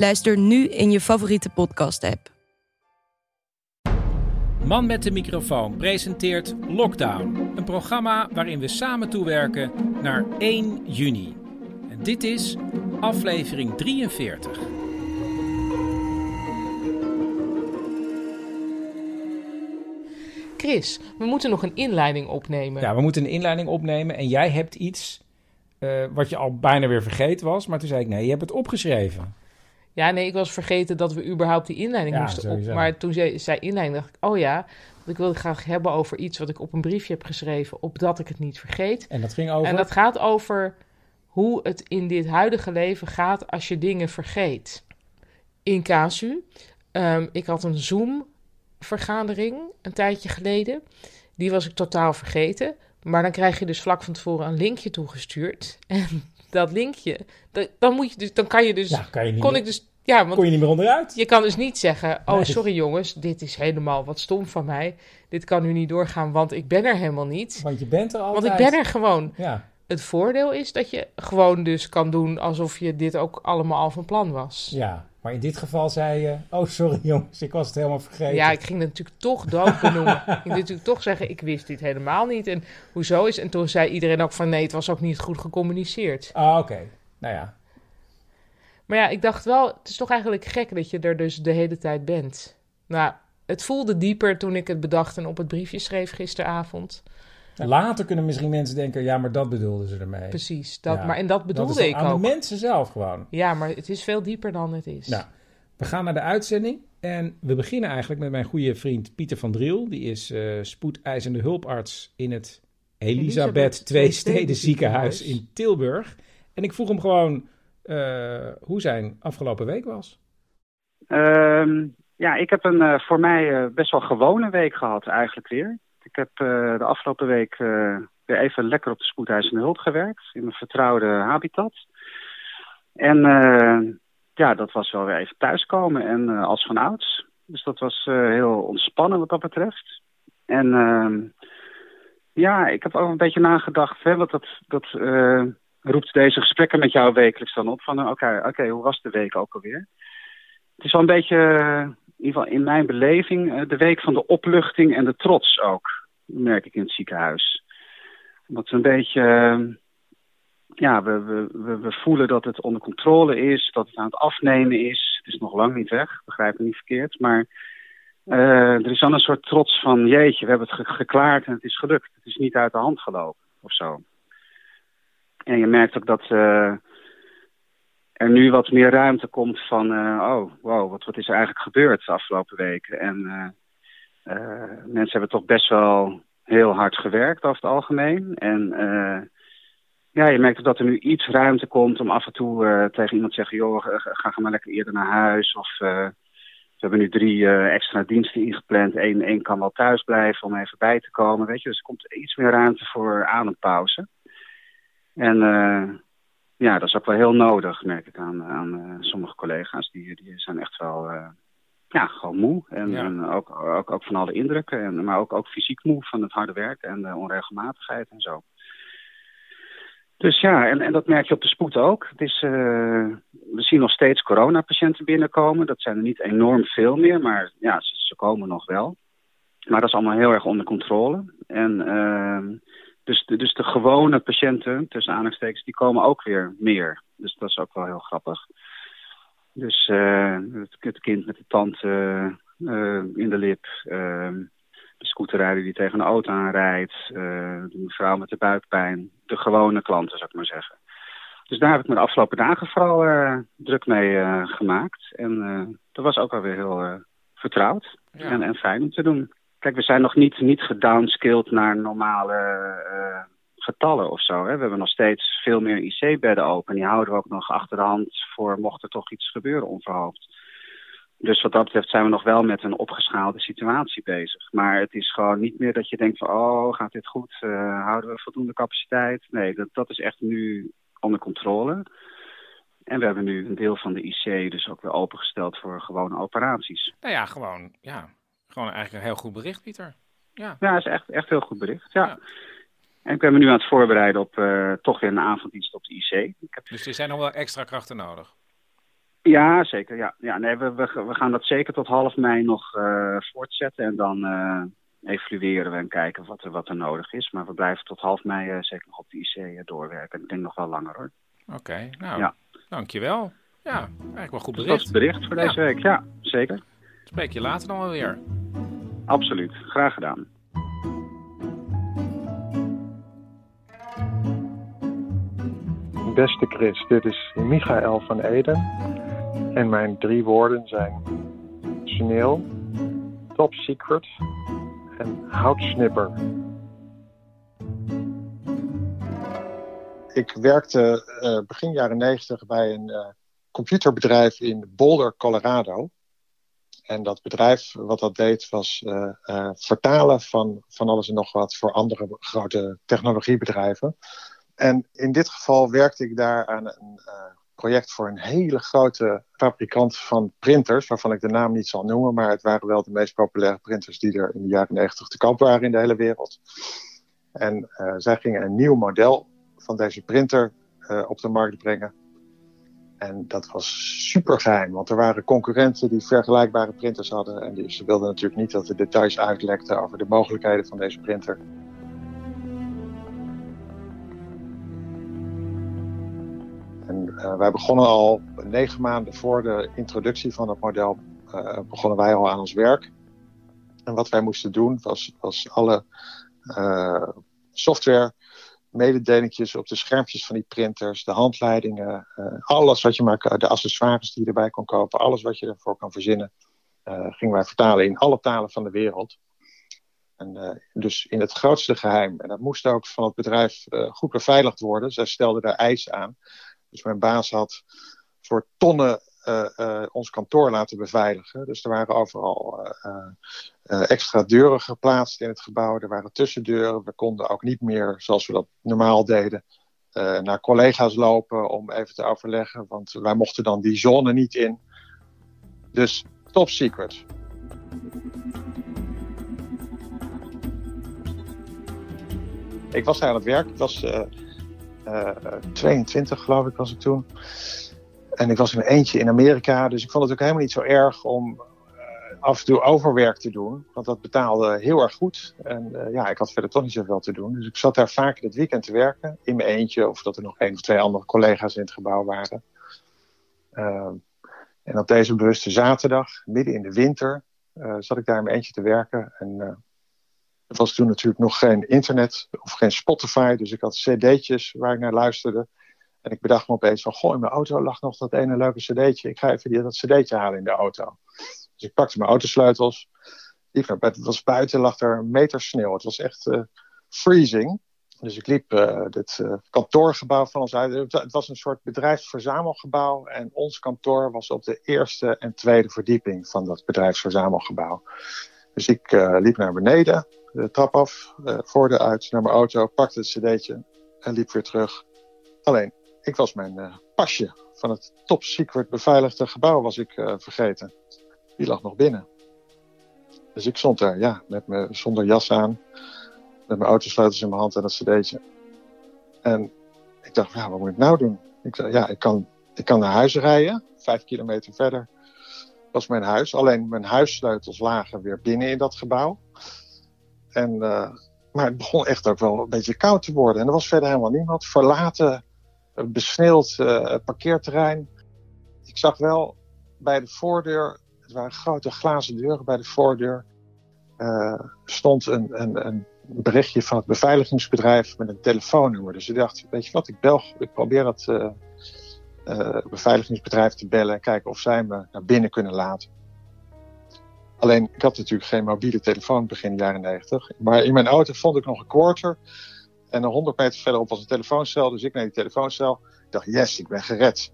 Luister nu in je favoriete podcast-app. Man met de microfoon presenteert Lockdown, een programma waarin we samen toewerken naar 1 juni. En dit is aflevering 43. Chris, we moeten nog een inleiding opnemen. Ja, we moeten een inleiding opnemen en jij hebt iets eh, wat je al bijna weer vergeten was. Maar toen zei ik, nee, je hebt het opgeschreven. Ja, nee, ik was vergeten dat we überhaupt die inleiding Ja, moesten op. Maar toen zei, zei inleiding, dacht ik, oh ja, want ik wilde graag hebben over iets wat ik op een briefje heb geschreven, opdat ik het niet vergeet. En dat ging over... En dat gaat over hoe het in dit huidige leven gaat als je dingen vergeet. In casu, ehm, ik had een Zoom-vergadering een tijdje geleden. Die was ik totaal vergeten. Maar dan krijg je dus vlak van tevoren een linkje toegestuurd. En dat linkje, da- dan, moet je dus, dan kan je dus... ja, kan je niet kon meer, ik dus... Ja, want kon je niet meer onderuit. je kan dus niet zeggen: Oh, Nee. sorry jongens, dit is helemaal wat stom van mij. Dit kan nu niet doorgaan, want ik ben er helemaal niet. Want je bent er Want altijd. ik ben er gewoon. Ja, Het voordeel is dat je gewoon dus kan doen alsof je dit ook allemaal al van plan was. ja, maar in dit geval zei je... Oh, sorry jongens, ik was het helemaal vergeten. Ja, ik ging het natuurlijk toch dood benoemen. ik ging natuurlijk toch zeggen: Ik wist dit helemaal niet. En hoezo is. En toen zei iedereen ook van: Nee, het was ook niet goed gecommuniceerd. Ah, oké. Nou ja. Maar ja, ik dacht wel: Het is toch eigenlijk gek dat je er dus de hele tijd bent. Nou, het voelde dieper toen ik het bedacht en op het briefje schreef gisteravond. Later kunnen misschien mensen denken... Ja, maar dat bedoelden ze ermee. Precies, dat, Ja, maar en dat Dat bedoelde ik aan ook. de mensen zelf gewoon. Ja, maar het is veel dieper dan het is. Nou, we gaan naar de uitzending. En we beginnen eigenlijk met mijn goede vriend Pieter van Driel. Die is eh, spoedeisende hulparts in het Elisabeth Elisabeth Twee Steden Tweesteden Ziekenhuis Ziekenhuis. in Tilburg. En ik vroeg hem gewoon eh, hoe zijn afgelopen week was. Ehm, ja, ik heb een eh, voor mij eh, best wel gewone week gehad eigenlijk weer. Heb eh, de afgelopen week eh, weer even lekker op de spoedeisende hulp gewerkt. In mijn vertrouwde habitat. En eh, ja, dat was wel weer even thuiskomen en als van ouds. Dus dat was heel ontspannen wat dat betreft. En ehm, ja, ik heb ook een beetje nagedacht, hè, want dat, dat roept deze gesprekken met jou wekelijks dan op. Van oké, oké, hoe was de week ook alweer? Het is wel een beetje, in ieder geval in mijn beleving, de week van de opluchting en de trots ook. Merk ik in het ziekenhuis. Dat we een beetje, eh, ja, we, we, we, voelen dat het onder controle is, dat het aan het afnemen is. Het is nog lang niet weg, begrijp me niet verkeerd. Maar eh, er is dan een soort trots van, jeetje, we hebben het ge- geklaard en het is gelukt. Het is niet uit de hand gelopen of zo. En je merkt ook dat... eh, er nu wat meer ruimte komt van, oh, wow, wat, wat is er eigenlijk gebeurd de afgelopen weken? En mensen hebben toch best wel heel hard gewerkt over het algemeen. En eh, ja, je merkt dat er nu iets ruimte komt om af en toe eh, tegen iemand te zeggen, joh, ga, ga maar lekker eerder naar huis. Of eh, we hebben nu drie eh, extra diensten ingepland. Eén één kan wel thuis blijven om even bij te komen, weet je. Dus er komt iets meer ruimte voor adempauze. En... eh, ja, dat is ook wel heel nodig, merk ik aan, aan eh, sommige collega's. Die, die zijn echt wel eh, ja, gewoon moe. En, Ja. en ook, ook, ook van alle indrukken. En, maar ook, ook fysiek moe van het harde werk en de onregelmatigheid en zo. Dus ja, en, en dat merk je op de spoed ook. Het is, eh, we zien nog steeds coronapatiënten binnenkomen. Dat zijn er niet enorm veel meer, maar ja, ze, ze komen nog wel. Maar dat is allemaal heel erg onder controle. En ehm, dus, de, dus de gewone patiënten, tussen aanhalingstekens, die komen ook weer meer. Dus dat is ook wel heel grappig. Dus uh, het, kind met de tand in de lip, ehm, de scooterrijder die tegen een auto aanrijdt, de mevrouw met de buikpijn, de gewone klanten zou ik maar zeggen. Dus daar heb ik me de afgelopen dagen vooral druk mee gemaakt. En dat was ook alweer heel vertrouwd en, en fijn om te doen. Kijk, we zijn nog niet, niet gedownscaled naar normale uh, getallen of zo. Hè. We hebben nog steeds veel meer IC-bedden open. Die houden we ook nog achter de hand voor mocht er toch iets gebeuren onverhoopt. Dus wat dat betreft zijn we nog wel met een opgeschaalde situatie bezig. Maar het is gewoon niet meer dat je denkt van... oh, gaat dit goed? Uh, houden we voldoende capaciteit? Nee, dat, dat is echt nu onder controle. En we hebben nu een deel van de IC dus ook weer opengesteld voor gewone operaties. Nou ja, gewoon, ja, gewoon eigenlijk een heel goed bericht, Pieter. Ja, ja dat is echt, echt heel goed bericht, ja. En ik ben me nu aan het voorbereiden op uh, toch weer een avonddienst op de IC. Ik heb... Dus er zijn nog wel extra krachten nodig? Ja, zeker. Ja. Ja, nee, we, we, we gaan dat zeker tot half mei nog uh, voortzetten. En dan uh, evalueren we en kijken wat er, wat er nodig is. Maar we blijven tot half mei zeker nog op de IC doorwerken. Ik denk nog wel langer hoor. Oké, nou, ja. dankjewel. Ja, eigenlijk wel goed bericht. dat is het bericht voor deze week, ja, zeker. Spreek je later dan wel weer. Absoluut, graag gedaan. Beste Chris, dit is Michael van Eden. En mijn drie woorden zijn Chanel, Top Secret en Houtsnipper. Ik werkte uh, begin jaren 90 bij een uh, computerbedrijf in Boulder, Colorado. En dat bedrijf, wat dat deed, was uh, vertalen van, van alles en nog wat voor andere grote technologiebedrijven. En in dit geval werkte ik daar aan een uh, project voor een hele grote fabrikant van printers, waarvan ik de naam niet zal noemen, maar het waren wel de meest populaire printers die er in de jaren 90 te koop waren in de hele wereld. En uh, zij gingen een nieuw model van deze printer uh, op de markt brengen. En dat was super geheim, want er waren concurrenten die vergelijkbare printers hadden. En die, ze wilden natuurlijk niet dat de details uitlekten over de mogelijkheden van deze printer. Uh, wij begonnen al negen maanden voor de introductie van het model, uh, begonnen wij al aan ons werk. En wat wij moesten doen was, was alle uh, software mededelingjes op de schermpjes van die printers, de handleidingen, alles wat je maar, de accessoires die je erbij kon kopen, alles wat je ervoor kan verzinnen, gingen wij vertalen in alle talen van de wereld. En, dus in het grootste geheim. En dat moest ook van het bedrijf goed beveiligd worden. Zij stelden daar eisen aan. Dus mijn baas had voor tonnen uh, uh, ons kantoor laten beveiligen. Dus er waren overal uh, extra deuren geplaatst in het gebouw. Er waren tussendeuren. We konden ook niet meer, zoals we dat normaal deden, naar collega's lopen om even te overleggen. Want wij mochten dan die zone niet in. Dus top secret. Ik was aan het werk. Ik was 22 eh, geloof ik was ik toen. En ik was in een eentje in Amerika, dus ik vond het ook helemaal niet zo erg om eh, af en toe overwerk te doen. Want dat betaalde heel erg goed. En ja, ik had verder toch niet zoveel te doen. Dus ik zat daar vaak in het weekend te werken. In mijn eentje. Of dat er nog één of twee andere collega's in het gebouw waren. Uh, en op deze bewuste zaterdag, midden in de winter, zat ik daar in mijn eentje te werken. En er was toen natuurlijk nog geen internet of geen Spotify. Dus ik had cd'tjes waar ik naar luisterde. En ik bedacht me opeens van, goh, in mijn auto lag nog dat ene leuke cd'tje. Ik ga even die, dat cd'tje halen in de auto. Dus ik pakte mijn autosleutels. Liep Het was buiten, lag er een meter sneeuw. Het was echt uh, freezing. Dus ik liep uh, dit uh, kantoorgebouw van ons uit. Het was een soort bedrijfsverzamelgebouw. En ons kantoor was op de eerste en tweede verdieping van dat bedrijfsverzamelgebouw. Dus ik liep naar beneden de trap af, voordeur uit naar mijn auto, pakte het cd'tje en liep weer terug. Alleen, ik was mijn uh, pasje van het top secret beveiligde gebouw was ik uh, vergeten. Die lag nog binnen. Dus ik stond daar, ja, met me, zonder jas aan, met mijn autosleutels in mijn hand en dat cd'tje. En ik dacht, ja, wat moet ik nou doen? Ik dacht, ja, ik kan, ik kan naar huis rijden, vijf kilometer verder was mijn huis. Alleen mijn huissleutels lagen weer binnen in dat gebouw. En, uh, maar het begon echt ook wel een beetje koud te worden. En er was verder helemaal niemand. Verlaten, besneeuwd uh, parkeerterrein. Ik zag wel bij de voordeur, het waren grote glazen deuren bij de voordeur, stond een, een, een, berichtje van het beveiligingsbedrijf met een telefoonnummer. Dus ik dacht, weet je wat, ik bel, ik probeer het uh, beveiligingsbedrijf te bellen en kijken of zij me naar binnen kunnen laten. Alleen, ik had natuurlijk geen mobiele telefoon begin jaren 90. Maar in mijn auto vond ik nog een quarter. En een 100 meter verderop was een telefooncel. Dus ik naar die telefooncel. Ik dacht, yes, ik ben gered.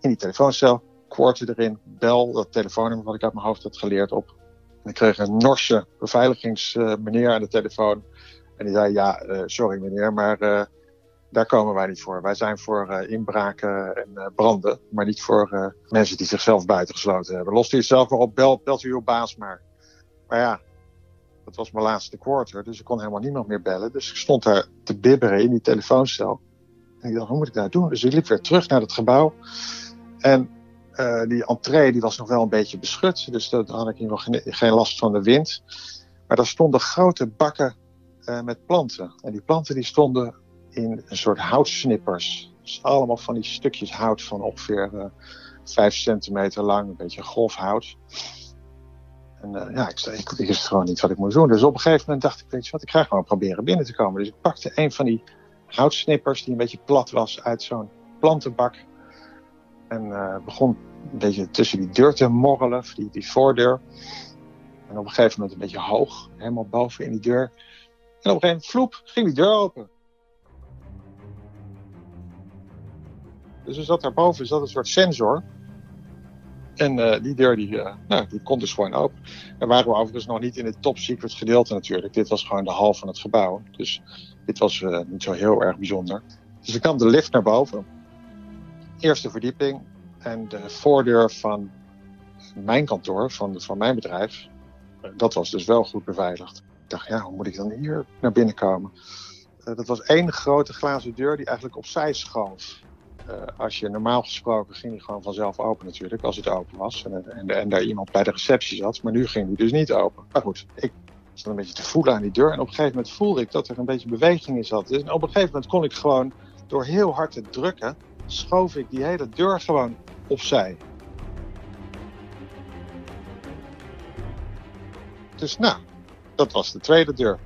In die telefooncel, quarter erin, bel dat telefoonnummer wat ik uit mijn hoofd had geleerd op. En ik kreeg een Norse beveiligingsmeneer aan de telefoon. En die zei, ja, uh, sorry meneer, maar uh, daar komen wij niet voor. Wij zijn voor uh, inbraken en branden, maar niet voor mensen die zichzelf buitengesloten hebben. Lost u zelf maar op, bel, belt u uw baas maar. Maar ja, dat was mijn laatste quarter, dus ik kon helemaal niemand meer bellen. Dus ik stond daar te bibberen in die telefooncel. En ik dacht, hoe moet ik dat doen? Dus ik liep weer terug naar het gebouw. En die entree die was nog wel een beetje beschut, dus daar had ik nog geen, geen last van de wind. Maar daar stonden grote bakken met planten. En die planten die stonden in een soort houtsnippers. Dus allemaal van die stukjes hout van ongeveer uh, 5 centimeter lang, een beetje grof hout. En uh, ja, ik, wist gewoon niet wat ik moest doen. Dus op een gegeven moment dacht ik, weet je wat, ik ga gewoon proberen binnen te komen. Dus ik pakte een van die houtsnippers die een beetje plat was uit zo'n plantenbak. En uh, begon een beetje tussen die deur te morrelen, die, die voordeur. En op een gegeven moment een beetje hoog, helemaal boven in die deur. En op een gegeven moment, vloep, ging die deur open. Dus er zat daarboven zat een soort sensor. En uh, die deur die, uh, nou, die kon dus gewoon open. En waren we overigens nog niet in het top secret gedeelte natuurlijk. Dit was gewoon de hal van het gebouw. Dus dit was uh, niet zo heel erg bijzonder. Dus ik kwam de lift naar boven. Eerste verdieping. En de voordeur van mijn kantoor, van, van mijn bedrijf, dat was dus wel goed beveiligd. Ik dacht, ja, hoe moet ik dan hier naar binnen komen? dat was één grote glazen deur die eigenlijk opzij schoof. Uh, als je normaal gesproken ging die gewoon vanzelf open natuurlijk, als het open was. En, en, en, daar iemand bij de receptie zat. Maar nu ging die dus niet open. Maar goed, ik zat een beetje te voelen aan die deur. En op een gegeven moment voelde ik dat er een beetje beweging in zat. Dus op een gegeven moment kon ik gewoon, door heel hard te drukken, schoof ik die hele deur gewoon opzij. Dus nou, dat was de tweede deur.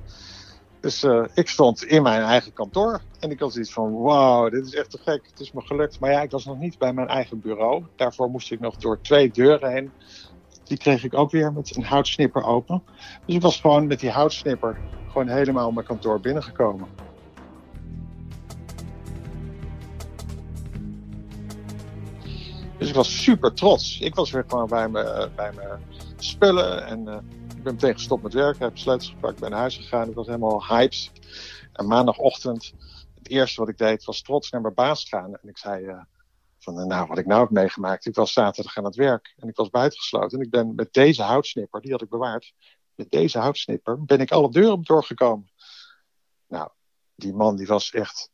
Dus uh, ik stond in mijn eigen kantoor en ik had zoiets van, wauw, dit is echt te gek, het is me gelukt. Maar ja, ik was nog niet bij mijn eigen bureau. Daarvoor moest ik nog door twee deuren heen. Die kreeg ik ook weer met een houtsnipper open. Dus ik was gewoon met die houtsnipper gewoon helemaal mijn kantoor binnengekomen. Dus ik was super trots. Ik was weer gewoon bij mijn, bij mijn spullen en... Uh, ik ben meteen gestopt met werken, heb sleutels gepakt, ben naar huis gegaan. Ik was helemaal hyped. En maandagochtend, het eerste wat ik deed, was trots naar mijn baas gaan. En ik zei uh, van, nou, wat ik nou heb meegemaakt. Ik was zaterdag aan het werk en ik was buitengesloten. En ik ben met deze houtsnipper, die had ik bewaard. Met deze houtsnipper ben ik alle deuren doorgekomen. Nou, die man die was echt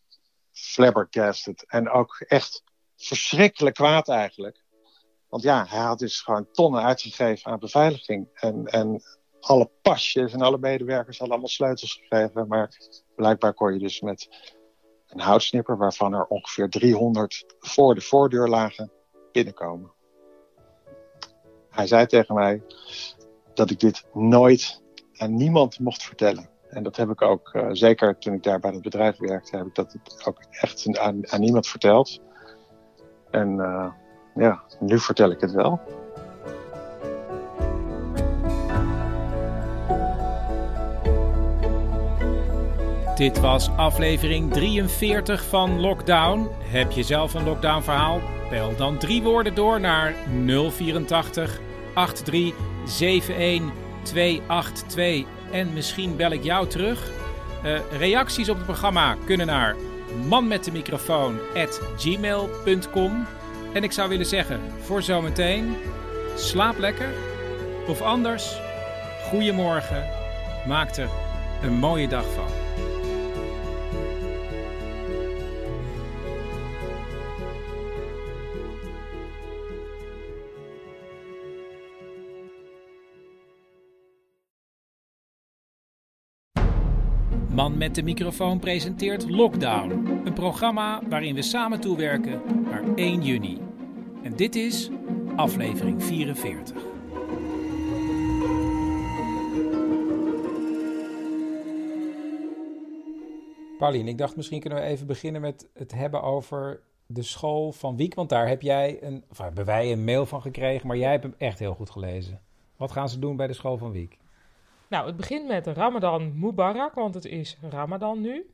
flabbergasted. En ook echt verschrikkelijk kwaad eigenlijk. Want ja, hij had dus gewoon tonnen uitgegeven aan beveiliging. En, en alle pasjes en alle medewerkers hadden allemaal sleutels gegeven. Maar blijkbaar kon je dus met een houtsnipper, waarvan er ongeveer 300 voor de voordeur lagen, binnenkomen. Hij zei tegen mij dat ik dit nooit aan niemand mocht vertellen. En dat heb ik ook, uh, zeker toen ik daar bij het bedrijf werkte, heb ik dat ook echt aan, niemand verteld. En uh, ja, nu vertel ik het wel. Dit was aflevering 43 van Lockdown. Heb je zelf een lockdown verhaal? Bel dan drie woorden door naar 084 83 71 282 en misschien bel ik jou terug. Uh, reacties op het programma kunnen naar manmetdemicrofoon@gmail.com. En ik zou willen zeggen, voor zometeen, slaap lekker. Of anders, goedemorgen, maak er een mooie dag van. De microfoon presenteert Lockdown, een programma waarin we samen toewerken naar 1 juni. En dit is aflevering 44. Paulien, ik dacht misschien kunnen we even beginnen met het hebben over de school van Wiek. Want daar heb jij een, of hebben wij een mail van gekregen, maar jij hebt hem echt heel goed gelezen. Wat gaan ze doen bij de school van Wiek? Nou, het begint met Ramadan Mubarak, want het is Ramadan nu.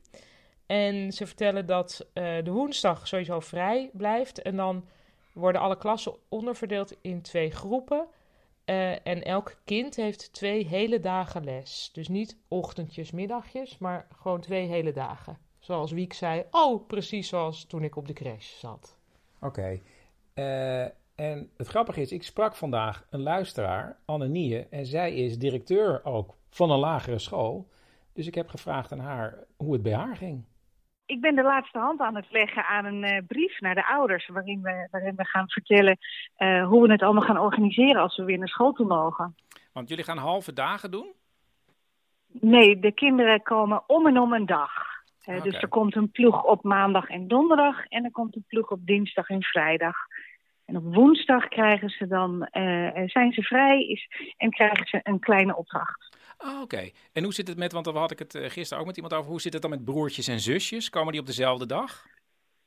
En ze vertellen dat uh, de woensdag sowieso vrij blijft. En dan worden alle klassen onderverdeeld in twee groepen. Uh, en elk kind heeft twee hele dagen les. Dus niet ochtendjes, middagjes, maar gewoon twee hele dagen. Zoals Wiek zei, oh, precies zoals toen ik op de crash zat. Oké. Uh, en het grappige is, ik sprak vandaag een luisteraar, Anne Nie, en zij is directeur ook van een lagere school. Dus ik heb gevraagd aan haar hoe het bij haar ging. Ik ben de laatste hand aan het leggen aan een uh, brief naar de ouders, waarin we, waarin we gaan vertellen uh, hoe we het allemaal gaan organiseren als we weer naar school toe mogen. Want jullie gaan halve dagen doen? Nee, de kinderen komen om en om een dag. Uh, okay. Dus er komt een ploeg op maandag en donderdag en er komt een ploeg op dinsdag en vrijdag. En op woensdag krijgen ze dan, zijn ze vrij is, en krijgen ze een kleine opdracht. Oh, Oké. En hoe zit het met, want daar had ik het gisteren ook met iemand over, hoe zit het dan met broertjes en zusjes? Komen die op dezelfde dag?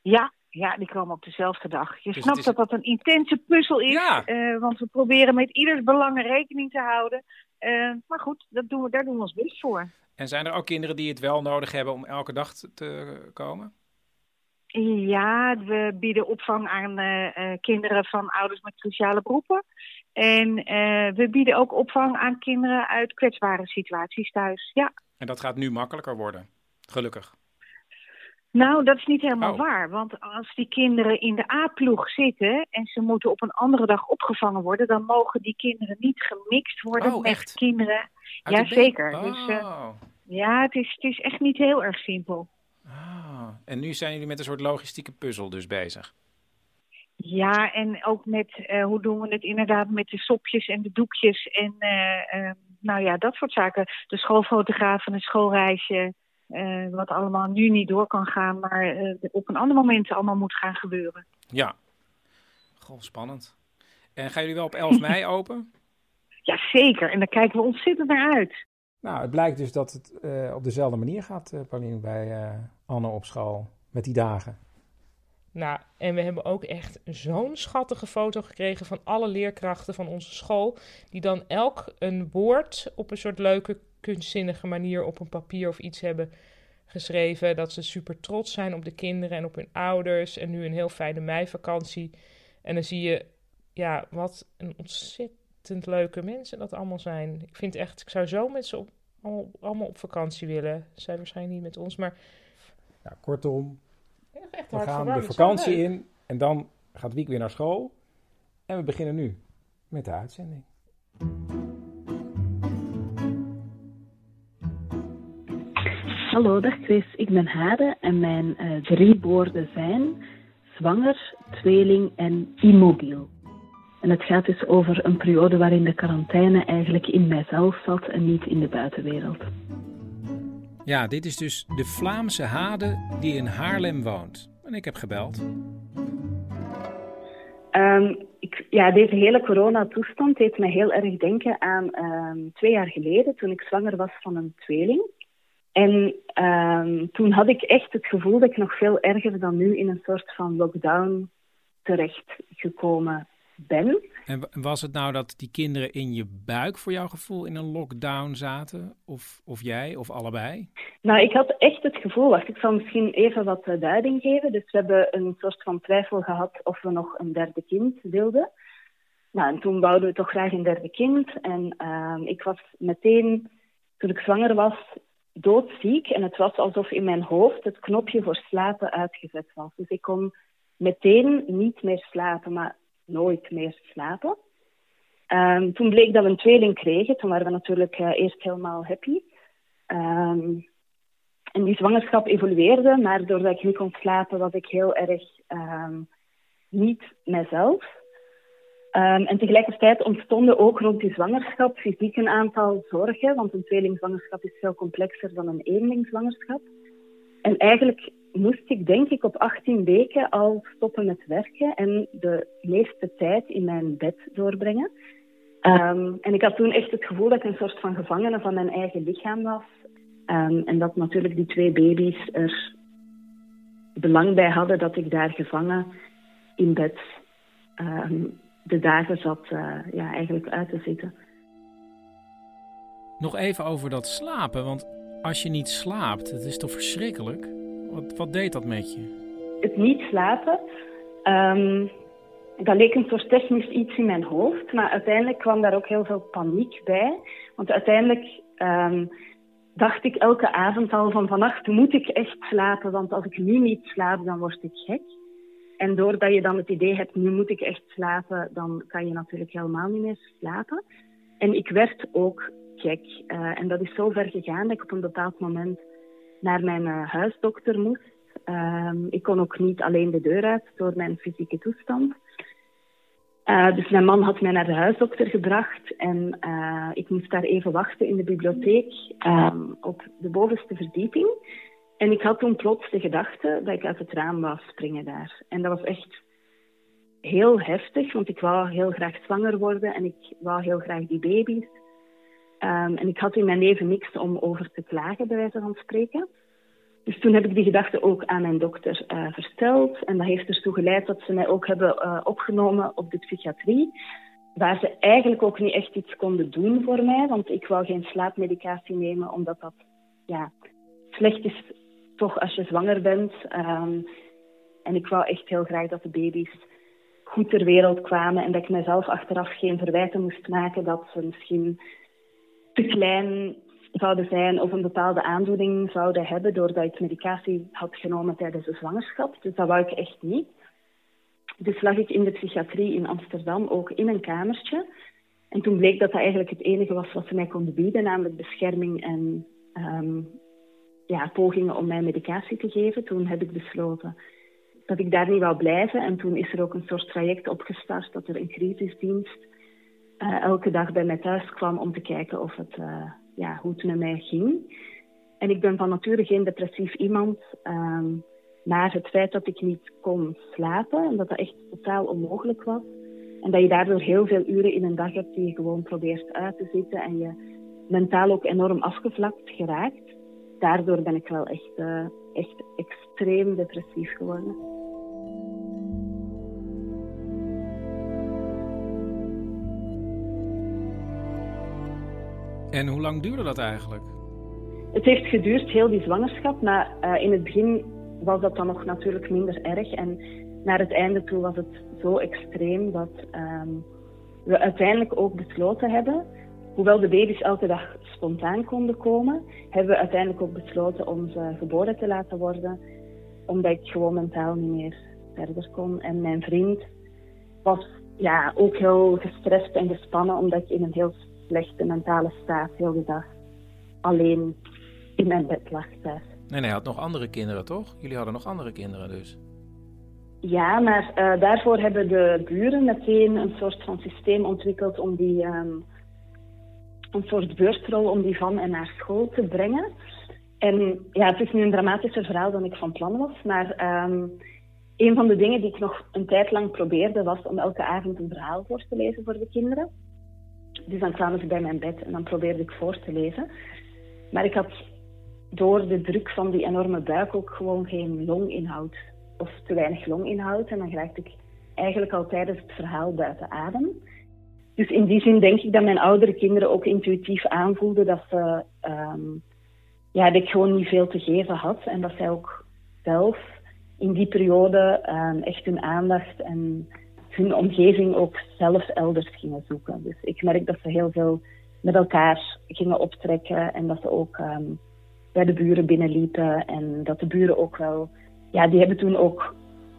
Ja, ja die komen op dezelfde dag. Je dus snapt is... dat dat een intense puzzel is, ja. uh, want we proberen met ieders belangen rekening te houden. Uh, maar goed, dat doen we, daar doen we ons best voor. En zijn er ook kinderen die het wel nodig hebben om elke dag te komen? Ja, we bieden opvang aan uh, kinderen van ouders met cruciale beroepen. En uh, we bieden ook opvang aan kinderen uit kwetsbare situaties thuis. Ja. En dat gaat nu makkelijker worden, gelukkig. Nou, dat is niet helemaal oh. waar. Want als die kinderen in de A-ploeg zitten en ze moeten op een andere dag opgevangen worden, dan mogen die kinderen niet gemixt worden oh, met echt? kinderen. Jazeker. Oh. Dus uh, ja, het is, het is echt niet heel erg simpel. Ah. En nu zijn jullie met een soort logistieke puzzel dus bezig. Ja, en ook met uh, hoe doen we het inderdaad met de sopjes en de doekjes en uh, uh, nou ja, dat soort zaken. De schoolfotograaf en het schoolreisje, wat allemaal nu niet door kan gaan, maar op een ander moment allemaal moet gaan gebeuren. Ja, goh, spannend. En gaan jullie wel op 11 mei open? Ja, zeker. En daar kijken we ontzettend naar uit. Nou, het blijkt dus dat het op dezelfde manier gaat, Pauline, bij Anne op school, met die dagen. Nou, en we hebben ook echt zo'n schattige foto gekregen van alle leerkrachten van onze school. Die dan elk een woord op een soort leuke, kunstzinnige manier op een papier of iets hebben geschreven. Dat ze super trots zijn op de kinderen en op hun ouders. En nu een heel fijne meivakantie. En dan zie je, ja, wat een ontzettend leuke mensen dat allemaal zijn. Ik vind echt, ik zou zo met ze op, allemaal, allemaal op vakantie willen. Zij waarschijnlijk niet met ons, maar... Ja, kortom, Echt we gaan de vakantie in en dan gaat Wiek weer naar school. En we beginnen nu met de uitzending. Hallo, dag Chris. Ik ben Hade en mijn uh, drie woorden zijn zwanger, tweeling en immobiel. En het gaat dus over een periode waarin de quarantaine eigenlijk in mijzelf zat en niet in de buitenwereld. Ja, dit is dus de Vlaamse Hade die in Haarlem woont. En ik heb gebeld. Um, ik, ja, deze hele coronatoestand deed me heel erg denken aan um, twee jaar geleden toen ik zwanger was van een tweeling. En um, toen had ik echt het gevoel dat ik nog veel erger dan nu in een soort van lockdown terecht gekomen ben. En was het nou dat die kinderen in je buik voor jouw gevoel in een lockdown zaten? Of, of jij, of allebei? Nou, ik had echt het gevoel, wacht, ik zal misschien even wat uh, duiding geven. Dus we hebben een soort van twijfel gehad of we nog een derde kind wilden. Nou, en toen bouwden we toch graag een derde kind. En uh, ik was meteen, toen ik zwanger was, doodziek. En het was alsof in mijn hoofd het knopje voor slapen uitgezet was. Dus ik kon meteen niet meer slapen, maar nooit meer slapen. Um, toen bleek dat we een tweeling kregen. Toen waren we natuurlijk uh, eerst helemaal happy. Um, en die zwangerschap evolueerde, maar doordat ik niet kon slapen, was ik heel erg um, niet mezelf. en tegelijkertijd ontstonden ook rond die zwangerschap fysiek een aantal zorgen, want een tweelingzwangerschap is veel complexer dan een eenlingzwangerschap. En eigenlijk moest ik denk ik op 18 weken al stoppen met werken en de meeste tijd in mijn bed doorbrengen. Ehm, en ik had toen echt het gevoel dat ik een soort van gevangene van mijn eigen lichaam was. Ehm, en dat natuurlijk die twee baby's er belang bij hadden dat ik daar gevangen in bed ehm, de dagen zat uh, ja, eigenlijk uit te zitten. Nog even over dat slapen, want als je niet slaapt, het is toch verschrikkelijk? Wat, wat deed dat met je? Het niet slapen, um, dat leek een soort technisch iets in mijn hoofd, maar uiteindelijk kwam daar ook heel veel paniek bij. Want uiteindelijk um, dacht ik elke avond al van vannacht moet ik echt slapen, want als ik nu niet slaap, dan word ik gek. En doordat je dan het idee hebt, nu moet ik echt slapen, dan kan je natuurlijk helemaal niet meer slapen. En ik werd ook gek. Uh, en dat is zo ver gegaan dat ik op een bepaald moment naar mijn uh, huisdokter moest. Uh, ik kon ook niet alleen de deur uit door mijn fysieke toestand. Uh, dus mijn man had mij naar de huisdokter gebracht en uh, ik moest daar even wachten in de bibliotheek um, op de bovenste verdieping. En ik had toen plots de gedachte dat ik uit het raam wou springen daar. En dat was echt heel heftig, want ik wou heel graag zwanger worden en ik wou heel graag die baby's. Um, en ik had in mijn leven niks om over te klagen, bij wijze van spreken. Dus toen heb ik die gedachte ook aan mijn dokter uh, verteld. En dat heeft ertoe geleid dat ze mij ook hebben uh, opgenomen op de psychiatrie. Waar ze eigenlijk ook niet echt iets konden doen voor mij. Want ik wou geen slaapmedicatie nemen, omdat dat ja, slecht is toch als je zwanger bent. Um, en ik wou echt heel graag dat de baby's goed ter wereld kwamen. En dat ik mezelf achteraf geen verwijten moest maken dat ze misschien te klein zouden zijn of een bepaalde aandoening zouden hebben doordat ik medicatie had genomen tijdens de zwangerschap. Dus dat wou ik echt niet. Dus lag ik in de psychiatrie in Amsterdam ook in een kamertje. En toen bleek dat dat eigenlijk het enige was wat ze mij konden bieden, namelijk bescherming en um, ja, pogingen om mij medicatie te geven. Toen heb ik besloten dat ik daar niet wou blijven. En toen is er ook een soort traject opgestart dat er een crisisdienst uh, elke dag bij mij thuis kwam om te kijken of het, uh, ja, hoe het met mij ging. En ik ben van nature geen depressief iemand. Um, maar het feit dat ik niet kon slapen en dat dat echt totaal onmogelijk was. En dat je daardoor heel veel uren in een dag hebt die je gewoon probeert uit te zitten en je mentaal ook enorm afgevlakt geraakt. Daardoor ben ik wel echt, uh, echt extreem depressief geworden. En hoe lang duurde dat eigenlijk? Het heeft geduurd, heel die zwangerschap. Maar uh, in het begin was dat dan nog natuurlijk minder erg. En naar het einde toe was het zo extreem dat um, we uiteindelijk ook besloten hebben, hoewel de baby's elke dag spontaan konden komen, hebben we uiteindelijk ook besloten om ze geboren te laten worden, omdat ik gewoon mentaal niet meer verder kon. En mijn vriend was ja, ook heel gestrest en gespannen, omdat ik in een heel slechte mentale staat heel de dag alleen in mijn bed lag thuis. Nee, hij had nog andere kinderen, toch? Jullie hadden nog andere kinderen dus. Ja, maar uh, daarvoor hebben de buren meteen een soort van systeem ontwikkeld om die, um, een soort beursrol om die van en naar school te brengen. En ja, het is nu een dramatischer verhaal dan ik van plan was, maar um, een van de dingen die ik nog een tijd lang probeerde was om elke avond een verhaal voor te lezen voor de kinderen. Dus dan kwamen ze bij mijn bed en dan probeerde ik voor te lezen. Maar ik had door de druk van die enorme buik ook gewoon geen longinhoud. Of te weinig longinhoud. En dan raakte ik eigenlijk al tijdens het verhaal buiten adem. Dus in die zin denk ik dat mijn oudere kinderen ook intuïtief aanvoelden dat, ze, um, ja, ik gewoon niet veel te geven had. En dat zij ook zelf in die periode um, echt hun aandacht en hun omgeving ook zelf elders gingen zoeken. Dus ik merk dat ze heel veel met elkaar gingen optrekken en dat ze ook um, bij de buren binnenliepen en dat de buren ook wel, ja, die hebben toen ook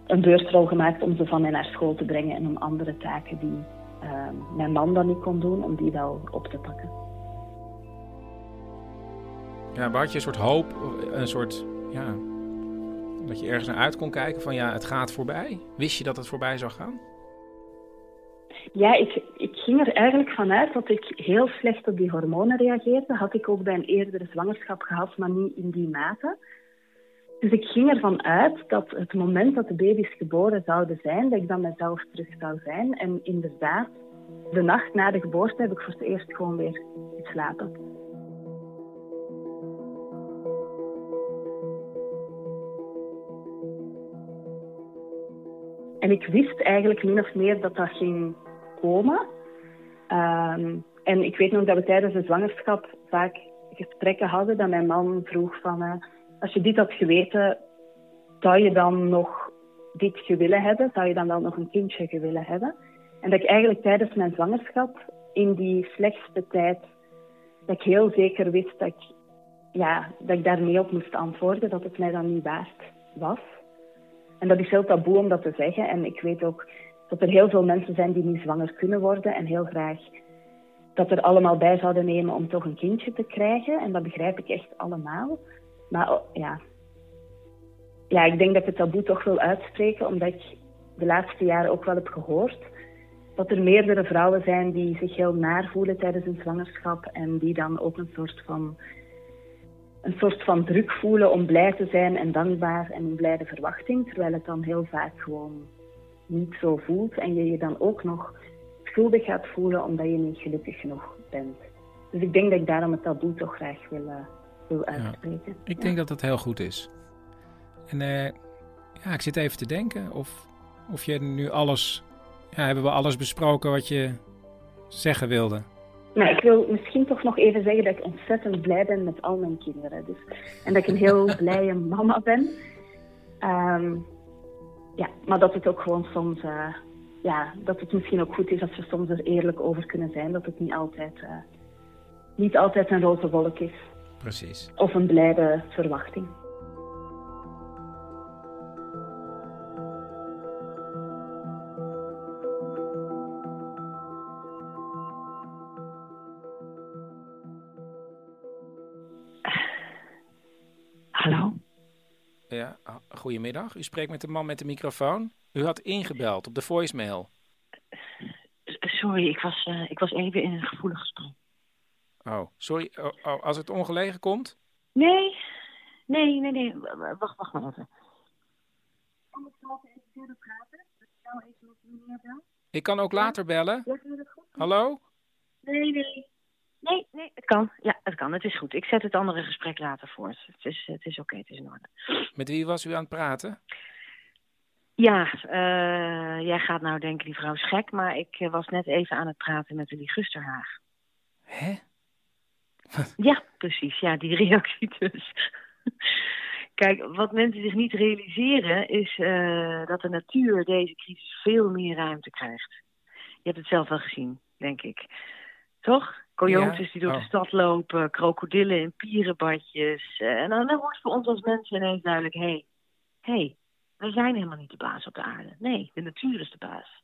een beursrol gemaakt om ze van mij naar school te brengen en om andere taken die um, mijn man dan niet kon doen, om die wel op te pakken. Ja, maar had je een soort hoop, een soort, ja, dat je ergens naar uit kon kijken van ja, het gaat voorbij? Wist je dat het voorbij zou gaan? Ja, ik, ik ging er eigenlijk vanuit dat ik heel slecht op die hormonen reageerde. Had ik ook bij een eerdere zwangerschap gehad, maar niet in die mate. Dus ik ging ervan uit dat het moment dat de baby's geboren zouden zijn, dat ik dan mezelf terug zou zijn. En inderdaad, de nacht na de geboorte heb ik voor het eerst gewoon weer geslapen. En ik wist eigenlijk min of meer dat dat ging komen. Ehm, en ik weet nog dat we tijdens de zwangerschap vaak gesprekken hadden dat mijn man vroeg van... Uh, als je dit had geweten, zou je dan nog dit gewillen hebben? Zou je dan wel nog een kindje gewillen hebben? En dat ik eigenlijk tijdens mijn zwangerschap, in die slechtste tijd, dat ik heel zeker wist dat ik, ja, dat ik daar nee op moest antwoorden, dat het mij dan niet waard was. En dat is heel taboe om dat te zeggen. En ik weet ook dat er heel veel mensen zijn die niet zwanger kunnen worden en heel graag dat er allemaal bij zouden nemen om toch een kindje te krijgen. En dat begrijp ik echt allemaal. Maar oh, ja, ja ik denk dat ik het taboe toch wil uitspreken, omdat ik de laatste jaren ook wel heb gehoord dat er meerdere vrouwen zijn die zich heel naar voelen tijdens een zwangerschap en die dan ook een soort van een soort van druk voelen om blij te zijn en dankbaar en een blijde verwachting, terwijl het dan heel vaak gewoon niet zo voelt en je je dan ook nog schuldig gaat voelen omdat je niet gelukkig genoeg bent. Dus ik denk dat ik daarom het taboe toch graag wil, uh, wil uitspreken. ik denk dat dat heel goed is. En uh, ja, ik zit even te denken of, of je nu alles, ja, hebben we alles besproken wat je zeggen wilde? Nou, ik wil misschien toch nog even zeggen dat ik ontzettend blij ben met al mijn kinderen. Dus, en dat ik een heel blije mama ben. Um, ja, maar dat het ook gewoon soms, uh, ja, dat het misschien ook goed is als we soms er eerlijk over kunnen zijn. Dat het niet altijd, uh, niet altijd een roze wolk is. Precies. Of een blijde verwachting. Goedemiddag. U spreekt met de man met de microfoon. U had ingebeld op de voicemail. Sorry, ik was, uh, ik was even in een gevoelig gesprek. Oh, sorry. Oh, oh, als het ongelegen komt? Nee, nee, nee, nee. Wacht, wacht maar even. Kan ik zo even verder praten? Dat ik even met meneer bel? Ik kan ook later bellen. Hallo? Nee, nee. Nee, nee, het kan. Ja, het kan. Het is goed. Ik zet het andere gesprek later voort. Het is, het is oké, het is in orde. Met wie was u aan het praten? Ja, uh, jij gaat nou denken, die vrouw is gek, maar ik eh, was net even aan het praten met de Gusterhaag. Hè? ja, precies. Ja, die reactie dus. Kijk, wat mensen zich niet realiseren is uh, dat de natuur deze crisis veel meer ruimte krijgt. Je hebt het zelf wel gezien, denk ik. Toch? Coyotes die door de oh. stad lopen, krokodillen in pierenbadjes. Uh, en dan, dan wordt voor ons als mensen ineens duidelijk... hé, hey, hey, wij zijn helemaal niet de baas op de aarde. Nee, de natuur is de baas.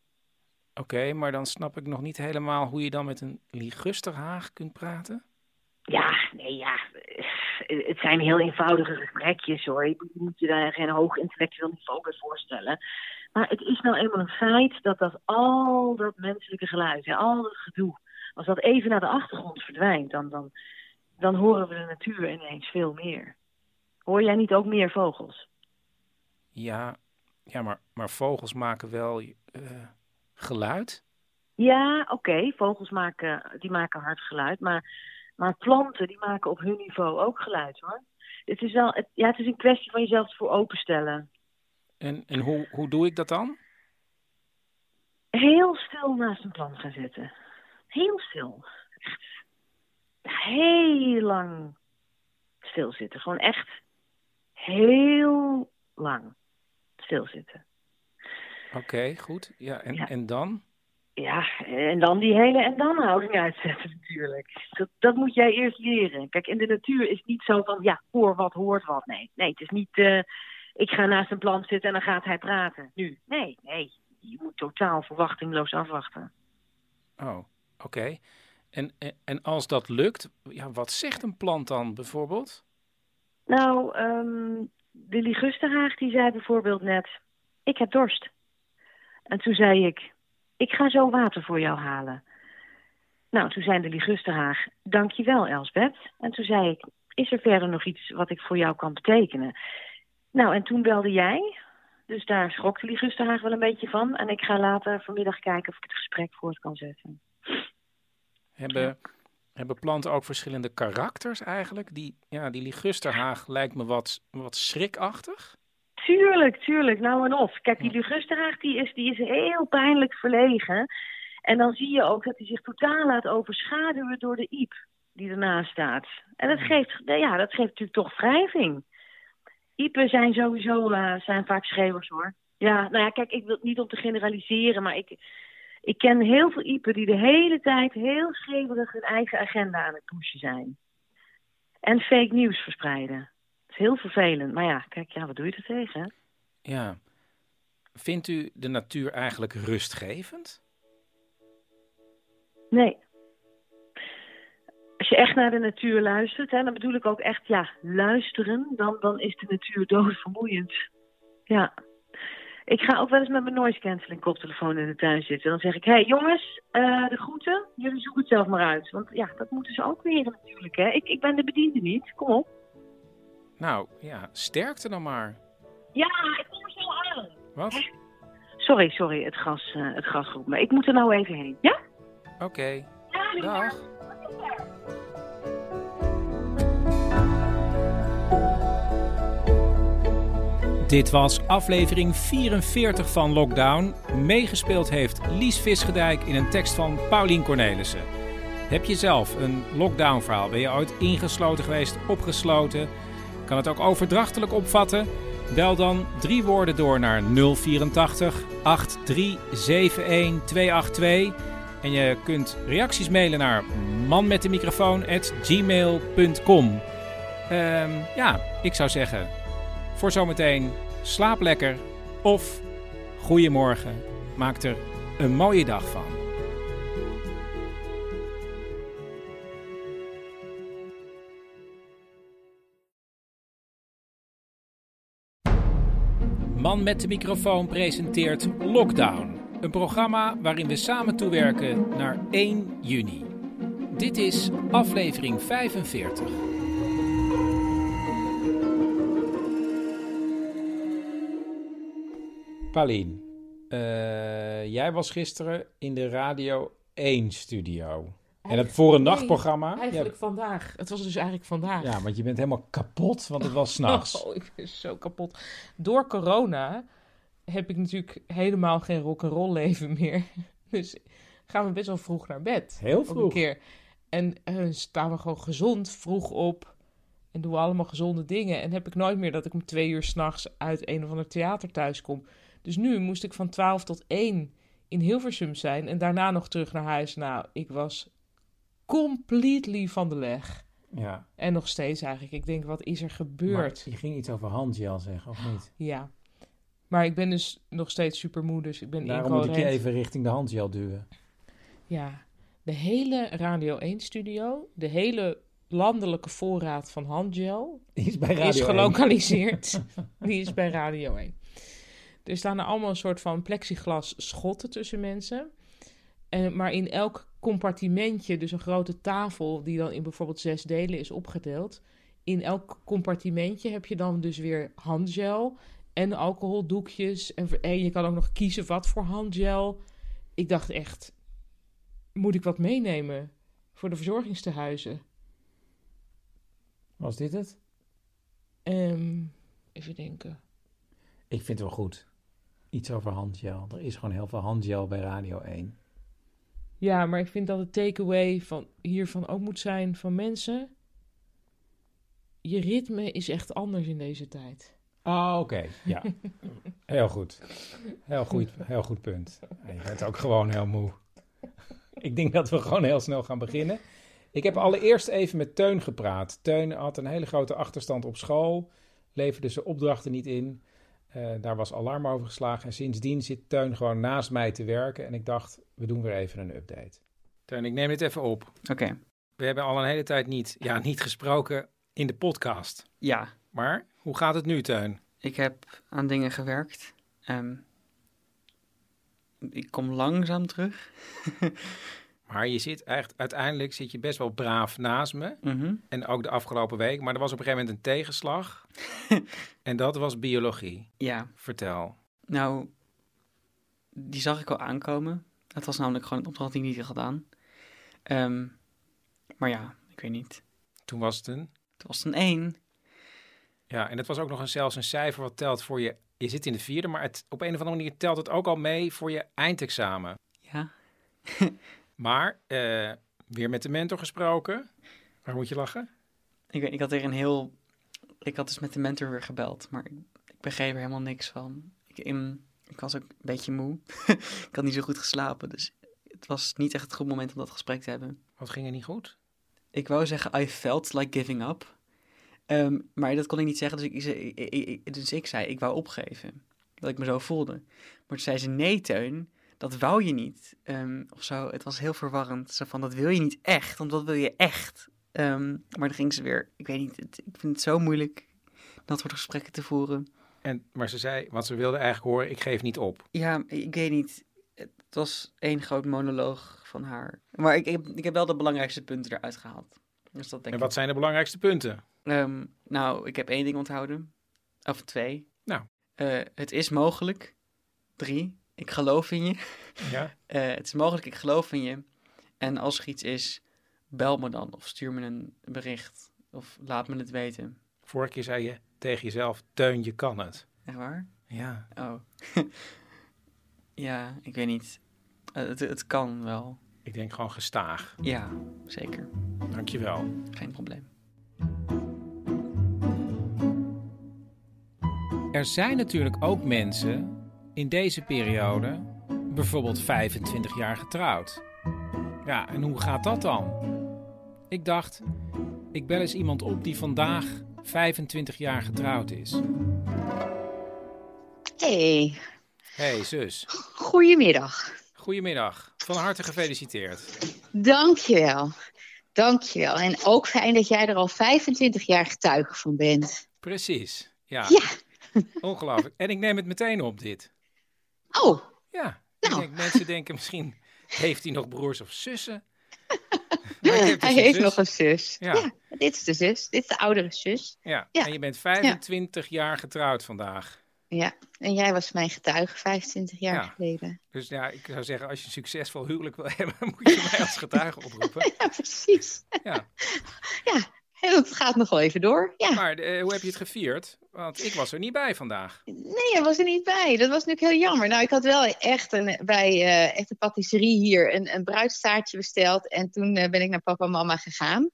Oké, maar dan snap ik nog niet helemaal hoe je dan met een ligusterhaag kunt praten. Ja, nee, ja. Het zijn heel eenvoudige gesprekjes hoor. Je moet je daar geen hoog intellectueel niveau bij voorstellen. Maar het is nou eenmaal een feit dat dat al dat menselijke geluid, al dat gedoe, als dat even naar de achtergrond verdwijnt, dan, dan, dan horen we de natuur ineens veel meer. Hoor jij niet ook meer vogels? Ja, ja maar, maar vogels maken wel uh, geluid? Ja, oké. Vogels maken, die maken hard geluid. Maar, maar planten die maken op hun niveau ook geluid hoor. Het is, wel, het, ja, het is een kwestie van jezelf voor openstellen. En, en hoe, hoe doe ik dat dan? Heel stil naast een plant gaan zitten heel stil. Echt heel lang stilzitten. Gewoon echt heel lang stilzitten. Oké, goed. Ja, en, en dan? Ja, en dan die hele en dan houding uitzetten natuurlijk. Dat, dat moet jij eerst leren. Kijk, in de natuur is het niet zo van, ja, hoor wat, hoort wat. Nee, nee het is niet, uh, ik ga naast een plant zitten en dan gaat hij praten. Nu, nee, nee. Je moet totaal verwachtingloos afwachten. Oh, Oké. En, en als dat lukt, ja, wat zegt een plant dan bijvoorbeeld? Nou, um, de ligusterhaag die zei bijvoorbeeld net, ik heb dorst. En toen zei ik, ik ga zo water voor jou halen. Nou, toen zei de ligusterhaag, dankjewel Elsbeth. En toen zei ik, is er verder nog iets wat ik voor jou kan betekenen? Nou, en toen belde jij. Dus daar schrok de Ligusterhaag wel een beetje van. En ik ga later vanmiddag kijken of ik het gesprek voort kan zetten. Hebben, hebben planten ook verschillende karakters eigenlijk? Die, ja, die ligusterhaag lijkt me wat, wat schrikachtig. Tuurlijk, tuurlijk. Nou en of. Kijk, die Ligusterhaag die is, die is heel pijnlijk verlegen. En dan zie je ook dat hij zich totaal laat overschaduwen door de iep die ernaast staat. En dat geeft, ja, dat geeft natuurlijk toch wrijving. Iepen zijn sowieso uh, zijn vaak schreeuwers hoor. Ja, nou ja, kijk, ik wil het niet om te generaliseren, maar ik, ik ken heel veel iepen die de hele tijd heel schreeuwerig hun eigen agenda aan het pushen zijn. En fake nieuws verspreiden. Dat is heel vervelend. Maar ja, kijk, ja, wat doe je er tegen? Ja. Vindt u de natuur eigenlijk rustgevend? Nee. Als je echt naar de natuur luistert, hè, dan bedoel ik ook echt, ja, luisteren, dan, dan is de natuur doodvermoeiend. Ja. Ik ga ook wel eens met mijn noise cancelling koptelefoon in de tuin zitten. Dan zeg ik, hé hey, jongens, uh, de groeten, jullie zoeken het zelf maar uit. Want ja, dat moeten ze ook leren natuurlijk, hè. Ik, ik ben de bediende niet, kom op. Nou, ja, sterkte dan maar. Ja, ik kom er zo aan. Wat? Sorry, sorry, het gas, uh, het gas roept me. Ik moet er nou even heen, ja? Oké. Okay. Ja, Dag. Dit was aflevering 44 van Lockdown. Meegespeeld heeft Lies Visgedijk in een tekst van Paulien Cornelissen. Heb je zelf een lockdown-verhaal? Ben je ooit ingesloten geweest, opgesloten? Kan het ook overdrachtelijk opvatten? Bel dan drie woorden door naar 084 8371 282. En je kunt reacties mailen naar manmetdemicrofoon.gmail.com. Um, ja, ik zou zeggen, voor zometeen slaap lekker of goeiemorgen. Maak er een mooie dag van. Man met de microfoon presenteert Lockdown. Een programma waarin we samen toewerken naar 1 juni. Dit is aflevering 45. Paulien, uh, jij was gisteren in de Radio 1 studio. En het voor een nachtprogramma. Eigenlijk ja, vandaag. Het was dus eigenlijk vandaag. Ja, want je bent helemaal kapot, want het was s'nachts. Oh, ik ben zo kapot. Door corona heb ik natuurlijk helemaal geen rock'n'roll leven meer. Dus gaan we best wel vroeg naar bed. Heel vroeg. Een keer. En uh, staan we gewoon gezond vroeg op. En doen we allemaal gezonde dingen. En heb ik nooit meer dat ik om twee uur s'nachts uit een of ander theater thuis kom. Dus nu moest ik van 12 tot 1 in Hilversum zijn. En daarna nog terug naar huis. Nou, ik was completely van de leg. Ja. En nog steeds eigenlijk. Ik denk, wat is er gebeurd? Maar je ging iets over handgel zeggen, of niet? Ja. Maar ik ben dus nog steeds super moe, dus ik ben Daarom moet ik je even richting de handgel duwen. Ja, de hele Radio 1-studio, de hele landelijke voorraad van handgel... Die is bij Radio is gelokaliseerd. die is bij Radio 1. Er staan er allemaal een soort van plexiglas schotten tussen mensen. En, maar in elk compartimentje, dus een grote tafel die dan in bijvoorbeeld zes delen is opgedeeld. In elk compartimentje heb je dan dus weer handgel en alcoholdoekjes. En, en je kan ook nog kiezen wat voor handgel. Ik dacht echt, moet ik wat meenemen voor de verzorgingstehuizen? Was dit het? Um, even denken. Ik vind het wel goed. Iets over handgel. Er is gewoon heel veel handgel bij Radio 1. Ja, maar ik vind dat het takeaway van hiervan ook moet zijn van mensen. Je ritme is echt anders in deze tijd. Ah, oké. Ja. heel goed. Heel goed, heel goed punt. je bent ook gewoon heel moe. ik denk dat we gewoon heel snel gaan beginnen. Ik heb allereerst even met Teun gepraat. Teun had een hele grote achterstand op school. Leverde zijn opdrachten niet in. Uh, daar was alarm over geslagen. En sindsdien zit Teun gewoon naast mij te werken. En ik dacht, we doen weer even een update. Teun, ik neem dit even op. Oké. We hebben al een hele tijd niet, ja, niet gesproken in de podcast. Ja. Maar hoe gaat het nu, Teun? Ik heb aan dingen gewerkt. Um, ik kom langzaam terug. Maar je zit echt, uiteindelijk zit je best wel braaf naast me. Mhm. En ook de afgelopen week. Maar er was op een gegeven moment een tegenslag. en dat was biologie. Ja. Vertel. Nou, die zag ik al aankomen. Het was namelijk gewoon een opdracht die ik niet had gedaan. Ehm, maar ja, ik weet niet. Toen was het een? Toen was het een 1. Ja, en het was ook nog een, zelfs een cijfer wat telt voor je... Je zit in de vierde, maar het, op een of andere manier telt het ook al mee voor je eindexamen. Ja. maar, eh, weer met de mentor gesproken. Waar moet je lachen? Ik, weet, ik had weer een heel... Ik had dus met de mentor weer gebeld, maar ik, ik begreep er helemaal niks van. Ik, in, ik was ook een beetje moe. ik had niet zo goed geslapen, dus het was niet echt het goed moment om dat gesprek te hebben. Wat ging er niet goed? Ik wou zeggen, I felt like giving up. Ehm, maar dat kon ik niet zeggen, dus ik, zei- ik, ik- ik- dus ik zei, ik wou opgeven. Dat ik me zo voelde. Maar toen zei ze, nee Teun, dat wou je niet. Ehm, of zo, het was heel verwarrend. Zo van, dat wil je niet echt, want wat wil je echt? Ehm, maar dan ging ze weer, ik weet niet, het- ik vind het zo moeilijk dat soort gesprekken te voeren. En, maar ze zei, want ze wilde eigenlijk horen, ik geef niet op. Ja, ik weet niet. Het was één groot monoloog van haar. Maar ik, ik, heb, ik heb wel de belangrijkste punten eruit gehaald. Dus dat denk En wat ik. zijn de belangrijkste punten? Ehm, nou, ik heb één ding onthouden. Of twee. Nou. Eh, het is mogelijk. Drie. Ik geloof in je. Ja. Eh, het is mogelijk, ik geloof in je. En als er iets is, bel me dan. Of stuur me een bericht. Of laat me het weten. Vorige keer zei je tegen jezelf, Teun, je kan het. Echt waar? Ja. Oh. ja, ik weet niet. Eh, het, het kan wel. Ik denk gewoon gestaag. Ja, zeker. Dankjewel. Geen probleem. Er zijn natuurlijk ook mensen in deze periode, bijvoorbeeld 25 jaar getrouwd. Ja, en hoe gaat dat dan? Ik dacht, ik bel eens iemand op die vandaag 25 jaar getrouwd is. Hey, Hey zus, goedemiddag. goedemiddag. Van harte gefeliciteerd. Dankjewel. Dankjewel. En ook fijn dat jij er al 25 jaar getuige van bent. Precies, ja. Ja. Ongelooflijk. En ik neem het meteen op, dit. Oh. Ja, Nou. ik denk, mensen denken misschien, heeft hij nog broers of zussen? Dus Hij heeft zus. nog een zus. Ja. Ja. dit is de zus. Dit is de oudere zus. Ja, Ja. en je bent 25 jaar getrouwd vandaag. Ja. En jij was mijn getuige 25 jaar Ja. geleden. Dus ja, ik zou zeggen, als je een succesvol huwelijk wil hebben, moet je mij als getuige oproepen. Ja, precies. Ja. Ja, en het gaat nog wel even door. Ja. Maar eh, hoe heb je het gevierd? Want ik was er niet bij vandaag. Nee, hij was er niet bij. Dat was natuurlijk heel jammer. Nou, ik had wel echt een, bij eh echt patisserie hier een, een bruidstaartje besteld. En toen eh, ben ik naar papa en mama gegaan.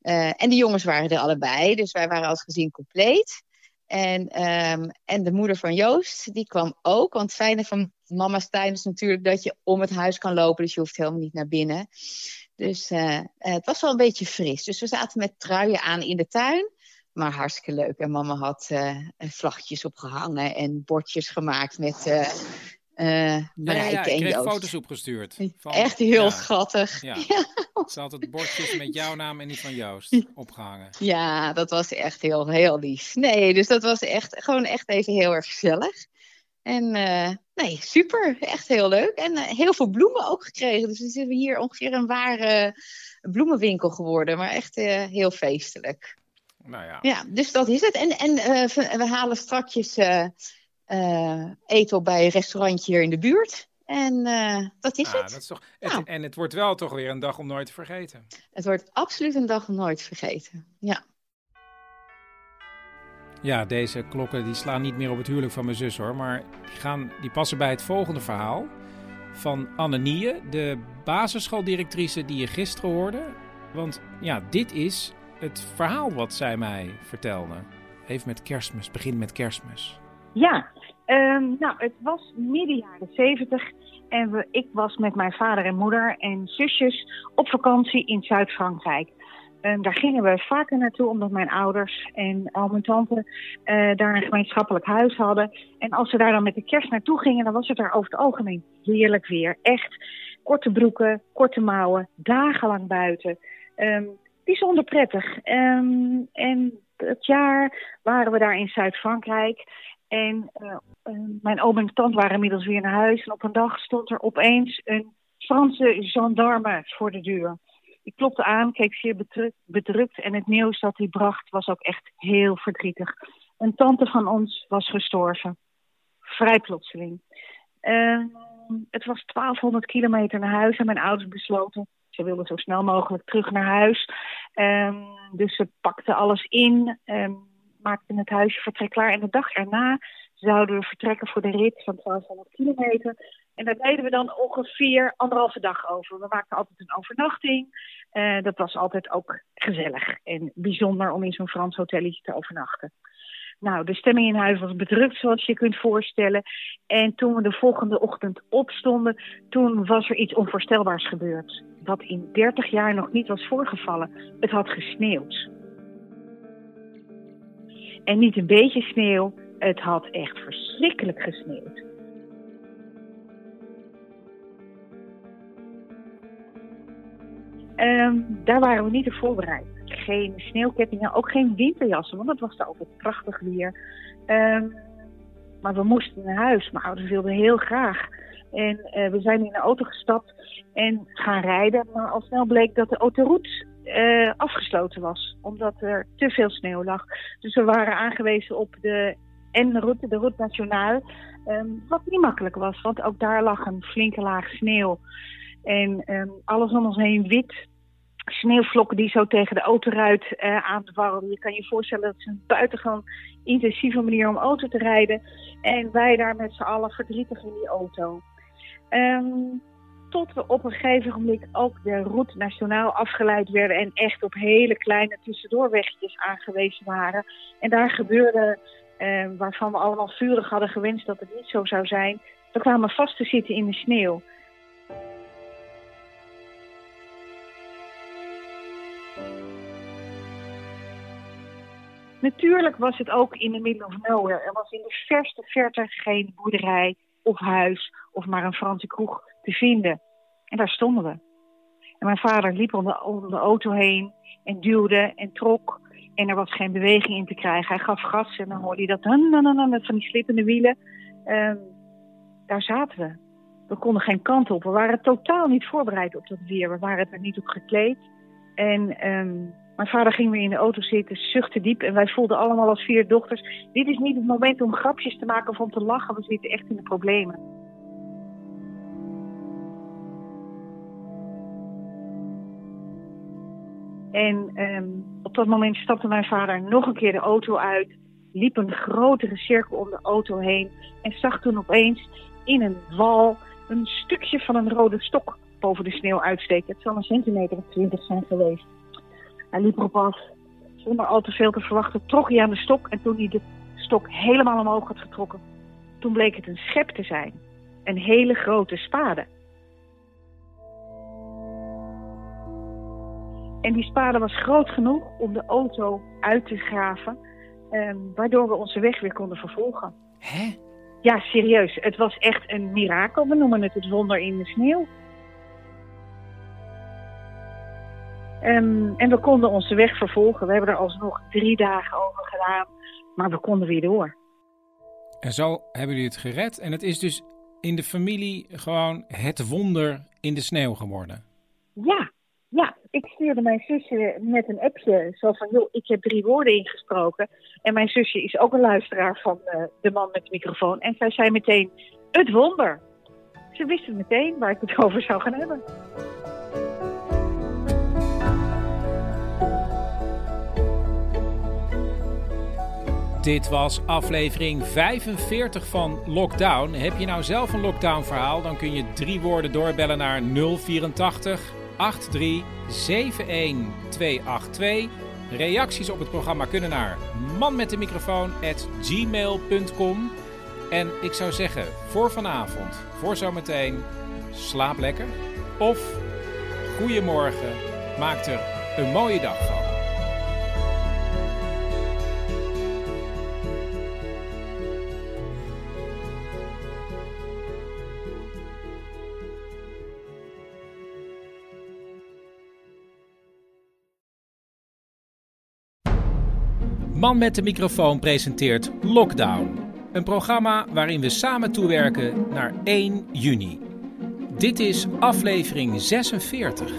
Eh, en de jongens waren er allebei. Dus wij waren als gezin compleet. En, ehm, en de moeder van Joost, die kwam ook. Want het fijne van mama's tuin is natuurlijk dat je om het huis kan lopen. Dus je hoeft helemaal niet naar binnen. Dus het was wel een beetje fris. Dus we zaten met truien aan in de tuin. Maar hartstikke leuk. En mama had eh, vlaggetjes opgehangen en bordjes gemaakt met Ja, ja, Marijke ja, ik kreeg Joost. foto's opgestuurd. Van, Echt heel ja, schattig. Ja. Ze had het bordjes met jouw naam en die van Joost opgehangen. Ja, dat was echt heel, heel lief. Nee, dus dat was echt gewoon echt even heel erg gezellig. En eh, nee, super. Echt heel leuk. En eh, heel veel bloemen ook gekregen. Dus we zitten hier ongeveer een ware bloemenwinkel geworden. Maar echt heel feestelijk. Nou ja. Ja, dus dat is het. En, en eh, we, halen strakjes eh, eten op bij een restaurantje hier in de buurt. En dat is Ah, het. dat is toch, het- En het wordt wel toch weer een dag om nooit te vergeten. Het wordt absoluut een dag om nooit vergeten. Ja. Ja, deze klokken die slaan niet meer op het huwelijk van mijn zus hoor. Maar die, gaan, die passen bij het volgende verhaal. Van Anne Nie, de basisschooldirectrice die je gisteren hoorde. Want ja, dit is het verhaal wat zij mij vertelde. Even met kerstmis, begin met kerstmis. Ja, ehm, nou, het was midden jaren zeventig en we, ik was met mijn vader en moeder en zusjes op vakantie in Zuid-Frankrijk. En daar gingen we vaker naartoe omdat mijn ouders en al mijn tante eh, daar een gemeenschappelijk huis hadden. En als we daar dan met de kerst naartoe gingen, dan was het daar over het algemeen heerlijk weer. Echt korte broeken, korte mouwen, dagenlang buiten. Ehm, bijzonder prettig. Ehm, en het jaar waren we daar in Zuid-Frankrijk. En eh, eh, mijn oom en tante waren inmiddels weer naar huis. En op een dag stond er opeens een Franse gendarme voor de deur. Ik klopte aan, keek zeer bedrukt, en het nieuws dat hij bracht was ook echt heel verdrietig. Een tante van ons was gestorven. Vrij plotseling. Uh, het was 1200 kilometer naar huis en mijn ouders besloten. Ze wilden zo snel mogelijk terug naar huis. Um, dus ze pakten alles in, um, maakten het huisje vertrek klaar. En de dag erna zouden we vertrekken voor de rit van 1200 kilometer. En daar deden we dan ongeveer anderhalve dag over. We maakten altijd een overnachting. Uh, dat was altijd ook gezellig en bijzonder om in zo'n Frans hotelletje te overnachten. Nou, de stemming in huis was bedrukt, zoals je kunt voorstellen. En toen we de volgende ochtend opstonden, toen was er iets onvoorstelbaars gebeurd. Wat in 30 jaar nog niet was voorgevallen. Het had gesneeuwd. En niet een beetje sneeuw, het had echt verschrikkelijk gesneeuwd. Um, daar waren we niet op voorbereid. Geen sneeuwkettingen, ook geen winterjassen, want het was daar altijd prachtig weer. Um, maar we moesten naar huis. Mijn ouders wilden heel graag. En uh, we zijn in de auto gestapt en gaan rijden. Maar al snel bleek dat de autoroute uh, afgesloten was. Omdat er te veel sneeuw lag. Dus we waren aangewezen op de N-route, de route nationaal. Um, wat niet makkelijk was, want ook daar lag een flinke laag sneeuw. En um, alles om ons heen wit. Sneeuwvlokken die zo tegen de autoruit uh, aanwarrelden. Je kan je voorstellen dat het een buitengewoon intensieve manier om auto te rijden. En wij daar met z'n allen verdrietig in die auto. Um, tot we op een gegeven moment ook de route nationaal afgeleid werden. En echt op hele kleine tussendoorwegjes aangewezen waren. En daar gebeurde, uh, waarvan we allemaal vurig hadden gewenst dat het niet zo zou zijn. We kwamen vast te zitten in de sneeuw. Natuurlijk was het ook in de middle of nowhere. Er was in de verste verte geen boerderij of huis of maar een Franse kroeg te vinden. En daar stonden we. En mijn vader liep om de, auto heen en duwde en trok. En er was geen beweging in te krijgen. Hij gaf gas en dan hoorde hij dat met van die slippende wielen. Um, daar zaten we. We konden geen kant op. We waren totaal niet voorbereid op dat weer. We waren er niet op gekleed. En um, mijn vader ging weer in de auto zitten, zuchtte diep. En wij voelden allemaal als vier dochters... dit is niet het moment om grapjes te maken of om te lachen. We zitten echt in de problemen. En um, op dat moment stapte mijn vader nog een keer de auto uit... liep een grotere cirkel om de auto heen... en zag toen opeens in een wal een stukje van een rode stok boven de sneeuw uitsteken. Het zal een centimeter of twintig zijn geweest. Hij liep erop af. Zonder al te veel te verwachten trok hij aan de stok. En toen hij de stok helemaal omhoog had getrokken, toen bleek het een schep te zijn. Een hele grote spade. En die spade was groot genoeg om de auto uit te graven. Um, waardoor we onze weg weer konden vervolgen. Hè? Ja, serieus. Het was echt een mirakel. We noemen het het wonder in de sneeuw. Um, en we konden onze weg vervolgen. We hebben er alsnog drie dagen over gedaan. Maar we konden weer door. En zo hebben jullie het gered. En het is dus in de familie gewoon het wonder in de sneeuw geworden. Ja, ja. Ik stuurde mijn zusje met een appje. Zo van, joh, ik heb drie woorden ingesproken. En mijn zusje is ook een luisteraar van uh, de man met de microfoon. En zij zei meteen, het wonder. Ze wisten meteen waar ik het over zou gaan hebben. Dit was aflevering 45 van Lockdown. Heb je nou zelf een lockdown verhaal? Dan kun je drie woorden doorbellen naar 084 83 71282. Reacties op het programma kunnen naar manmetdemicrofoon@gmail.com. En ik zou zeggen, voor vanavond, voor zometeen, slaap lekker. Of goedemorgen, maak er een mooie dag van. Man met de microfoon presenteert Lockdown. Een programma waarin we samen toewerken naar 1 juni. Dit is aflevering 46.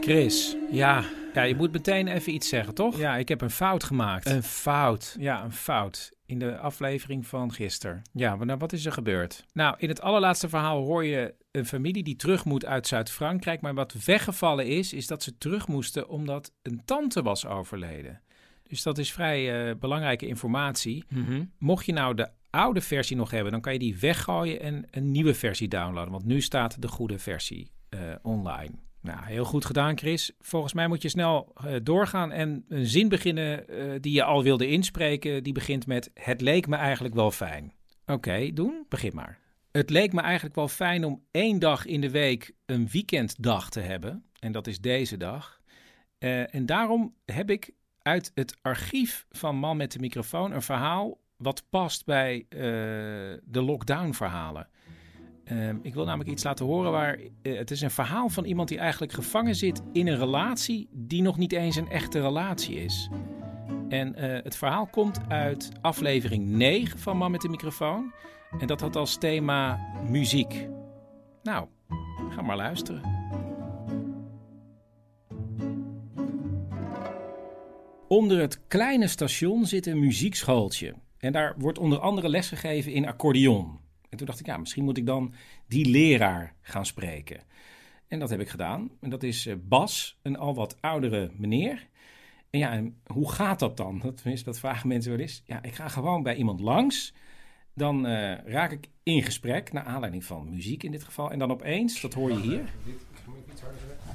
Chris, ja, ja, je moet meteen even iets zeggen, toch? Ja, ik heb een fout gemaakt. Een fout. Ja, een fout. In de aflevering van gisteren. Ja, maar nou, wat is er gebeurd? Nou, in het allerlaatste verhaal hoor je een familie die terug moet uit Zuid-Frankrijk. Maar wat weggevallen is, is dat ze terug moesten omdat een tante was overleden. Dus dat is vrij uh, belangrijke informatie. Mhm. Mocht je nou de oude versie nog hebben, dan kan je die weggooien en een nieuwe versie downloaden. Want nu staat de goede versie uh, online. Nou, heel goed gedaan, Chris. Volgens mij moet je snel uh, doorgaan en een zin beginnen die je al wilde inspreken. Die begint met: Het leek me eigenlijk wel fijn. Oké, okay, doen? Begin maar. Het leek me eigenlijk wel fijn om één dag in de week een weekenddag te hebben. En dat is deze dag. Uh, en daarom heb ik uit het archief van Man met de microfoon een verhaal wat past bij de lockdown-verhalen. Uh, ik wil namelijk iets laten horen waar. Uh, het is een verhaal van iemand die eigenlijk gevangen zit in een relatie die nog niet eens een echte relatie is. En het verhaal komt uit aflevering 9 van Man met de microfoon. En dat had als thema muziek. Nou, ga maar luisteren. Onder het kleine station zit een muziekschooltje. En daar wordt onder andere lesgegeven in accordeon. En toen dacht ik, ja, misschien moet ik dan die leraar gaan spreken. En dat heb ik gedaan. En dat is Bas, een al wat oudere meneer. En ja, hoe gaat dat dan? Dat, dat vragen mensen wel eens. Ja, ik ga gewoon bij iemand langs. Dan uh, raak ik in gesprek, naar aanleiding van muziek in dit geval. En dan opeens, dat hoor je hier.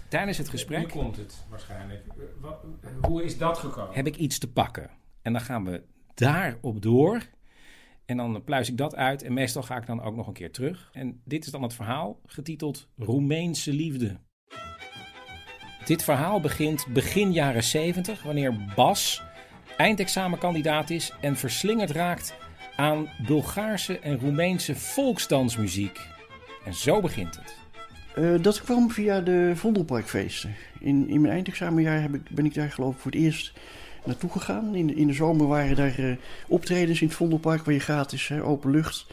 Tijdens het gesprek. Nu komt het waarschijnlijk. Wat, hoe is dat gekomen? Heb ik iets te pakken. En dan gaan we daarop door. En dan pluis ik dat uit en meestal ga ik dan ook nog een keer terug. En dit is dan het verhaal, getiteld Roemeense liefde. Dit verhaal begint begin jaren 70, wanneer Bas eindexamenkandidaat is en verslingerd raakt aan Bulgaarse en Roemeense volksdansmuziek. En zo begint het. Uh, dat kwam via de Vondelparkfeesten. In, in mijn eindexamenjaar heb ik, ben ik daar geloof ik voor het eerst naartoe gegaan. In in de zomer waren daar uh, optredens in het Vondelpark waar je gratis, hè, open lucht.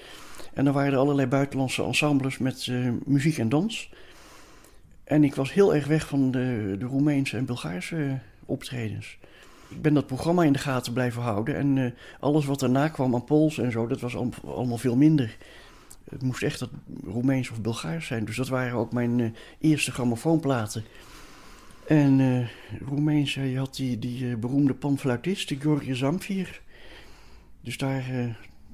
En dan waren er allerlei buitenlandse ensembles met uh, muziek en dans. En ik was heel erg weg van de, de Roemeense en Bulgaarse optredens. Ik ben dat programma in de gaten blijven houden. En uh, alles wat daarna kwam aan Pools en zo, dat was al, allemaal veel minder. Het moest echt dat Roemeens of Bulgaars zijn. Dus dat waren ook mijn uh, eerste grammofoonplaten. En uh, Roemeens, je had die, die beroemde panfluitist, George Zamfir. Dus daar...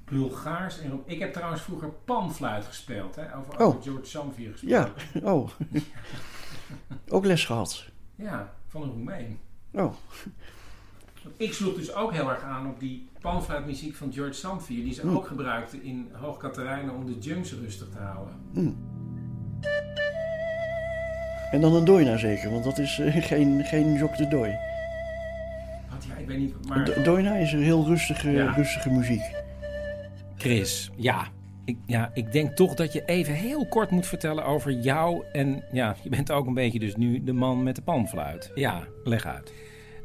Bulgaars en Ik heb trouwens vroeger panfluit gespeeld, hè? Over, oh. George Zamfir gespeeld. Ja, oh. ook les gehad. Ja, van een Roemeen. Oh. Ik sloeg dus ook heel erg aan op die panfluitmuziek van George Zamfir, die ze Mm. ook gebruikten in Hoog Katerijnen om de junks rustig te houden. Mm. En dan een doina zeker, want dat is uh, geen, geen jok de dooi. Wat, ja, ik weet niet, maar... Do doina is een heel rustige, Ja. rustige muziek. Chris, ja. Ik, ja, ik denk toch dat je even heel kort moet vertellen over jou. En ja, je bent ook een beetje dus nu de man met de panfluit. Ja, leg uit.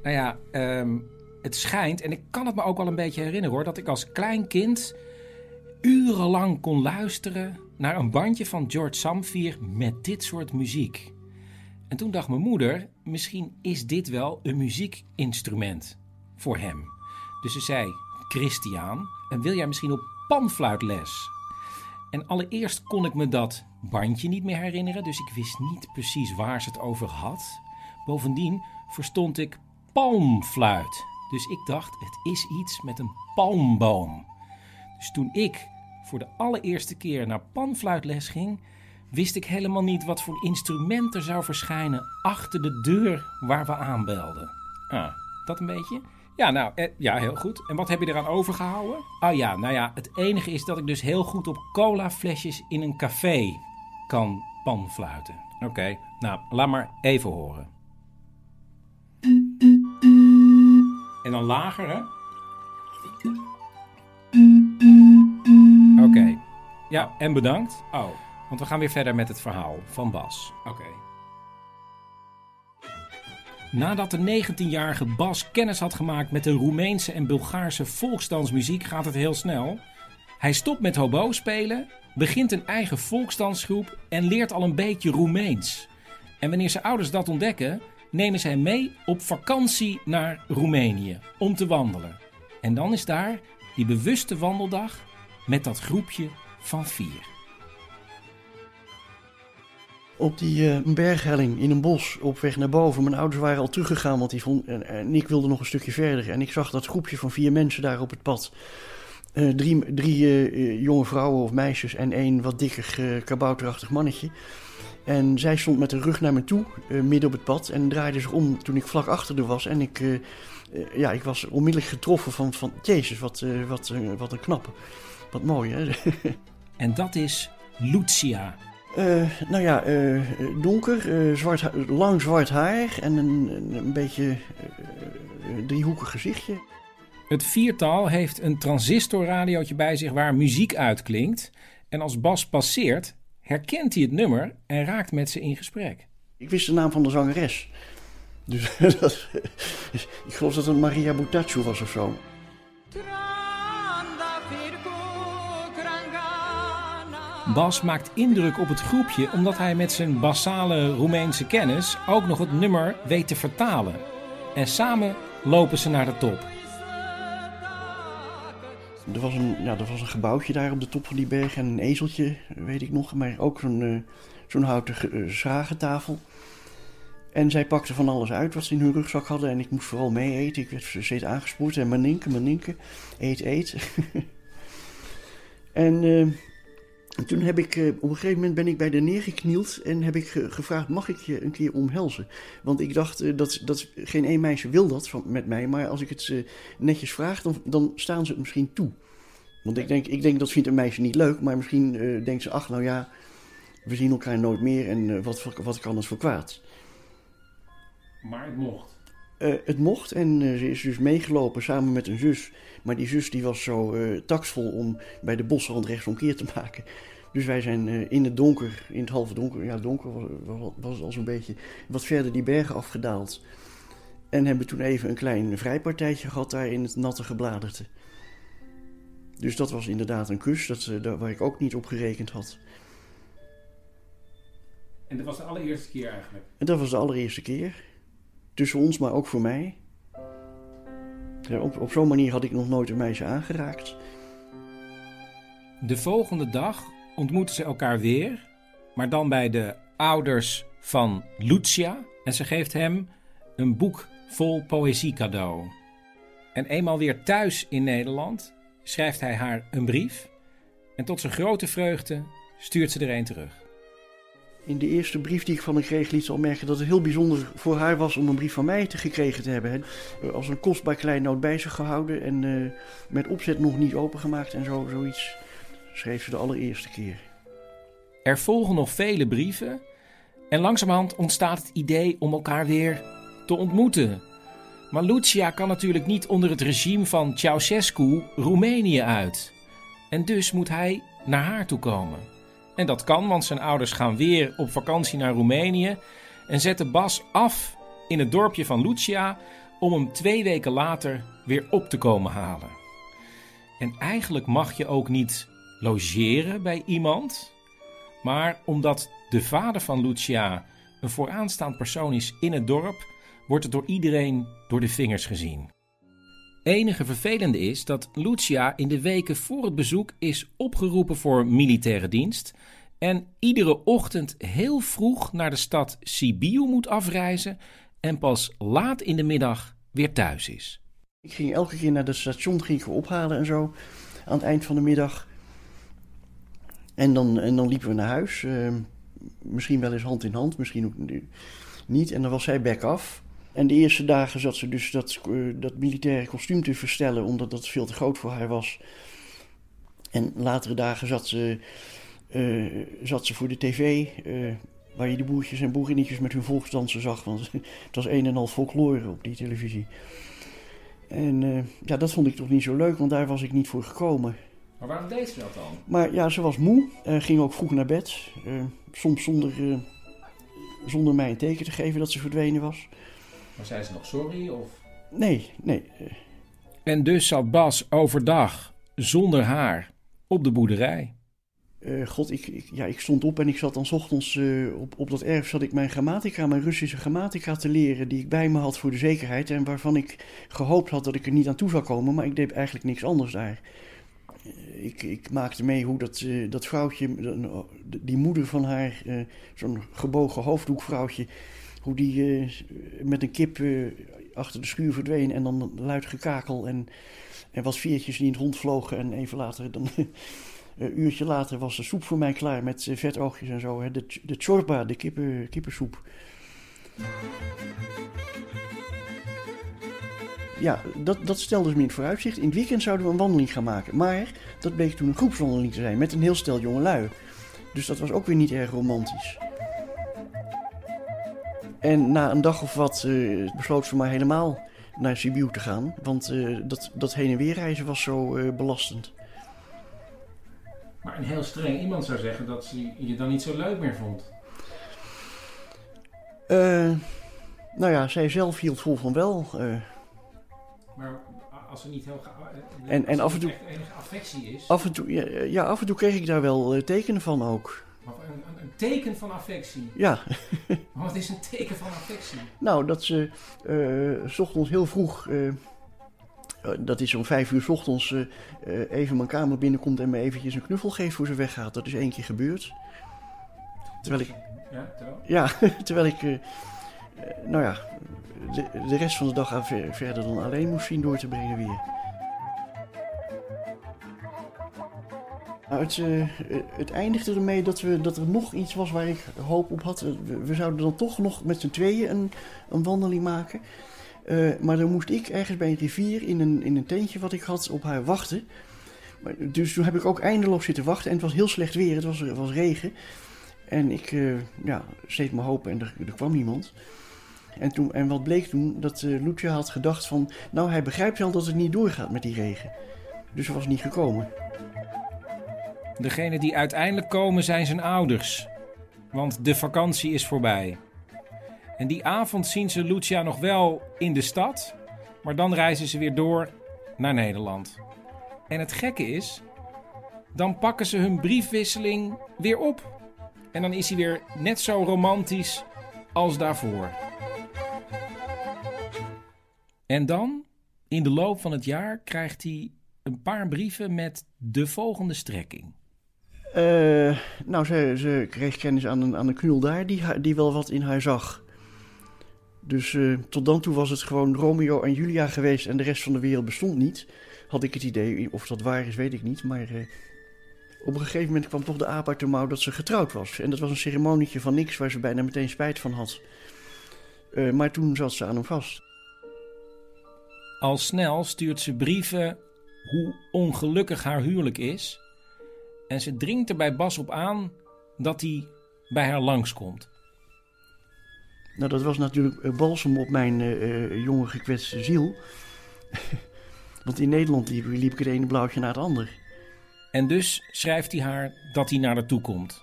Nou ja, ehm, het schijnt, en ik kan het me ook wel een beetje herinneren hoor, dat ik als klein kind urenlang kon luisteren naar een bandje van George Samfir met dit soort muziek. En toen dacht mijn moeder, misschien is dit wel een muziekinstrument voor hem. Dus ze zei, Christian, en wil jij misschien op panfluitles? En allereerst kon ik me dat bandje niet meer herinneren, dus ik wist niet precies waar ze het over had. Bovendien verstond ik palmfluit. Dus ik dacht, het is iets met een palmboom. Dus toen ik voor de allereerste keer naar panfluitles ging, wist ik helemaal niet wat voor instrument er zou verschijnen achter de deur waar we aanbelden. Ah, dat een beetje? Ja, nou, eh, ja, heel goed. En wat heb je eraan overgehouden? Oh ja, nou ja, het enige is dat ik dus heel goed op colaflesjes in een café kan panfluiten. Oké, nou, laat maar even horen. En dan lager, hè? Oké. Ja, en bedankt. Oh, want we gaan weer verder met het verhaal van Bas. Oké. Nadat de 19-jarige Bas kennis had gemaakt met de Roemeense en Bulgaarse volksdansmuziek, gaat het heel snel. Hij stopt met hobo spelen, begint een eigen volksdansgroep en leert al een beetje Roemeens. En wanneer zijn ouders dat ontdekken, nemen zij mee op vakantie naar Roemenië om te wandelen. En dan is daar die bewuste wandeldag met dat groepje van vier. Op die uh, berghelling in een bos op weg naar boven. Mijn ouders waren al teruggegaan, want die vond, en, ik wilde nog een stukje verder. En ik zag dat groepje van vier mensen daar op het pad. Uh, drie drie uh, jonge vrouwen of meisjes en één wat dikker kabouterachtig mannetje. En zij stond met de rug naar me toe, midden op het pad. En draaide zich om toen ik vlak achter haar was. En ik, ja, ik was onmiddellijk getroffen van, van Jezus, wat, wat, wat een knappe. Wat mooi, hè? en dat is Lucia. Nou ja, donker, zwart, lang zwart haar en een, een beetje driehoekig gezichtje. Het viertal heeft een transistorradiootje bij zich waar muziek uitklinkt. En als Bas passeert, herkent hij het nummer en raakt met ze in gesprek. Ik wist de naam van de zangeres. Dus dat, ik geloof dat het Maria Butaccio was of zo. Bas maakt indruk op het groepje omdat hij met zijn basale Roemeense kennis ook nog het nummer weet te vertalen. En samen lopen ze naar de top. Er was, een, ja, er was een gebouwtje daar op de top van die berg en een ezeltje, weet ik nog. Maar ook zo'n uh, zo'n houten uh. En zij pakte van alles uit wat ze in hun rugzak hadden. En ik moest vooral mee eten. Ik werd steeds aangespoord. En maninke, maninke, eet, eet. en... Uh, en toen heb ik, uh, op een gegeven moment ben ik bij de neergeknield en heb ik gevraagd, mag ik je een keer omhelzen? Want ik dacht, uh, dat, dat geen één meisje wil dat van, met mij, maar als ik het uh, netjes vraag, dan, dan staan ze het misschien toe. Want ik denk, ik denk dat vindt een meisje niet leuk, maar misschien denkt ze, ach nou ja, we zien elkaar nooit meer en wat, wat kan het voor kwaad? Maar het mocht. Het mocht en ze is dus meegelopen samen met een zus. Maar die zus die was zo uh, taksvol om bij de bosrand rechtsomkeer te maken. Dus wij zijn in het donker, in het halve donker, ja donker was, was, was al zo'n beetje, wat verder die bergen afgedaald. En hebben toen even een klein vrijpartijtje gehad daar in het natte gebladerte. Dus dat was inderdaad een kus, dat, uh, waar ik ook niet op gerekend had. En dat was de allereerste keer eigenlijk? En dat was de allereerste keer. Tussen ons, maar ook voor mij. Op, op zo'n manier had ik nog nooit een meisje aangeraakt. De volgende dag ontmoeten ze elkaar weer, maar dan bij de ouders van Lucia. En ze geeft hem een boek vol poëzie cadeau. En eenmaal weer thuis in Nederland schrijft hij haar een brief. En tot zijn grote vreugde stuurt ze er een terug. In de eerste brief die ik van haar kreeg liet ze al merken dat het heel bijzonder voor haar was om een brief van mij te gekregen te hebben. Als een kostbaar kleinoot bij zich gehouden en uh, met opzet nog niet opengemaakt en zo, zoiets schreef ze de allereerste keer. Er volgen nog vele brieven en langzamerhand ontstaat het idee om elkaar weer te ontmoeten. Maar Lucia kan natuurlijk niet onder het regime van Ceausescu Roemenië uit. En dus moet hij naar haar toe komen. En dat kan, want zijn ouders gaan weer op vakantie naar Roemenië en zetten Bas af in het dorpje van Lucia om hem twee weken later weer op te komen halen. En eigenlijk mag je ook niet logeren bij iemand, maar omdat de vader van Lucia een vooraanstaand persoon is in het dorp, wordt het door iedereen door de vingers gezien. Enige vervelende is dat Lucia in de weken voor het bezoek is opgeroepen voor militaire dienst en iedere ochtend heel vroeg naar de stad Sibiu moet afreizen en pas laat in de middag weer thuis is. Ik ging elke keer naar het station ging ophalen en zo aan het eind van de middag. En dan, en dan liepen we naar huis. Uh, misschien wel eens hand in hand, misschien ook niet. En dan was zij back af. En de eerste dagen zat ze dus dat, uh, dat militaire kostuum te verstellen, omdat dat veel te groot voor haar was. En latere dagen zat ze, uh, zat ze voor de tv, uh, waar je de boertjes en boerinnetjes met hun volksdansen zag. Want het was een en al folklore op die televisie. En ja, dat vond ik toch niet zo leuk, want daar was ik niet voor gekomen. Maar waarom deed ze dat dan? Maar ja, ze was moe, ging ook vroeg naar bed. soms zonder, zonder mij een teken te geven dat ze verdwenen was. Maar zei ze nog sorry? Of? Nee, nee. En dus zat Bas overdag zonder haar op de boerderij. Uh, God, ik, ik, ja, ik stond op en ik zat dan 's ochtends uh, op, op dat erf zat ik mijn grammatica, mijn Russische grammatica te leren, die ik bij me had voor de zekerheid en waarvan ik gehoopt had dat ik er niet aan toe zou komen, maar ik deed eigenlijk niks anders daar. Uh, ik, ik maakte mee hoe dat, dat vrouwtje, die moeder van haar, zo'n gebogen hoofddoekvrouwtje, hoe die met een kip achter de schuur verdween en dan luid gekakel en, en wat veertjes die in het rond vlogen en even later dan... Een uurtje later was de soep voor mij klaar met eh, vetoogjes en zo. Hè. De, de chorba, de kippen, kippensoep. Ja, dat, dat stelde ze me in het vooruitzicht. In het weekend zouden we een wandeling gaan maken. Maar dat bleek toen een groepswandeling te zijn met een heel stel jongelui. Dus dat was ook weer niet erg romantisch. En na een dag of wat uh, besloot ze maar helemaal naar Sibiu te gaan. Want uh, dat, dat heen en weer reizen was zo uh, belastend. Maar een heel streng iemand zou zeggen dat ze je dan niet zo leuk meer vond. Nou ja, zij zelf hield vol van wel. Maar als er niet heel. En, en af en toe. enige affectie is. Af en toe, ja, ja, af en toe kreeg ik daar wel tekenen van ook. Een, teken van affectie? Ja. Wat is een teken van affectie? Nou, dat ze s ochtends heel vroeg eh, dat is om vijf uur s ochtends uh, even mijn kamer binnenkomt en me eventjes een knuffel geeft voor ze weggaat. Dat is één keer gebeurd. Terwijl ik. Ja, terwijl? Ja, terwijl ik. Uh, nou ja, de, de, rest van de dag verder dan alleen moest zien door te brengen weer. Nou, het, het, eindigde ermee dat, we, dat er nog iets was waar ik hoop op had. We, zouden dan toch nog met z'n tweeën een, een wandeling maken. Uh, maar dan moest ik ergens bij een rivier in een, in een tentje wat ik had op haar wachten. Maar, dus toen heb ik ook eindeloos zitten wachten. En het was heel slecht weer, het was, was regen. En ik uh, ja, steed mijn hoop en er, kwam niemand. En, toen, en wat bleek toen? Dat uh, had gedacht van... Nou, hij begrijpt wel dat het niet doorgaat met die regen. Dus ze was niet gekomen. Degene die uiteindelijk komen zijn zijn ouders. Want de vakantie is voorbij. En die avond zien ze Lucia nog wel in de stad, maar dan reizen ze weer door naar Nederland. En het gekke is, dan pakken ze hun briefwisseling weer op. En dan is hij weer net zo romantisch als daarvoor. En dan, in de loop van het jaar, krijgt hij een paar brieven met de volgende strekking. Uh, nou, ze, ze kreeg kennis aan een, aan een knul daar die, die wel wat in haar zag. Dus uh, tot dan toe was het gewoon Romeo en Julia geweest en de rest van de wereld bestond niet. Had ik het idee, of dat waar is, weet ik niet. Maar uh, op een gegeven moment kwam toch de aap uit de mouw dat ze getrouwd was. En dat was een ceremonietje van niks waar ze bijna meteen spijt van had. Maar toen zat ze aan hem vast. Al snel stuurt ze brieven hoe ongelukkig haar huwelijk is. En ze dringt er bij Bas op aan dat hij bij haar langskomt. Nou, dat was natuurlijk balsem op mijn uh, jonge gekwetste ziel. Want in Nederland liep, liep ik het ene blauwtje naar het ander. En dus schrijft hij haar dat hij naar haar toe komt.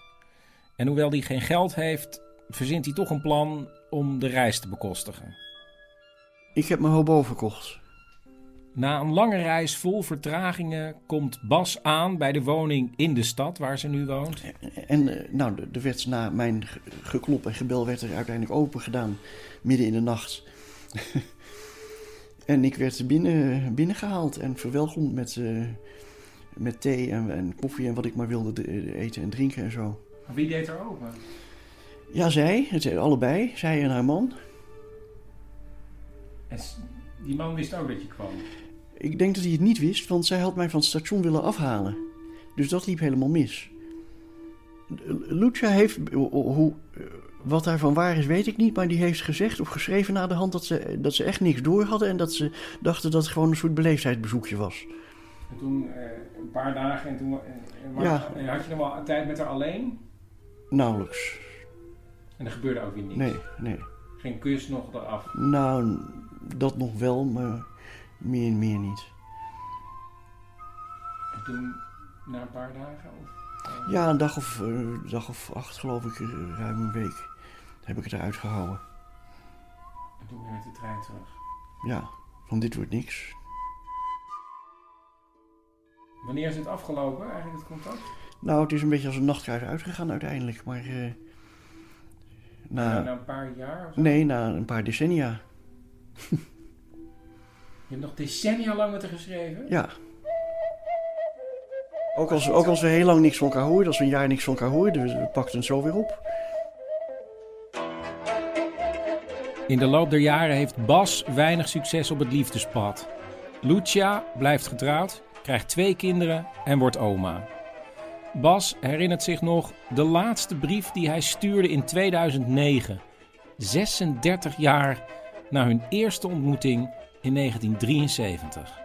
En hoewel hij geen geld heeft, verzint hij toch een plan om de reis te bekostigen. Ik heb mijn hobo verkocht. Na een lange reis vol vertragingen komt Bas aan bij de woning in de stad waar ze nu woont. En eh, nou, er werd na mijn geklop en gebel werd er uiteindelijk open gedaan, midden in de nacht. en ik werd binnen, binnengehaald en verwelkomd met, uh, met thee en, en, koffie en wat ik maar wilde eten en drinken en zo. Wie deed er open? Ja, zij, het, allebei, zij en haar man. En die man wist ook dat je kwam? Ik denk dat hij het niet wist, want zij had mij van het station willen afhalen. Dus dat liep helemaal mis. Lucia heeft, hoe, wat daarvan waar is, weet ik niet. Maar die heeft gezegd of geschreven na de hand dat ze, dat ze echt niks door hadden. En dat ze dachten dat het gewoon een soort beleefdheidsbezoekje was. En toen uh, een paar dagen en toen en, ja. en had je nog wel tijd met haar alleen? Nauwelijks. En er gebeurde ook weer niets? Nee, nee. Geen kus nog eraf? Nou, dat nog wel, maar meer en meer niet. En toen, na een paar dagen? Of, Ja, een dag of, uh, dag of acht geloof ik, ruim een week, heb ik het eruit gehouden. En toen weer met de trein terug? Ja, van dit wordt niks. Wanneer is het afgelopen, eigenlijk het contact? Nou, het is een beetje als een nachtkaars uitgegaan uiteindelijk. Maar eh, na, na een paar jaar? Of zo? Nee, na een paar decennia. Je hebt nog decennia lang met haar geschreven? Ja. Ook als, ook als we heel lang niks van elkaar hoorden, als we een jaar niks van elkaar hoorden, we pakten het zo weer op. In de loop der jaren heeft Bas weinig succes op het liefdespad. Lucia blijft getrouwd, krijgt twee kinderen en wordt oma. Bas herinnert zich nog de laatste brief die hij stuurde in 2009. 36 jaar na hun eerste ontmoeting in 1973.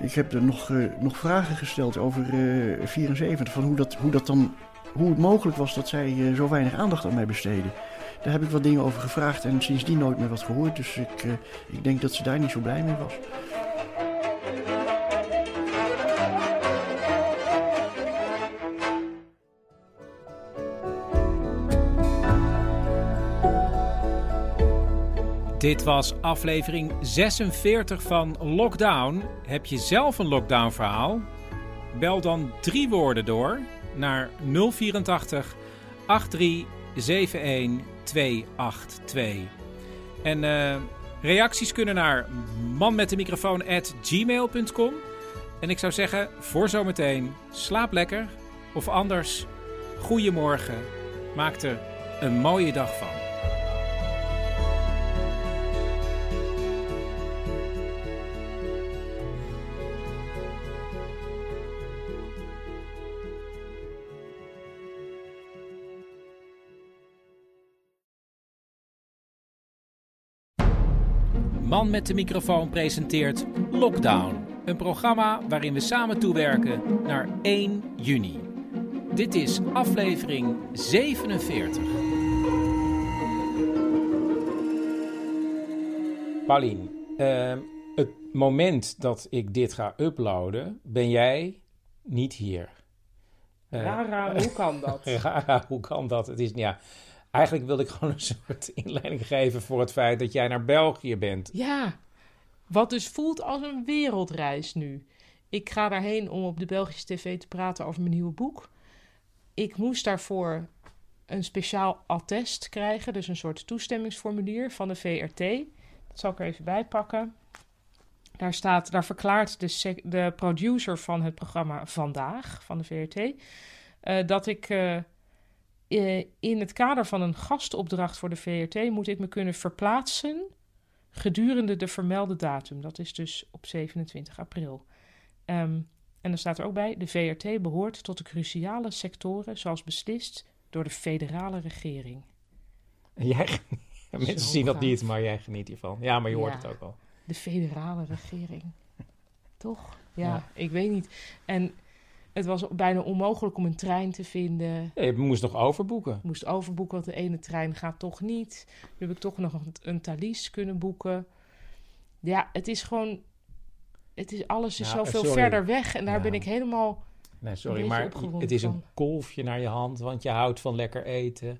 Ik heb er nog, eh, nog vragen gesteld over eh 74, van hoe, dat, hoe, dat dan, hoe het mogelijk was dat zij eh, zo weinig aandacht aan mij besteden. Daar heb ik wat dingen over gevraagd en sindsdien nooit meer wat gehoord. Dus ik, eh, ik denk dat ze daar niet zo blij mee was. Dit was aflevering 46 van Lockdown. Heb je zelf een lockdown verhaal? Bel dan drie woorden door naar 084 8371 282. En eh, reacties kunnen naar manmetdemicrofoon@gmail.com. En ik zou zeggen, voor zometeen, slaap lekker. Of anders, goeiemorgen. Maak er een mooie dag van. Man met de microfoon presenteert Lockdown. Een programma waarin we samen toewerken naar 1 juni. Dit is aflevering 47. Paulien, ehm, het moment dat ik dit ga uploaden, ben jij niet hier. Eh, Rara, hoe kan dat? Rara, hoe kan dat? Het is, ja, eigenlijk wilde ik gewoon een soort inleiding geven voor het feit dat jij naar België bent. Ja, wat dus voelt als een wereldreis nu. Ik ga daarheen om op de Belgische tv te praten over mijn nieuwe boek. Ik moest daarvoor een speciaal attest krijgen, dus een soort toestemmingsformulier van de VRT. Dat zal ik er even bij pakken. Daar, staat, daar verklaart de, de producer van het programma Vandaag van de VRT eh, dat ik eh, eh, in het kader van een gastopdracht voor de VRT moet ik me kunnen verplaatsen gedurende de vermelde datum. Dat is dus op 27 april. Ehm, en er staat er ook bij: de VRT behoort tot de cruciale sectoren zoals beslist door de federale regering. En jij, mensen Zo zien dat niet, maar jij geniet hiervan. Ja, maar je hoort Ja. het ook al. De federale regering. Toch? Ja, Ja. ik weet niet. En het was bijna onmogelijk om een trein te vinden. Ja, je moest nog overboeken. Ik moest overboeken, want de ene trein gaat toch niet. Nu heb ik toch nog een, een Thalys kunnen boeken. Ja, het is gewoon... Het is, alles is zoveel sorry. verder weg. En daar Ja. ben ik helemaal... Nee, sorry, maar het is van. een kolfje naar je hand, want je houdt van lekker eten.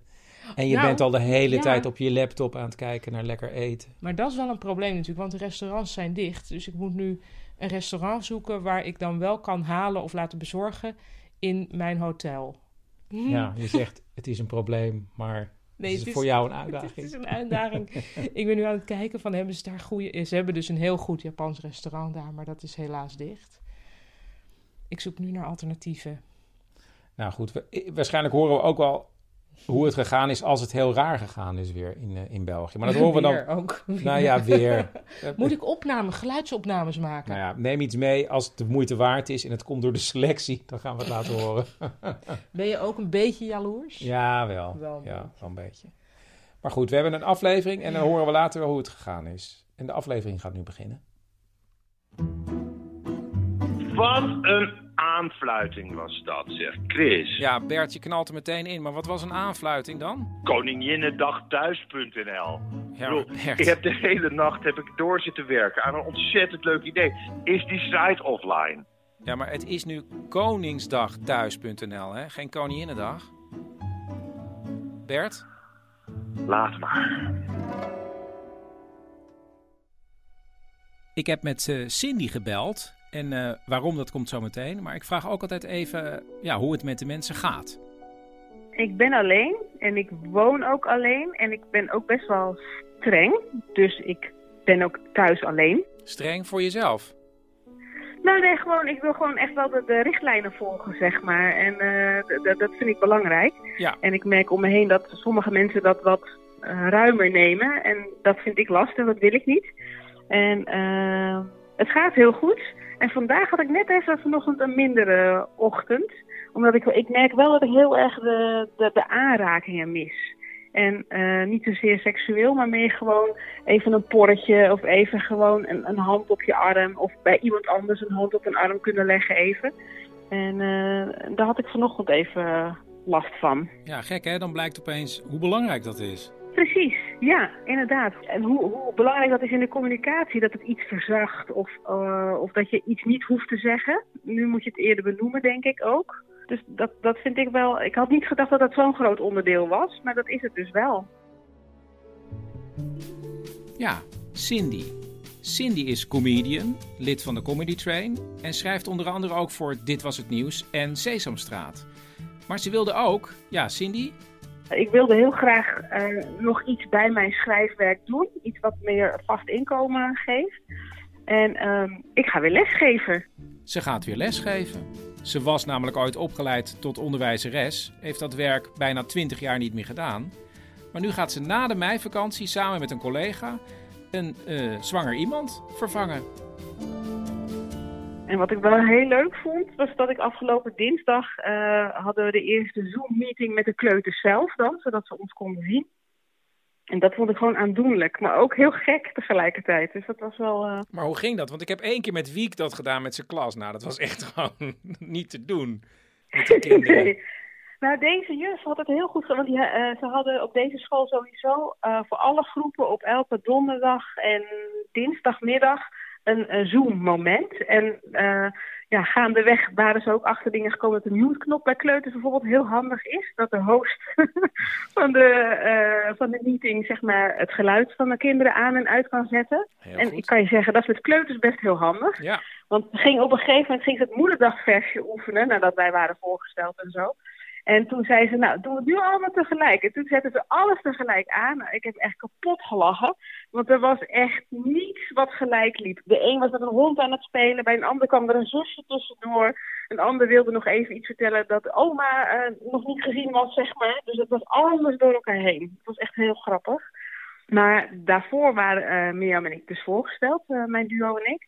En je Nou, bent al de hele ja. tijd op je laptop aan het kijken naar lekker eten. Maar dat is wel een probleem natuurlijk, want de restaurants zijn dicht. Dus ik moet nu een restaurant zoeken waar ik dan wel kan halen of laten bezorgen in mijn hotel. Ja, je zegt het is een probleem, maar Nee, het is het voor jou een uitdaging. Het is een uitdaging. ik ben nu aan het kijken van hebben ze daar goede... Ze hebben dus een heel goed Japans restaurant daar, maar dat is helaas dicht. Ik zoek nu naar alternatieven. Nou goed, we- waarschijnlijk horen we ook wel hoe het gegaan is als het heel raar gegaan is weer in, eh, in België. Maar dat horen we dan... Weer ook. Nou ja, weer. Moet ik opnames, geluidsopnames maken? Nou ja, neem iets mee als het de moeite waard is en het komt door de selectie. Dan gaan we het laten horen. Ben je ook een beetje jaloers? Ja, wel. Wel een ja, wel een beetje. Maar goed, we hebben een aflevering en dan horen we later wel hoe het gegaan is. En de aflevering gaat nu beginnen. Wat een aanfluiting was dat, zeg Chris. Ja, Bert, je knalt er meteen in. Maar wat was een aanfluiting dan? Koninginnedagthuis.nl. Ja, Bert. ik heb de hele nacht heb ik door zitten werken aan een ontzettend leuk idee. Is die site offline? Ja, maar het is nu Koningsdagthuis.nl, hè? Geen Koninginnedag. Bert? Laat maar. Ik heb met eh, Cindy gebeld En eh, waarom, dat komt zo meteen. Maar ik vraag ook altijd even ja, hoe het met de mensen gaat. Ik ben alleen en ik woon ook alleen en ik ben ook best wel streng. Dus ik ben ook thuis alleen. Streng voor jezelf? Nou nee, gewoon, ik wil gewoon echt wel de, de richtlijnen volgen, zeg maar. En eh, dat vind ik belangrijk. Ja. En ik merk om me heen dat sommige mensen dat wat eh, ruimer nemen. En dat vind ik lastig, dat wil ik niet. En het gaat heel goed. En vandaag had ik net even vanochtend een mindere ochtend. Omdat ik, ik merk wel dat ik heel erg de, de, de aanrakingen mis. En uh, niet zozeer seksueel, maar meer gewoon even een porretje of even gewoon een, een, hand op je arm. Of bij iemand anders een hand op een arm kunnen leggen even. En uh, daar had ik vanochtend even last van. Ja, gek hè? Dan blijkt opeens hoe belangrijk dat is. Precies, ja, inderdaad. En hoe, hoe belangrijk dat is in de communicatie, dat het iets verzacht of, uh, of dat je iets niet hoeft te zeggen. Nu moet je het eerder benoemen, denk ik ook. Dus dat, dat vind ik wel. Ik had niet gedacht dat dat zo'n groot onderdeel was, maar dat is het dus wel. Ja, Cindy. Cindy is comedian, lid van de Comedy Train en schrijft onder andere ook voor Dit Was Het Nieuws en Sesamstraat. Maar ze wilde ook, ja, Cindy. Ik wilde heel graag uh, nog iets bij mijn schrijfwerk doen, iets wat meer vast inkomen geeft. En uh, ik ga weer lesgeven. Ze gaat weer lesgeven. Ze was namelijk ooit opgeleid tot onderwijzeres, heeft dat werk bijna 20 jaar niet meer gedaan. Maar nu gaat ze na de meivakantie samen met een collega een uh, zwanger iemand vervangen. En wat ik wel heel leuk vond, was dat ik afgelopen dinsdag uh, hadden we de eerste Zoom-meeting met de kleuters zelf dan, zodat ze ons konden zien. En dat vond ik gewoon aandoenlijk, maar ook heel gek tegelijkertijd. Dus dat was wel... Uh... Maar hoe ging dat? Want ik heb één keer met Wiek dat gedaan met zijn klas. Nou, dat was echt gewoon niet te doen met de kinderen. nee. Nou, deze juf had het heel goed gedaan. Want die, uh, ze hadden op deze school sowieso uh, voor alle groepen op elke donderdag en dinsdagmiddag een, een Zoom-moment. En uh, ja, gaandeweg waren ze ook achter dingen gekomen dat de mute-knop bij kleuters bijvoorbeeld heel handig is. Dat de host van, de, uh, van de meeting zeg maar, het geluid van de kinderen aan en uit kan zetten. Heel en goed. ik kan je zeggen, dat is met kleuters best heel handig. Ja. Want ging op een gegeven moment ging ze het moederdagversje oefenen, nadat wij waren voorgesteld en zo. En toen zei ze, nou, doen we het nu allemaal tegelijk. En toen zetten ze alles tegelijk aan. Nou, ik heb echt kapot gelachen. Want er was echt niets wat gelijk liep. De een was met een hond aan het spelen. Bij een ander kwam er een zusje tussendoor. Een ander wilde nog even iets vertellen dat oma uh, nog niet gezien was, zeg maar. Dus het was alles door elkaar heen. Het was echt heel grappig. Maar daarvoor waren uh, Mirjam en ik dus voorgesteld, uh, mijn duo en ik.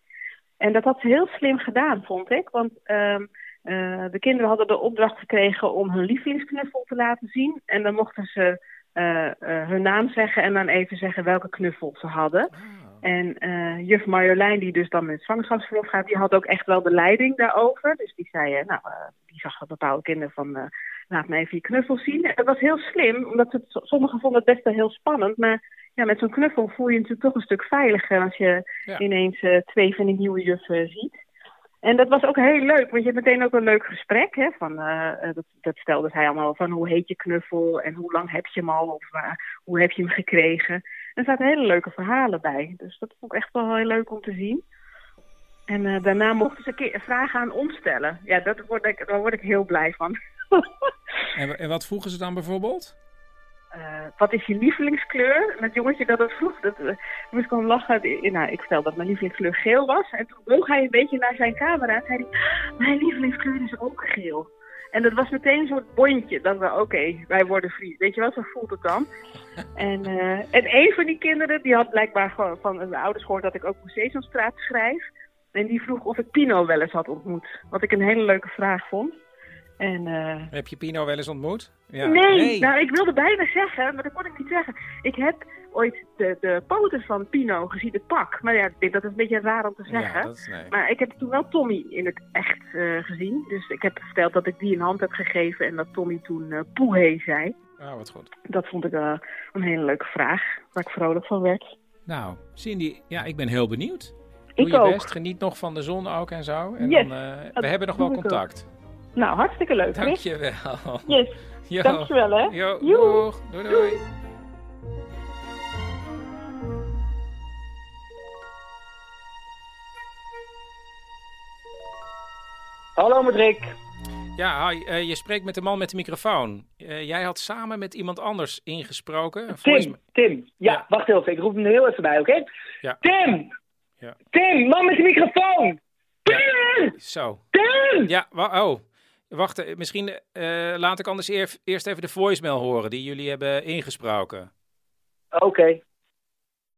En dat had ze heel slim gedaan, vond ik. Want... Uh, uh, de kinderen hadden de opdracht gekregen om hun lievelingsknuffel te laten zien. En dan mochten ze uh, uh, hun naam zeggen en dan even zeggen welke knuffel ze hadden. Oh. En juf Marjolein, die dus dan met zwangerschapsverlof gaat, die had ook echt wel de leiding daarover. Dus die zei, nou, die zag dat bepaalde kinderen van, laat me even je knuffel zien. En dat was heel slim, omdat het, sommigen vonden het best wel heel spannend. Maar ja, met zo'n knuffel voel je je natuurlijk toch een stuk veiliger als je ja. ineens twee van die nieuwe juffen ziet. En dat was ook heel leuk, want je hebt meteen ook een leuk gesprek. Hè, van, uh, dat, dat stelde hij allemaal van hoe heet je knuffel en hoe lang heb je hem al of uh, hoe heb je hem gekregen. Er zaten hele leuke verhalen bij. Dus dat vond ik echt wel heel leuk om te zien. En daarna mochten ze keer vragen aan ons stellen. Ja, dat word ik, daar word ik heel blij van. en, en wat vroegen ze dan bijvoorbeeld? Uh, wat is je lievelingskleur? En het jongetje dat het vroeg, dat uh, moest gewoon lachen. Nou, ik vertelde dat mijn lievelingskleur geel was. En toen boog hij een beetje naar zijn camera en zei hij, mijn lievelingskleur is ook geel. En dat was meteen een soort bondje. Dat we, oké, okay, wij worden vrienden. Weet je wel, zo voelt het dan. en, uh, en een van die kinderen, die had blijkbaar gewoon van mijn ouders gehoord dat ik ook op Sesamstraat schrijf. En die vroeg of ik Pino wel eens had ontmoet. Wat ik een hele leuke vraag vond. En, uh... Heb je Pino wel eens ontmoet? Ja. Nee, nee, nou ik wilde bijna zeggen, maar dat kon ik niet zeggen. Ik heb ooit de, de poten van Pino gezien, het pak. Maar ja, dat is een beetje raar om te zeggen. Ja, dat is, nee. Maar ik heb toen wel Tommy in het echt uh, gezien. Dus ik heb verteld dat ik die een hand heb gegeven en dat Tommy toen uh, Poehé zei. Oh, wat goed. Dat vond ik uh, een hele leuke vraag, waar ik vrolijk van werd. Nou, Cindy, ja, ik ben heel benieuwd. Ik Doe je ook. best, geniet nog van de zon ook en zo. En yes, dan, we hebben nog wel contact. Ook. Nou, hartstikke leuk. Dankjewel. Yes. Jo. Dankjewel, hè. Jo, doeg. Doei, doei. Hallo met Rick. Ja, hi. Eh, je spreekt met de man met de microfoon. Eh, jij had samen met iemand anders ingesproken. Tim, Tim. Ja, wacht heel even. Ik roep hem er heel even bij, oké? Ja. Tim! Ja. Tim, man met de microfoon! Tim! Zo. Tim! Ja, oh. Wacht, eh, misschien eh, laat ik anders eer- eerst even de voicemail horen die jullie hebben ingesproken. Oké.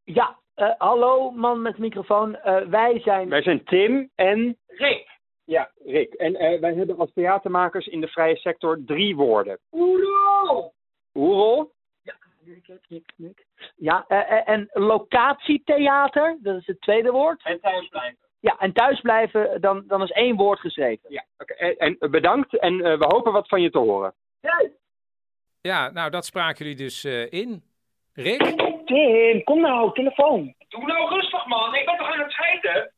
Ja, eh, hallo man met microfoon. Eh, wij zijn... Wij zijn Tim en Rick. Ja, Rick. En eh, wij hebben als theatermakers in de vrije sector drie woorden. Oerol! Oerol, Ja, eh, en locatietheater, dat is het tweede woord. En thuisblijven. Ja, en thuisblijven, dan, dan is één woord geschreven. Ja, oké. En, en bedankt en eh, we hopen wat van je te horen. Ja, nou, dat spraken jullie dus eh, in. Rick? Tim, kom nou, telefoon. Doe nou rustig, man. Ik ben toch aan het scheiden?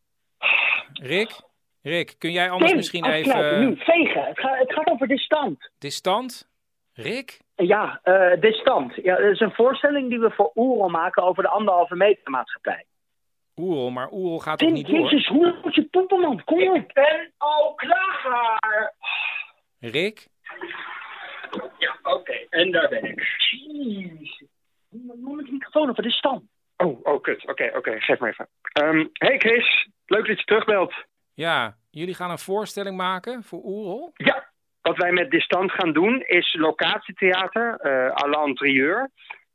Rick? Rick, kun jij anders Tim, misschien even... nu, vegen. Het gaat, het gaat over distant. Distant? Rick? Ja, eh distant. Ja, dat is een voorstelling die we voor Oerol maken over de anderhalve meter maatschappij. Oerol, maar Oerol gaat Tim, niet door? jezus, hoe moet je poepen, man? Kom op. Ik ben al klaar. Rick? Ja, oké. En daar ben ik. Jeez. Man met de microfoon over distant. Oh, oh, kut. Oké, oké. Geef me even. Ehm, hey Chris, leuk dat je terugbelt. Ja, jullie gaan een voorstelling maken voor Oerol? Ja, wat wij met Distant gaan doen is locatietheater eh à l'intérieur.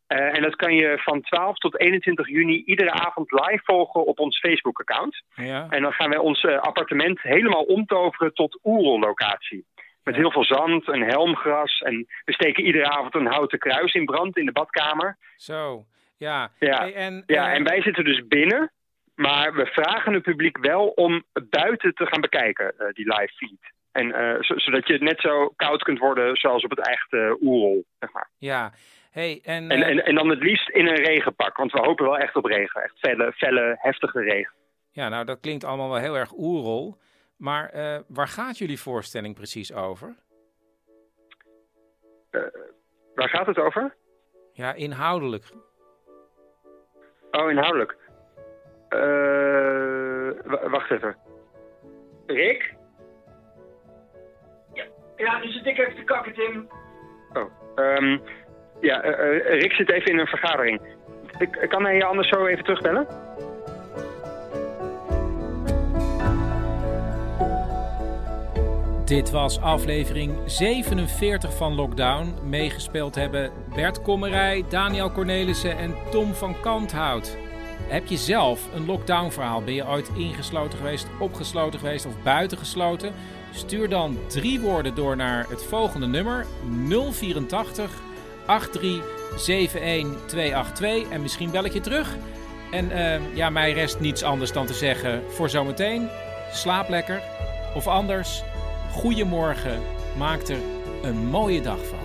Eh, en dat kan je van 12 tot 21 juni iedere avond live volgen op ons Facebook-account. Ja. En dan gaan wij ons eh, appartement helemaal omtoveren tot Oerol-locatie. Met heel veel zand en helmgras. En we steken iedere avond een houten kruis in brand in de badkamer. Zo, ja. Ja, Hey, en, ja eh, en wij zitten dus binnen. Maar we vragen het publiek wel om buiten te gaan bekijken, die live feed. En, zo- zodat je net zo koud kunt worden zoals op het echte Oerol, zeg maar. Ja, hey, en... En, eh, en, en dan het liefst in een regenpak, want we hopen wel echt op regen. Echt felle, felle heftige regen. Ja, nou, dat klinkt allemaal wel heel erg Oerol. Maar eh, waar gaat jullie voorstelling precies over? Eh, waar gaat het over? Ja, inhoudelijk. Oh, inhoudelijk. Eh, wacht even. Rick? Ja, nu zit ik even te kakken, Tim. Oh, ehm, ja, eh, eh, Rick zit even in een vergadering. Ik, kan hij je anders zo even terugbellen? Dit was aflevering 47 van Lockdown. Meegespeeld hebben Bert Kommerij, Daniel Cornelissen en Tom van Kanthout. Heb je zelf een lockdown-verhaal? Ben je ooit ingesloten geweest, opgesloten geweest of buitengesloten? Stuur dan drie woorden door naar het volgende nummer 084 83 282 en misschien bel ik je terug. En eh, ja, mij rest niets anders dan te zeggen voor zometeen. Slaap lekker. Of anders, goedemorgen. Maak er een mooie dag van.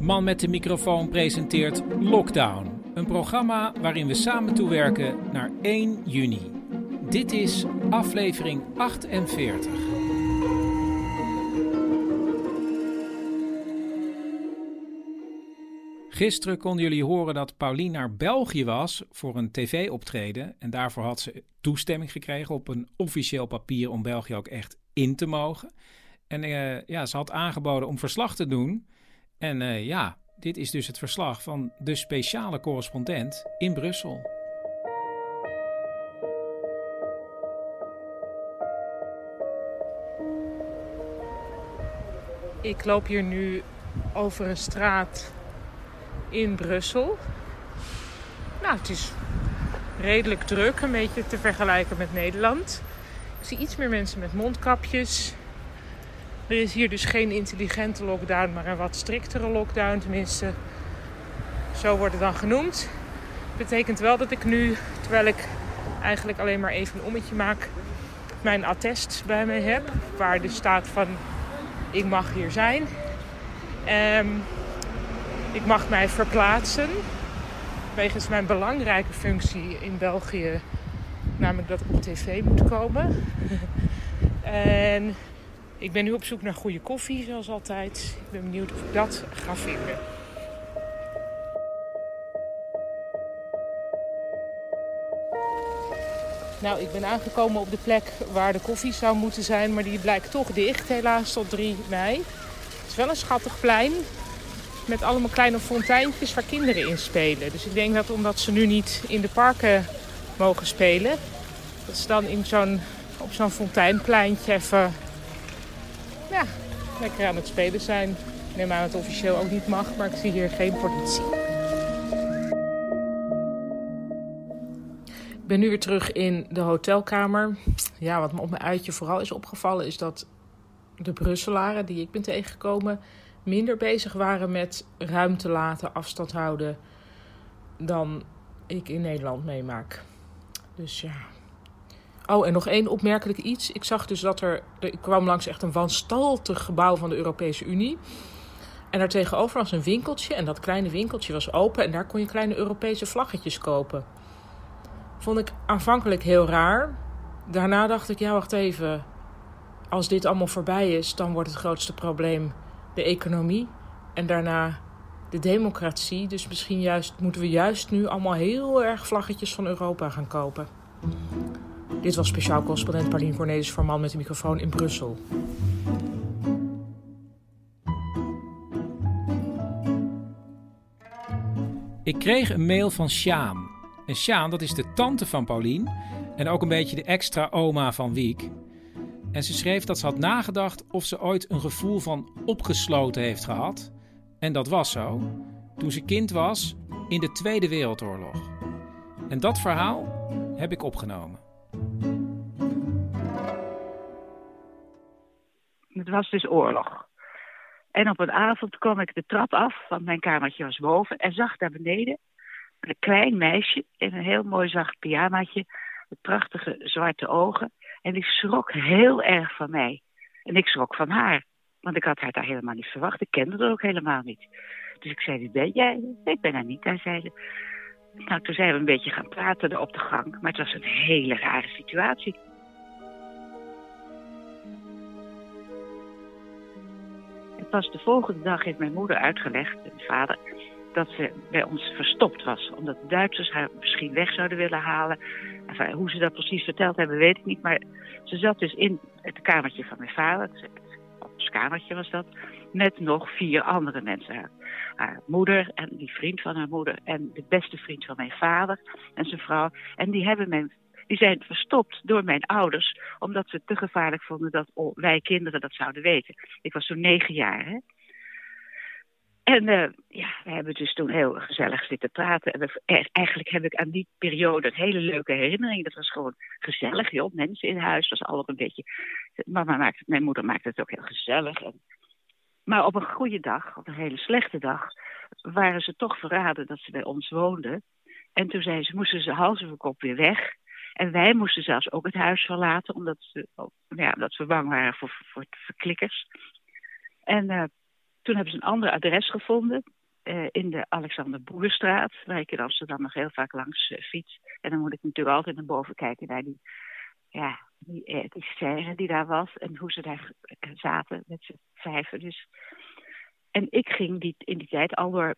Man met de microfoon presenteert Lockdown. Een programma waarin we samen toewerken naar 1 juni. Dit is aflevering 48. Gisteren konden jullie horen dat Paulien naar België was voor een tv-optreden. En daarvoor had ze toestemming gekregen op een officieel papier om België ook echt in te mogen. En eh, ja, ze had aangeboden om verslag te doen. En eh, ja, dit is dus het verslag van de speciale correspondent in Brussel. Ik loop hier nu over een straat in Brussel. Nou, het is redelijk druk, een beetje te vergelijken met Nederland. Ik zie iets meer mensen met mondkapjes. Er is hier dus geen intelligente lockdown, maar een wat striktere lockdown. Tenminste, zo wordt het dan genoemd. Betekent wel dat ik nu, terwijl ik eigenlijk alleen maar even een ommetje maak, mijn attest bij me heb. Waar dus staat van ik mag hier zijn. Ehm, ik mag mij verplaatsen. Wegens mijn belangrijke functie in België. Namelijk dat ik op tv moet komen. en Ik ben nu op zoek naar goede koffie, zoals altijd. Ik ben benieuwd of ik dat ga vinden. Nou, ik ben aangekomen op de plek waar de koffie zou moeten zijn, maar die blijkt toch dicht, helaas tot 3 mei. Het is wel een schattig plein met allemaal kleine fonteintjes waar kinderen in spelen. Dus ik denk dat omdat ze nu niet in de parken mogen spelen, dat ze dan in zo'n, op zo'n fonteinpleintje even ja, lekker aan het spelen zijn. Ik neem aan dat het officieel ook niet mag, maar ik zie hier geen politie. Ik ben nu weer terug in de hotelkamer. Ja, wat me op mijn uitje vooral is opgevallen is dat de Brusselaren die ik ben tegengekomen minder bezig waren met ruimte laten, afstand houden dan ik in Nederland meemaak. Dus ja. Oh, en nog één opmerkelijk iets. Ik zag dus dat er. Ik kwam langs echt een wanstaltig gebouw van de Europese Unie. En daar tegenover was een winkeltje. En dat kleine winkeltje was open. En daar kon je kleine Europese vlaggetjes kopen. Vond ik aanvankelijk heel raar. Daarna dacht ik, ja, wacht even. Als dit allemaal voorbij is, dan wordt het grootste probleem de economie. En daarna de democratie. Dus misschien juist, moeten we juist nu allemaal heel erg vlaggetjes van Europa gaan kopen. Dit was speciaal correspondent Paulien Cornelis voor Man met de microfoon in Brussel. Ik kreeg een mail van Sjaan. En Sjaan, dat is de tante van Paulien en ook een beetje de extra oma van Wiek. En ze schreef dat ze had nagedacht of ze ooit een gevoel van opgesloten heeft gehad. En dat was zo, toen ze kind was in de Tweede Wereldoorlog. En dat verhaal heb ik opgenomen. Het was dus oorlog. En op een avond kwam ik de trap af, want mijn kamertje was boven, en zag daar beneden een klein meisje in een heel mooi zacht pyjamaatje, met prachtige zwarte ogen. En die schrok heel erg van mij. En ik schrok van haar, want ik had haar daar helemaal niet verwacht. Ik kende haar ook helemaal niet. Dus ik zei, wie ben jij? Ik ben Anita, zei ze. Nou, toen zijn we een beetje gaan praten op de gang. Maar het was een hele rare situatie. Pas de volgende dag heeft mijn moeder uitgelegd, en vader, dat ze bij ons verstopt was. Omdat de Duitsers haar misschien weg zouden willen halen. Hoe ze dat precies verteld hebben, weet ik niet. Maar ze zat dus in het kamertje van mijn vader. Ons kamertje was dat. Met nog vier andere mensen. Haar, moeder en die vriend van haar moeder. En de beste vriend van mijn vader en zijn vrouw. En die hebben mijn die zijn verstopt door mijn ouders, omdat ze het te gevaarlijk vonden dat wij kinderen dat zouden weten. Ik was zo'n negen jaar. Hè? En uh, ja, we hebben dus toen heel gezellig zitten praten. En eh, eigenlijk heb ik aan die periode een hele leuke herinnering. Dat was gewoon gezellig, joh. Mensen in huis, was allemaal een beetje... Mama mijn moeder maakte het ook heel gezellig. Maar op een goede dag, op een hele slechte dag... waren ze toch verraden dat ze bij ons woonden. En toen zei ze, moesten ze hals over kop weer weg. En wij moesten zelfs ook het huis verlaten, omdat, ze, ja, we bang waren voor, voor verklikkers. En uh, toen hebben ze een ander adres gevonden uh, in de Alexander Boerstraat, waar ik in Amsterdam nog heel vaak langs uh, fiets. En dan moet ik natuurlijk altijd naar boven kijken naar die, ja, die, die serre die daar was en hoe ze daar zaten met z'n vijven. Dus. En ik ging die, in die tijd al door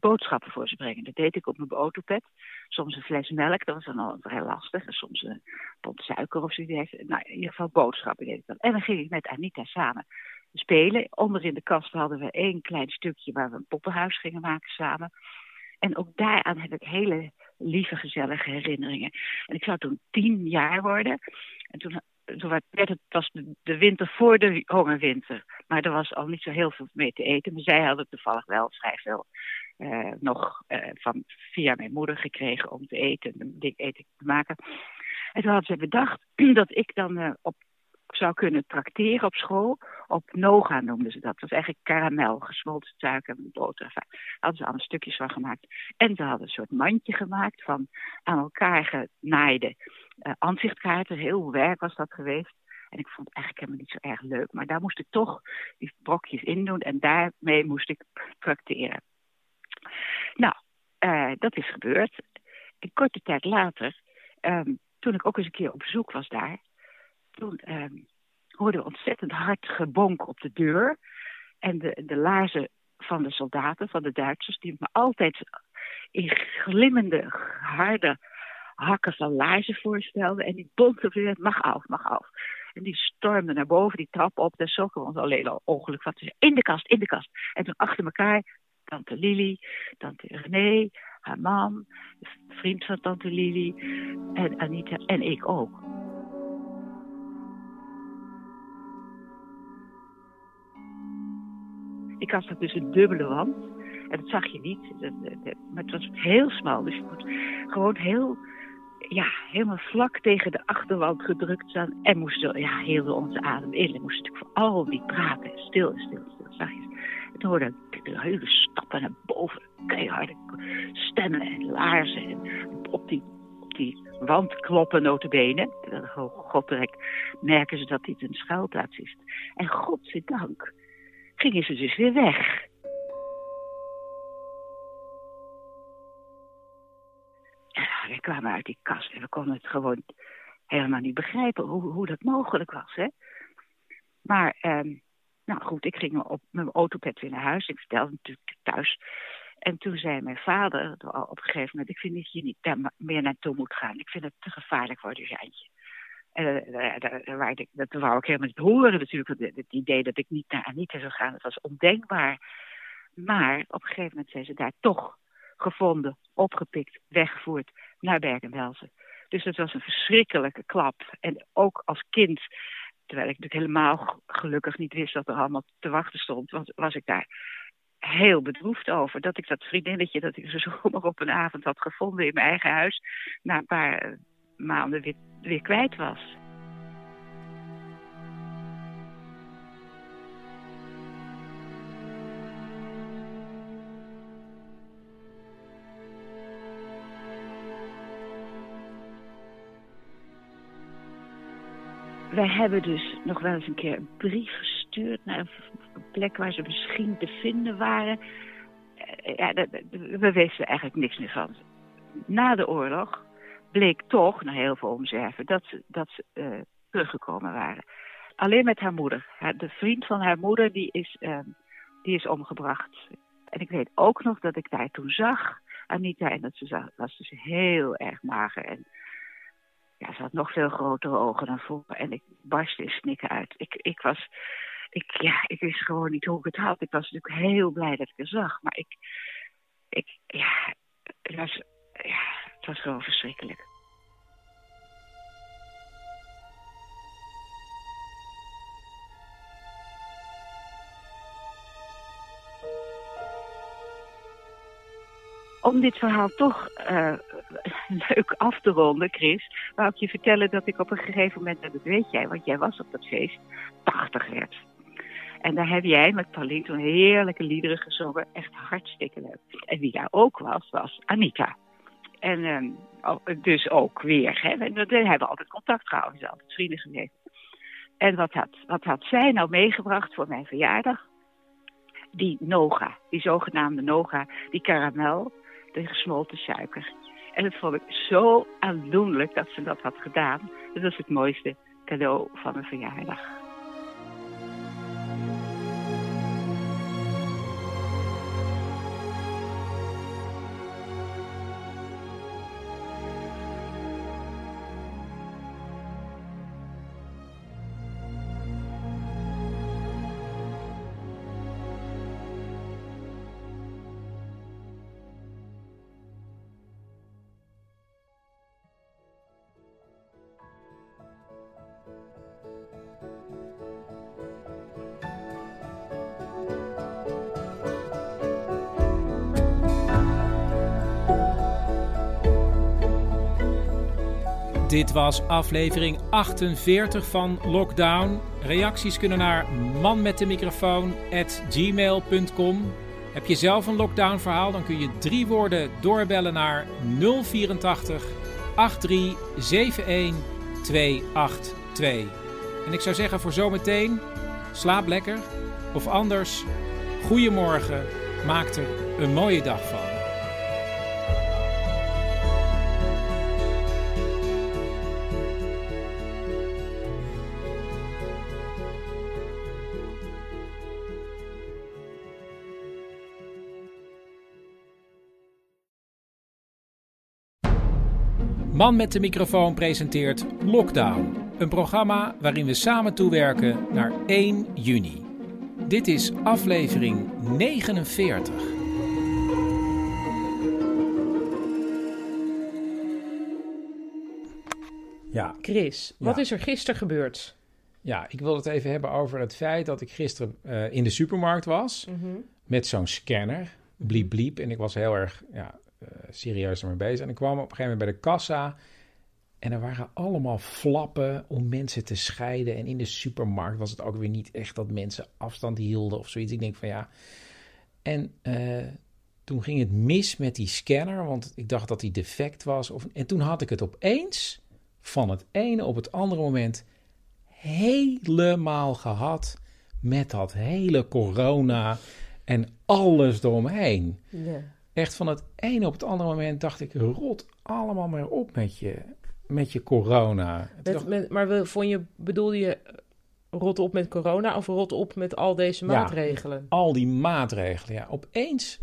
boodschappen voor ze brengen. Dat deed ik op mijn autopet. Soms een fles melk, dat was dan al vrij lastig. En soms een pot suiker of zoiets. Nou, in ieder geval boodschappen deed ik dan. En dan ging ik met Anita samen spelen. Onder in de kast hadden we één klein stukje waar we een poppenhuis gingen maken samen. En ook daaraan heb ik hele lieve, gezellige herinneringen. En ik zou toen tien jaar worden. En toen, werd het, was de, winter voor de hongerwinter. Maar er was al niet zo heel veel mee te eten. Maar zij hadden toevallig wel vrij veel uh, nog uh, van, via mijn moeder gekregen om te eten, dik eten te maken. En toen hadden ze bedacht dat ik dan uh, op zou kunnen trakteren op school. Op noga noemden ze dat. Dat was eigenlijk karamel, gesmolten suiker en boter. Daar hadden ze allemaal stukjes van gemaakt. En ze hadden een soort mandje gemaakt van aan elkaar genaaide uh, aanzichtkaarten. Heel werk was dat geweest. En ik vond het eigenlijk helemaal niet zo erg leuk. Maar daar moest ik toch die brokjes in doen. En daarmee moest ik trakteren. Nou, uh, dat is gebeurd. Een korte tijd later, um, toen ik ook eens een keer op bezoek was daar toen um, hoorden we ontzettend hard gebonk op de deur. En de, de laarzen van de soldaten, van de Duitsers, die me altijd in glimmende, harde hakken van laarzen voorstelden. En die bonkten weer, mag af, mag af. En die stormden naar boven, die trap op. Daar zochten we ons alleen al ongeluk van. In de kast, in de kast. En toen achter elkaar, tante Lili, tante René, haar man, vriend van tante Lili en Anita en ik ook. Ik had dus een dubbele wand. En dat zag je niet. Maar het was heel smal. Dus je moet gewoon heel, ja, helemaal vlak tegen de achterwand gedrukt staan. En moesten, ja, hielden onze adem in. En moesten natuurlijk vooral niet praten. Stil, stil, stil, zachtjes. En toen hoorde ik de hele stappen naar boven. Keiharde stemmen en laarzen. En op die, op die wand kloppen notabene. Godrek merken ze dat dit een schuilplaats is. En godzijdank gingen ze dus weer weg. Ja, we kwamen uit die kast en we konden het gewoon helemaal niet begrijpen hoe, hoe dat mogelijk was. Hè? Maar, ehm, nou goed, ik ging op mijn autopet weer naar huis. Ik vertelde natuurlijk thuis. En toen zei mijn vader op een gegeven moment... ik vind dat je niet daar meer naartoe moet gaan. Ik vind het te gevaarlijk voor de Jantje. En uh, daar, ik, dat wou ik helemaal niet horen natuurlijk. Het, idee dat ik niet naar Anita zou gaan, dat was ondenkbaar. Maar op een gegeven moment zijn ze daar toch gevonden, opgepikt, weggevoerd naar Bergen-Belsen. Dus dat was een verschrikkelijke klap. En ook als kind, terwijl ik natuurlijk helemaal gelukkig niet wist wat er allemaal te wachten stond, was, was ik daar heel bedroefd over. Dat ik dat vriendinnetje dat ik zo zomaar op een avond had gevonden in mijn eigen huis, na een paar maanden weer, weer kwijt was. Wij hebben dus nog wel eens een keer een brief gestuurd naar een plek waar ze misschien te vinden waren. Eh, ja, we wisten eigenlijk niks meer van. Na de oorlog bleek toch, na heel veel omzwerven, dat ze, dat ze uh, teruggekomen waren. Alleen met haar moeder. De vriend van haar moeder, die is, uh, die is omgebracht. En ik weet ook nog dat ik daar toen zag, Anita, en dat ze zag, was dus heel erg mager. En ja, ze had nog veel grotere ogen dan vroeger. En ik barstte in snikken uit. Ik, ik was, ik, ja, ik wist gewoon niet hoe ik het had. Ik was natuurlijk heel blij dat ik haar zag. Maar ik, ik ja, het was, het was gewoon verschrikkelijk. Om dit verhaal toch uh, leuk af te ronden, Chris, wou ik je vertellen dat ik op een gegeven moment, dat weet jij, want jij was op dat feest, 80 werd. En daar heb jij met Pauline toen heerlijke liederen gezongen. Echt hartstikke leuk. En wie daar ook was, was Anita. En uh, dus ook weer. Hè. We, hebben altijd contact. Ze altijd vrienden geweest. En wat had, wat had zij nou meegebracht voor mijn verjaardag? Die Noga, die zogenaamde Noga, die karamel, de gesmolten suiker. En dat vond ik zo aandoenlijk dat ze dat had gedaan. Dat was het mooiste cadeau van mijn verjaardag. Dit was aflevering 48 van Lockdown. Reacties kunnen naar manmetdemicrofoon@gmail.com. Heb je zelf een lockdown verhaal, dan kun je drie woorden doorbellen naar 084 8371 282. En ik zou zeggen voor zometeen, slaap lekker. Of anders, goedemorgen, maak er een mooie dag van. Man met de microfoon presenteert Lockdown, een programma waarin we samen toewerken naar 1 juni. Dit is aflevering 49. Ja. Chris, wat Ja. is er gisteren gebeurd? Ja, ik wil het even hebben over het feit dat ik gisteren eh, in de supermarkt was. Mhm. Met zo'n scanner. Bliep, bliep. En ik was heel erg ja, eh, serieus ermee bezig. En ik kwam op een gegeven moment bij de kassa. En er waren allemaal flappen om mensen te scheiden. En in de supermarkt was het ook weer niet echt dat mensen afstand hielden of zoiets. Ik denk van ja. En eh, toen ging het mis met die scanner. Want ik dacht dat die defect was. Of, en toen had ik het opeens van het ene op het andere moment helemaal gehad met dat hele corona en alles eromheen. Ja. Echt van het ene op het andere moment dacht ik, rot allemaal maar op met je, met je corona. Met, dacht- met, maar vond je, bedoelde je rot op met corona of rot op met al deze Ja, maatregelen? al die maatregelen, ja. Opeens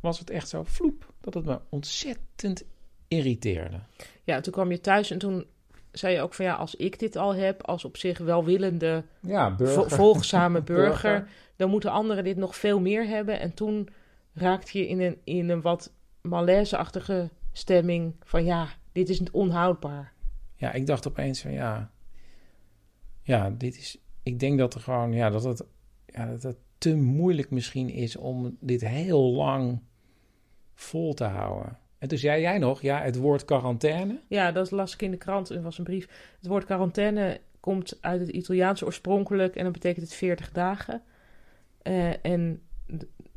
was het echt zo vloep, dat het me ontzettend irriteerde. Ja, toen kwam je thuis en toen zei je ook van ja, als ik dit al heb, als op zich welwillende, Ja, burger. vo- volgzame burger, Burger. dan moeten anderen dit nog veel meer hebben. En toen raakte je in een, in een wat malaise-achtige stemming van ja, dit is onhoudbaar. Ja, ik dacht opeens van ja, ja, dit is, ik denk dat er gewoon, ja, dat het, ja, dat het te moeilijk misschien is om dit heel lang vol te houden. En toen zei jij nog, ja, het woord quarantaine. Ja, dat las ik in de krant. Er was een brief. Het woord quarantaine komt uit het Italiaans oorspronkelijk en dat betekent het 40 dagen. Eh, en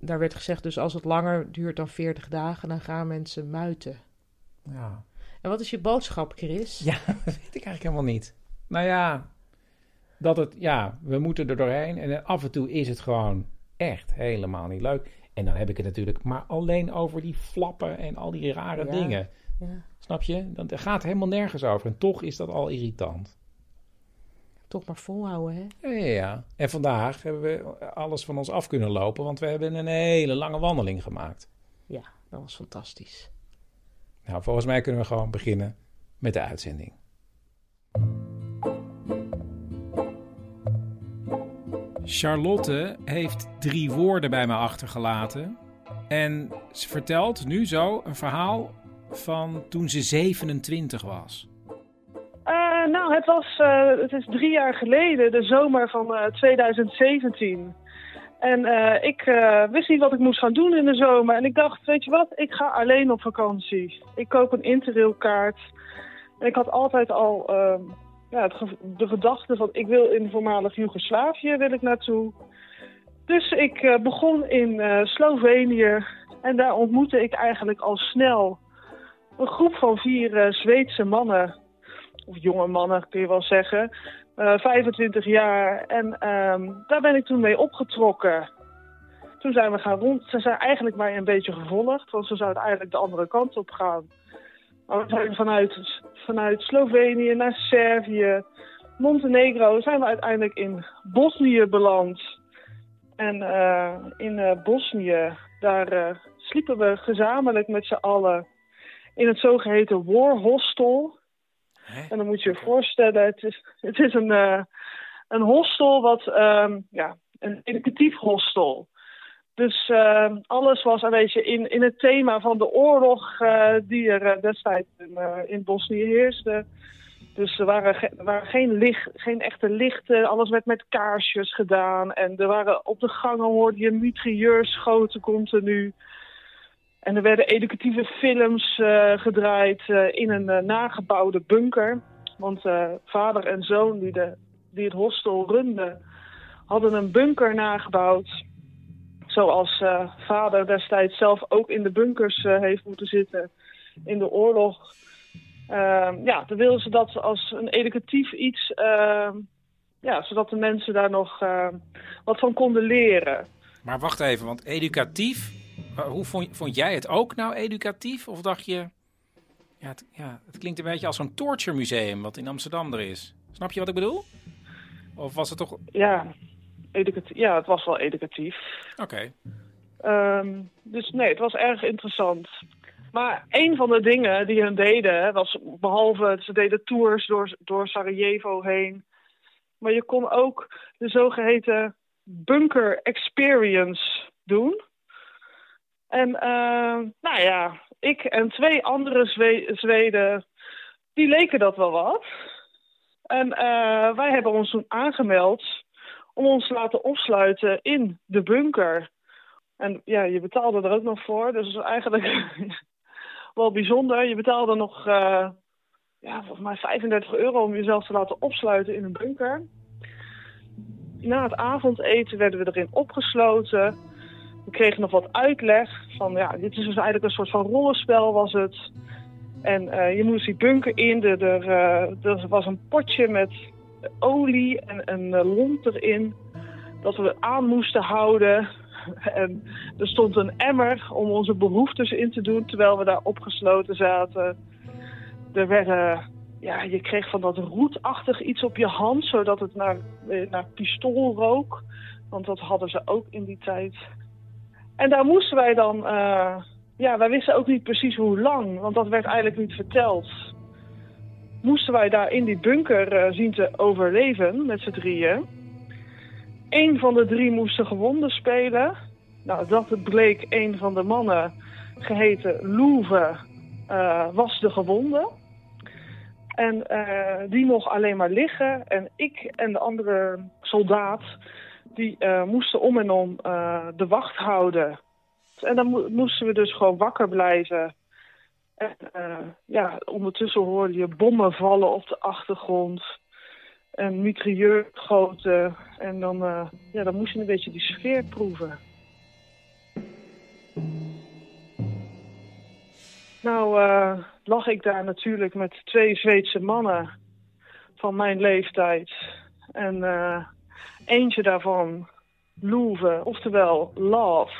daar werd gezegd, dus als het langer duurt dan 40 dagen, dan gaan mensen muiten. Ja. En wat is je boodschap, Chris? Ja, dat weet ik eigenlijk helemaal niet. Nou ja, dat het, ja, we moeten er doorheen. En af en toe is het gewoon echt helemaal niet leuk. En dan heb ik het natuurlijk maar alleen over die flappen en al die rare Ja, dingen. ja. Snap je? Dan het gaat helemaal nergens over. En toch is dat al irritant. Toch maar volhouden, hè? Ja, ja, ja. En vandaag hebben we alles van ons af kunnen lopen, want we hebben een hele lange wandeling gemaakt. Ja, dat was fantastisch. Nou, volgens mij kunnen we gewoon beginnen met de uitzending. Charlotte heeft drie woorden bij me achtergelaten. En ze vertelt nu zo een verhaal van toen ze 27 was. Eh, nou, het, was, eh, het is drie jaar geleden, de zomer van eh, 2017. En eh, ik eh, wist niet wat ik moest gaan doen in de zomer. En ik dacht, weet je wat, ik ga alleen op vakantie. Ik koop een interrailkaart. En ik had altijd al ehm, ja, de gedachte van, ik wil in voormalig Joegoslavië wil ik naartoe. Dus ik begon in Slovenië. En daar ontmoette ik eigenlijk al snel een groep van vier Zweedse mannen of jonge mannen kun je wel zeggen, eh 25 jaar. En ehm, daar ben ik toen mee opgetrokken. Toen zijn we gaan rond. Ze zijn eigenlijk mij een beetje gevolgd, want ze zouden eigenlijk de andere kant op gaan. Maar we zijn vanuit, vanuit Slovenië naar Servië, Montenegro, zijn we uiteindelijk in Bosnië beland. En eh, in eh, Bosnië, daar eh, sliepen we gezamenlijk met z'n allen in het zogeheten War Hostel. En dan moet je je voorstellen, het is, het is een, eh, een hostel wat, ehm, ja, een educatief hostel. Dus ehm, alles was een beetje in, in het thema van de oorlog eh, die er eh, destijds in, in Bosnië heerste. Dus er waren, ge- waren geen, licht, geen echte lichten, alles werd met kaarsjes gedaan. En er waren op de gangen hoorde je schoten continu. En er werden educatieve films eh, gedraaid eh, in een eh, nagebouwde bunker. Want vader en zoon die, de, die het hostel runden, hadden een bunker nagebouwd. Zoals vader destijds zelf ook in de bunkers heeft moeten zitten in de oorlog. Ehm, ja, dan wilden ze dat als een educatief iets, ehm, ja, zodat de mensen daar nog eh, wat van konden leren. Maar wacht even, want educatief, eh, hoe vond, vond jij het ook nou educatief? Of dacht je, ja het, ja, het klinkt een beetje als zo'n torture museum wat in Amsterdam er is. Snap je wat ik bedoel? Of was het toch... Oké. Ja, educatief, ja het was wel educatief. Ehm, dus nee, het was erg interessant. Maar een van de dingen die hun deden, was behalve ze deden tours door, door Sarajevo heen. Maar je kon ook de zogeheten bunker experience doen. En uh, nou ja, ik en twee andere Zwe Zweden, die leken dat wel wat. En uh, wij hebben ons toen aangemeld om ons te laten opsluiten in de bunker. En ja, je betaalde er ook nog voor, dus eigenlijk wel bijzonder. Je betaalde nog, uh, ja, volgens mij 35 euro om jezelf te laten opsluiten in een bunker. Na het avondeten werden we erin opgesloten. We kregen nog wat uitleg van, ja, dit is dus eigenlijk een soort van rollenspel was het. En uh, je moest die bunker in, er, uh, er was een potje met olie en een uh, lont erin. Dat we aan moesten houden. En er stond een emmer om onze behoeftes in te doen terwijl we daar opgesloten zaten. Er werden, ja, je kreeg van dat roetachtig iets op je hand, zodat het naar, naar pistool rook. Want dat hadden ze ook in die tijd. En daar moesten wij dan, uh, ja, wij wisten ook niet precies hoe lang, want dat werd eigenlijk niet verteld. Moesten wij daar in die bunker uh, zien te overleven met z'n drieën. Eén van de drie moest de gewonden spelen. Nou, dat bleek een van de mannen, geheten Loeve, uh, was de gewonde. En die mocht alleen maar liggen. En ik en de andere soldaat, die uh, moesten om en om de wacht houden. En dan mo moesten we dus gewoon wakker blijven. En ja, ondertussen hoorde je bommen vallen op de achtergrond een mitrailleur goten. En dan, ja, dan moest je een beetje die sfeer proeven. Nou lag ik daar natuurlijk met twee Zweedse mannen van mijn leeftijd. En eentje daarvan, Loeve, oftewel Love.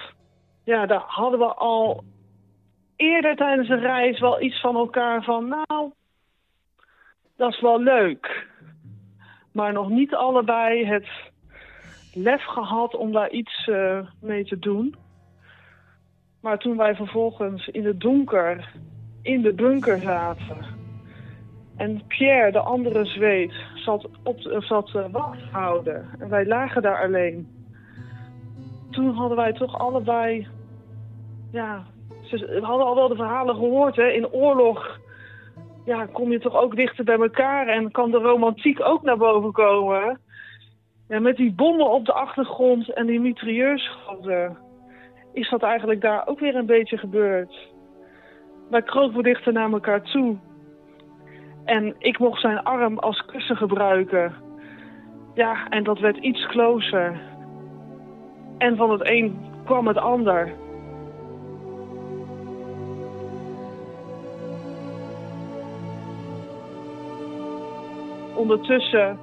Ja, daar hadden we al eerder tijdens de reis wel iets van elkaar van... Nou, dat is wel leuk maar nog niet allebei het lef gehad om daar iets uh, mee te doen. Maar toen wij vervolgens in het donker in de bunker zaten... en Pierre, de andere Zweed, zat, op, zat uh, wacht houden... en wij lagen daar alleen... toen hadden wij toch allebei... ja, we hadden al wel de verhalen gehoord, hè. In oorlog ja, kom je toch ook dichter bij elkaar en kan de romantiek ook naar boven komen. Ja, met die bommen op de achtergrond en die mitrailleurschoten is dat eigenlijk daar ook weer een beetje gebeurd. Wij kropen dichter naar elkaar toe. En ik mocht zijn arm als kussen gebruiken. Ja, en dat werd iets closer. En van het een kwam het ander. ondertussen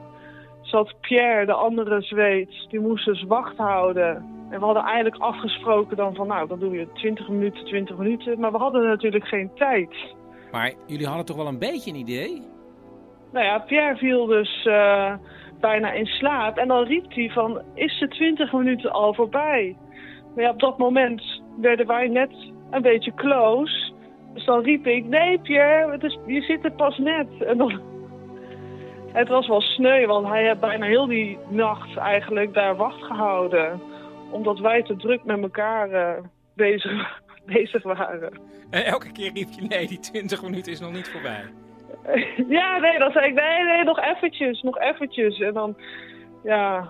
zat Pierre, de andere Zweed, die moest dus wacht houden. En we hadden eigenlijk afgesproken dan van, nou, dan doe je 20 minuten, 20 minuten. Maar we hadden natuurlijk geen tijd. Maar jullie hadden toch wel een beetje een idee? Nou ja, Pierre viel dus uh, bijna in slaap. En dan riep hij van, is de 20 minuten al voorbij? Maar ja, op dat moment werden wij net een beetje close. Dus dan riep ik, nee Pierre, het is, je zit er pas net. En dan het was wel sneu, want hij heeft bijna heel die nacht eigenlijk daar wacht gehouden. Omdat wij te druk met elkaar uh, bezig, bezig waren. En elke keer riep je, nee, die 20 minuten is nog niet voorbij. ja, nee, dan zei ik, nee, nee, nog eventjes, nog eventjes. En dan, ja,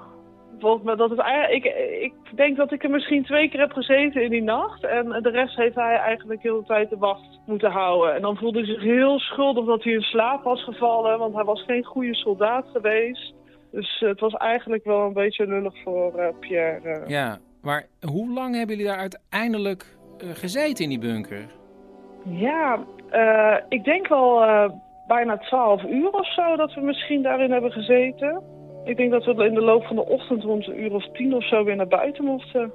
mij, dat is ik, ik denk dat ik er misschien twee keer heb gezeten in die nacht. En de rest heeft hij eigenlijk heel de tijd de wacht moeten houden. En dan voelde hij zich heel schuldig dat hij in slaap was gevallen. Want hij was geen goede soldaat geweest. Dus het was eigenlijk wel een beetje lullig voor uh, Pierre. Ja, maar hoe lang hebben jullie daar uiteindelijk uh, gezeten in die bunker? Ja, uh, ik denk wel bijna twaalf uur of zo dat we misschien daarin hebben gezeten. Ik denk dat we in de loop van de ochtend rond een uur of tien of zo weer naar buiten mochten.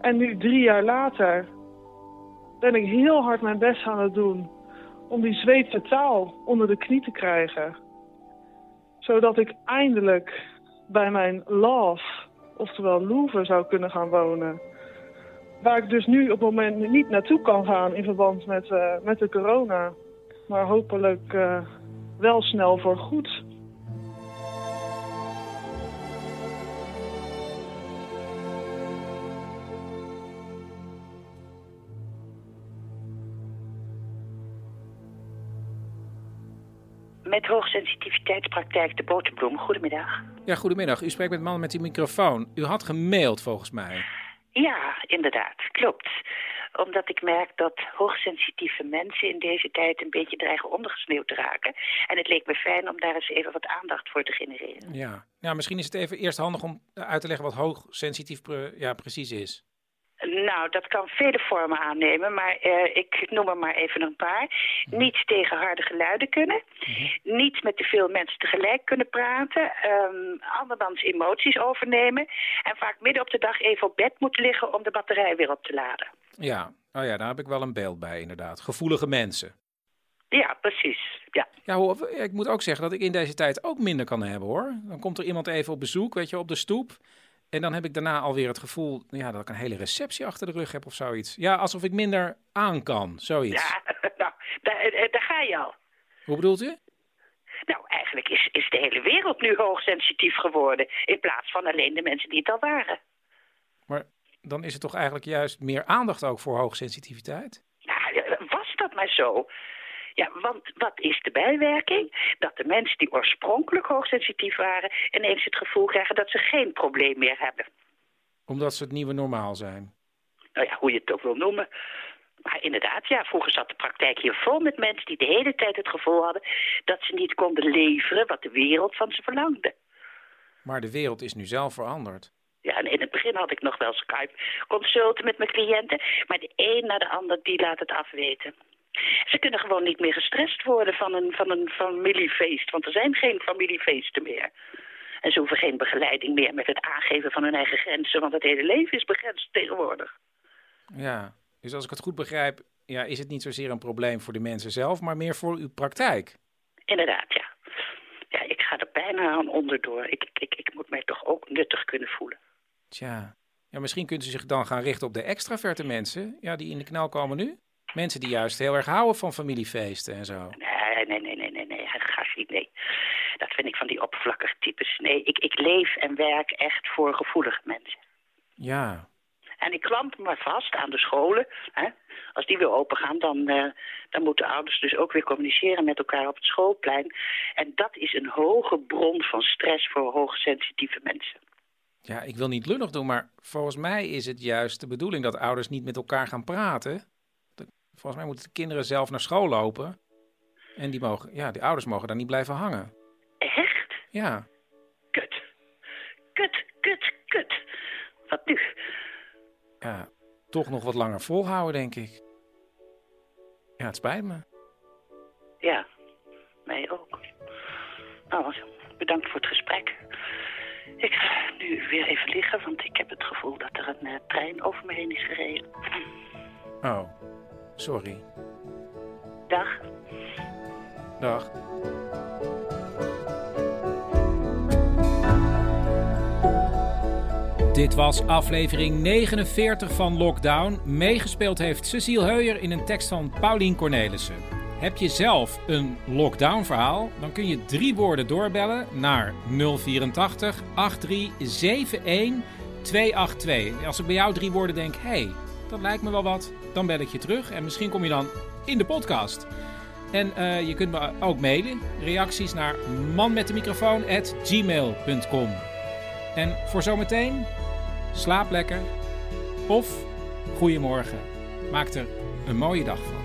En nu, drie jaar later, ben ik heel hard mijn best aan het doen om die Zweedse taal onder de knie te krijgen. Zodat ik eindelijk bij mijn love, oftewel Louvre, zou kunnen gaan wonen. waar ik dus nu op het moment niet naartoe kan gaan in verband met, eh, met de corona. Maar hopelijk eh, wel snel voor goed. Met hoogsensitiviteitspraktijk De Boterbloem. Goedemiddag. Ja, goedemiddag. U spreekt met man met die microfoon. U had gemaild volgens mij. Ja, inderdaad. Klopt. Omdat ik merk dat hoogsensitieve mensen in deze tijd een beetje dreigen ondergesneeuwd te raken. En het leek me fijn om daar eens even wat aandacht voor te genereren. Ja. ja, misschien is het even eerst handig om uit te leggen wat hoogsensitief pre- ja, precies is. Nou, dat kan vele vormen aannemen, maar eh, ik noem er maar even een paar. Niet tegen harde geluiden kunnen. Niet met te veel mensen tegelijk kunnen praten. ehm andermans emoties overnemen. En vaak midden op de dag even op bed moeten liggen om de batterij weer op te laden. Ja, oh ja, daar heb ik wel een beeld bij inderdaad. Gevoelige mensen. Ja, precies. Ja. Ja, hoor, ik moet ook zeggen dat ik in deze tijd ook minder kan hebben hoor. Dan komt er iemand even op bezoek, weet je, op de stoep. En dan heb ik daarna alweer het gevoel ja, dat ik een hele receptie achter de rug heb of zoiets. Ja, alsof ik minder aan kan, zoiets. Ja, nou, daar, eh, daar ga je al. Hoe bedoelt u? Nou, eigenlijk is, is de hele wereld nu hoogsensitief geworden. In plaats van alleen de mensen die het al waren. Maar dan is het toch eigenlijk juist meer aandacht ook voor hoogsensitiviteit? Nou, eh, was dat maar zo? Ja, want wat is de bijwerking? Dat de mensen die oorspronkelijk hoogsensitief waren... ineens het gevoel krijgen dat ze geen probleem meer hebben. Omdat ze het nieuwe normaal zijn. Nou ja, hoe je het ook wil noemen. Maar inderdaad, ja, vroeger zat de praktijk hier vol met mensen... die de hele tijd het gevoel hadden dat ze niet konden leveren... wat de wereld van ze verlangde. Maar de wereld is nu zelf veranderd. Ja, en in het begin had ik nog wel Skype-consulten met mijn cliënten... maar de een na de ander, die laat het afweten. Ze kunnen gewoon niet meer gestrest worden van een, van een familiefeest, want er zijn geen familiefeesten meer. En ze hoeven geen begeleiding meer met het aangeven van hun eigen grenzen, want het hele leven is begrensd tegenwoordig. Ja, dus als ik het goed begrijp, ja, is het niet zozeer een probleem voor de mensen zelf, maar meer voor uw praktijk. Inderdaad, ja. Ja, ik ga er bijna aan onderdoor. Ik, ik, ik moet mij toch ook nuttig kunnen voelen. Tja, ja, misschien kunt u zich dan gaan richten op de extraverte mensen, ja, die in de knel komen nu. Mensen die juist heel erg houden van familiefeesten en zo. Nee, nee, nee, nee, nee, nee, Gassi, nee. Dat vind ik van die oppervlakkige types. Nee, ik, ik leef en werk echt voor gevoelige mensen. Ja, En ik klamp me vast aan de scholen. Hè. Als die weer open gaan, dan, eh, dan moeten ouders dus ook weer communiceren met elkaar op het schoolplein. En dat is een hoge bron van stress voor hoogsensitieve mensen. ja, ik wil niet lullig doen, maar volgens mij is het juist de bedoeling dat ouders niet met elkaar gaan praten. Volgens mij moeten de kinderen zelf naar school lopen. En die, mogen, ja, die ouders mogen daar niet blijven hangen. Echt? Ja, Kut. Kut, kut, kut. Wat nu? ja, toch nog wat langer volhouden, denk ik. Ja, het spijt me. Ja, mij ook. Nou, bedankt voor het gesprek. Ik ga nu weer even liggen, want ik heb het gevoel dat er een eh, trein over me heen is gereden. Oh, sorry. Dag. Dag. Dit was aflevering 49 van Lockdown. Meegespeeld heeft Cecile Heuyer in een tekst van Paulien Cornelissen. Heb je zelf een lockdown-verhaal? Dan kun je drie woorden doorbellen naar 084 8371 282. Als ik bij jou drie woorden denk, hé, hey, dat lijkt me wel wat, dan bel ik je terug en misschien kom je dan in de podcast. En eh, je kunt me ook mailen. Reacties naar manmetdemicrofoon.gmail.com En voor zometeen, slaap lekker. Of goeiemorgen. Maak er een mooie dag van.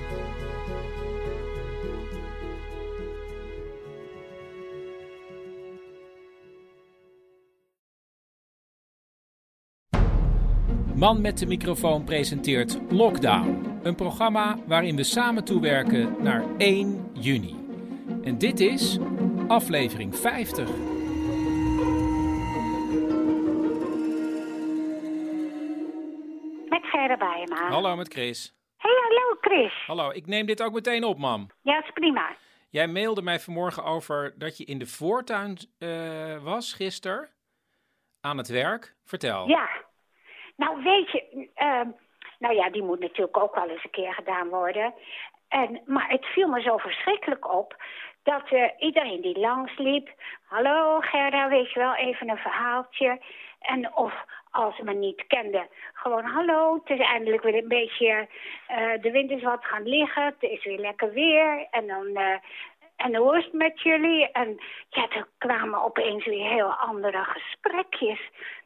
Man met de microfoon presenteert Lockdown. Een programma waarin we samen toewerken naar 1 juni. En dit is aflevering 50. Met Gerda Bijema. Hallo met Chris. Hey, hallo Chris. Hallo, ik neem dit ook meteen op, mam. Ja, is prima. Jij mailde mij vanmorgen over dat je in de voortuin eh, was gisteren. Aan het werk. Vertel. Ja. Nou, weet je, ehm, Nou ja, die moet natuurlijk ook wel eens een keer gedaan worden. En, maar het viel me zo verschrikkelijk op dat eh, iedereen die langsliep... Hallo Gerda, weet je wel, even een verhaaltje. En of als ze me niet kende, gewoon hallo, het is eindelijk weer een beetje... eh, de wind is wat gaan liggen, het is weer lekker weer. En dan... eh, en hoe is het met jullie? En ja, er kwamen opeens weer heel andere gesprekjes.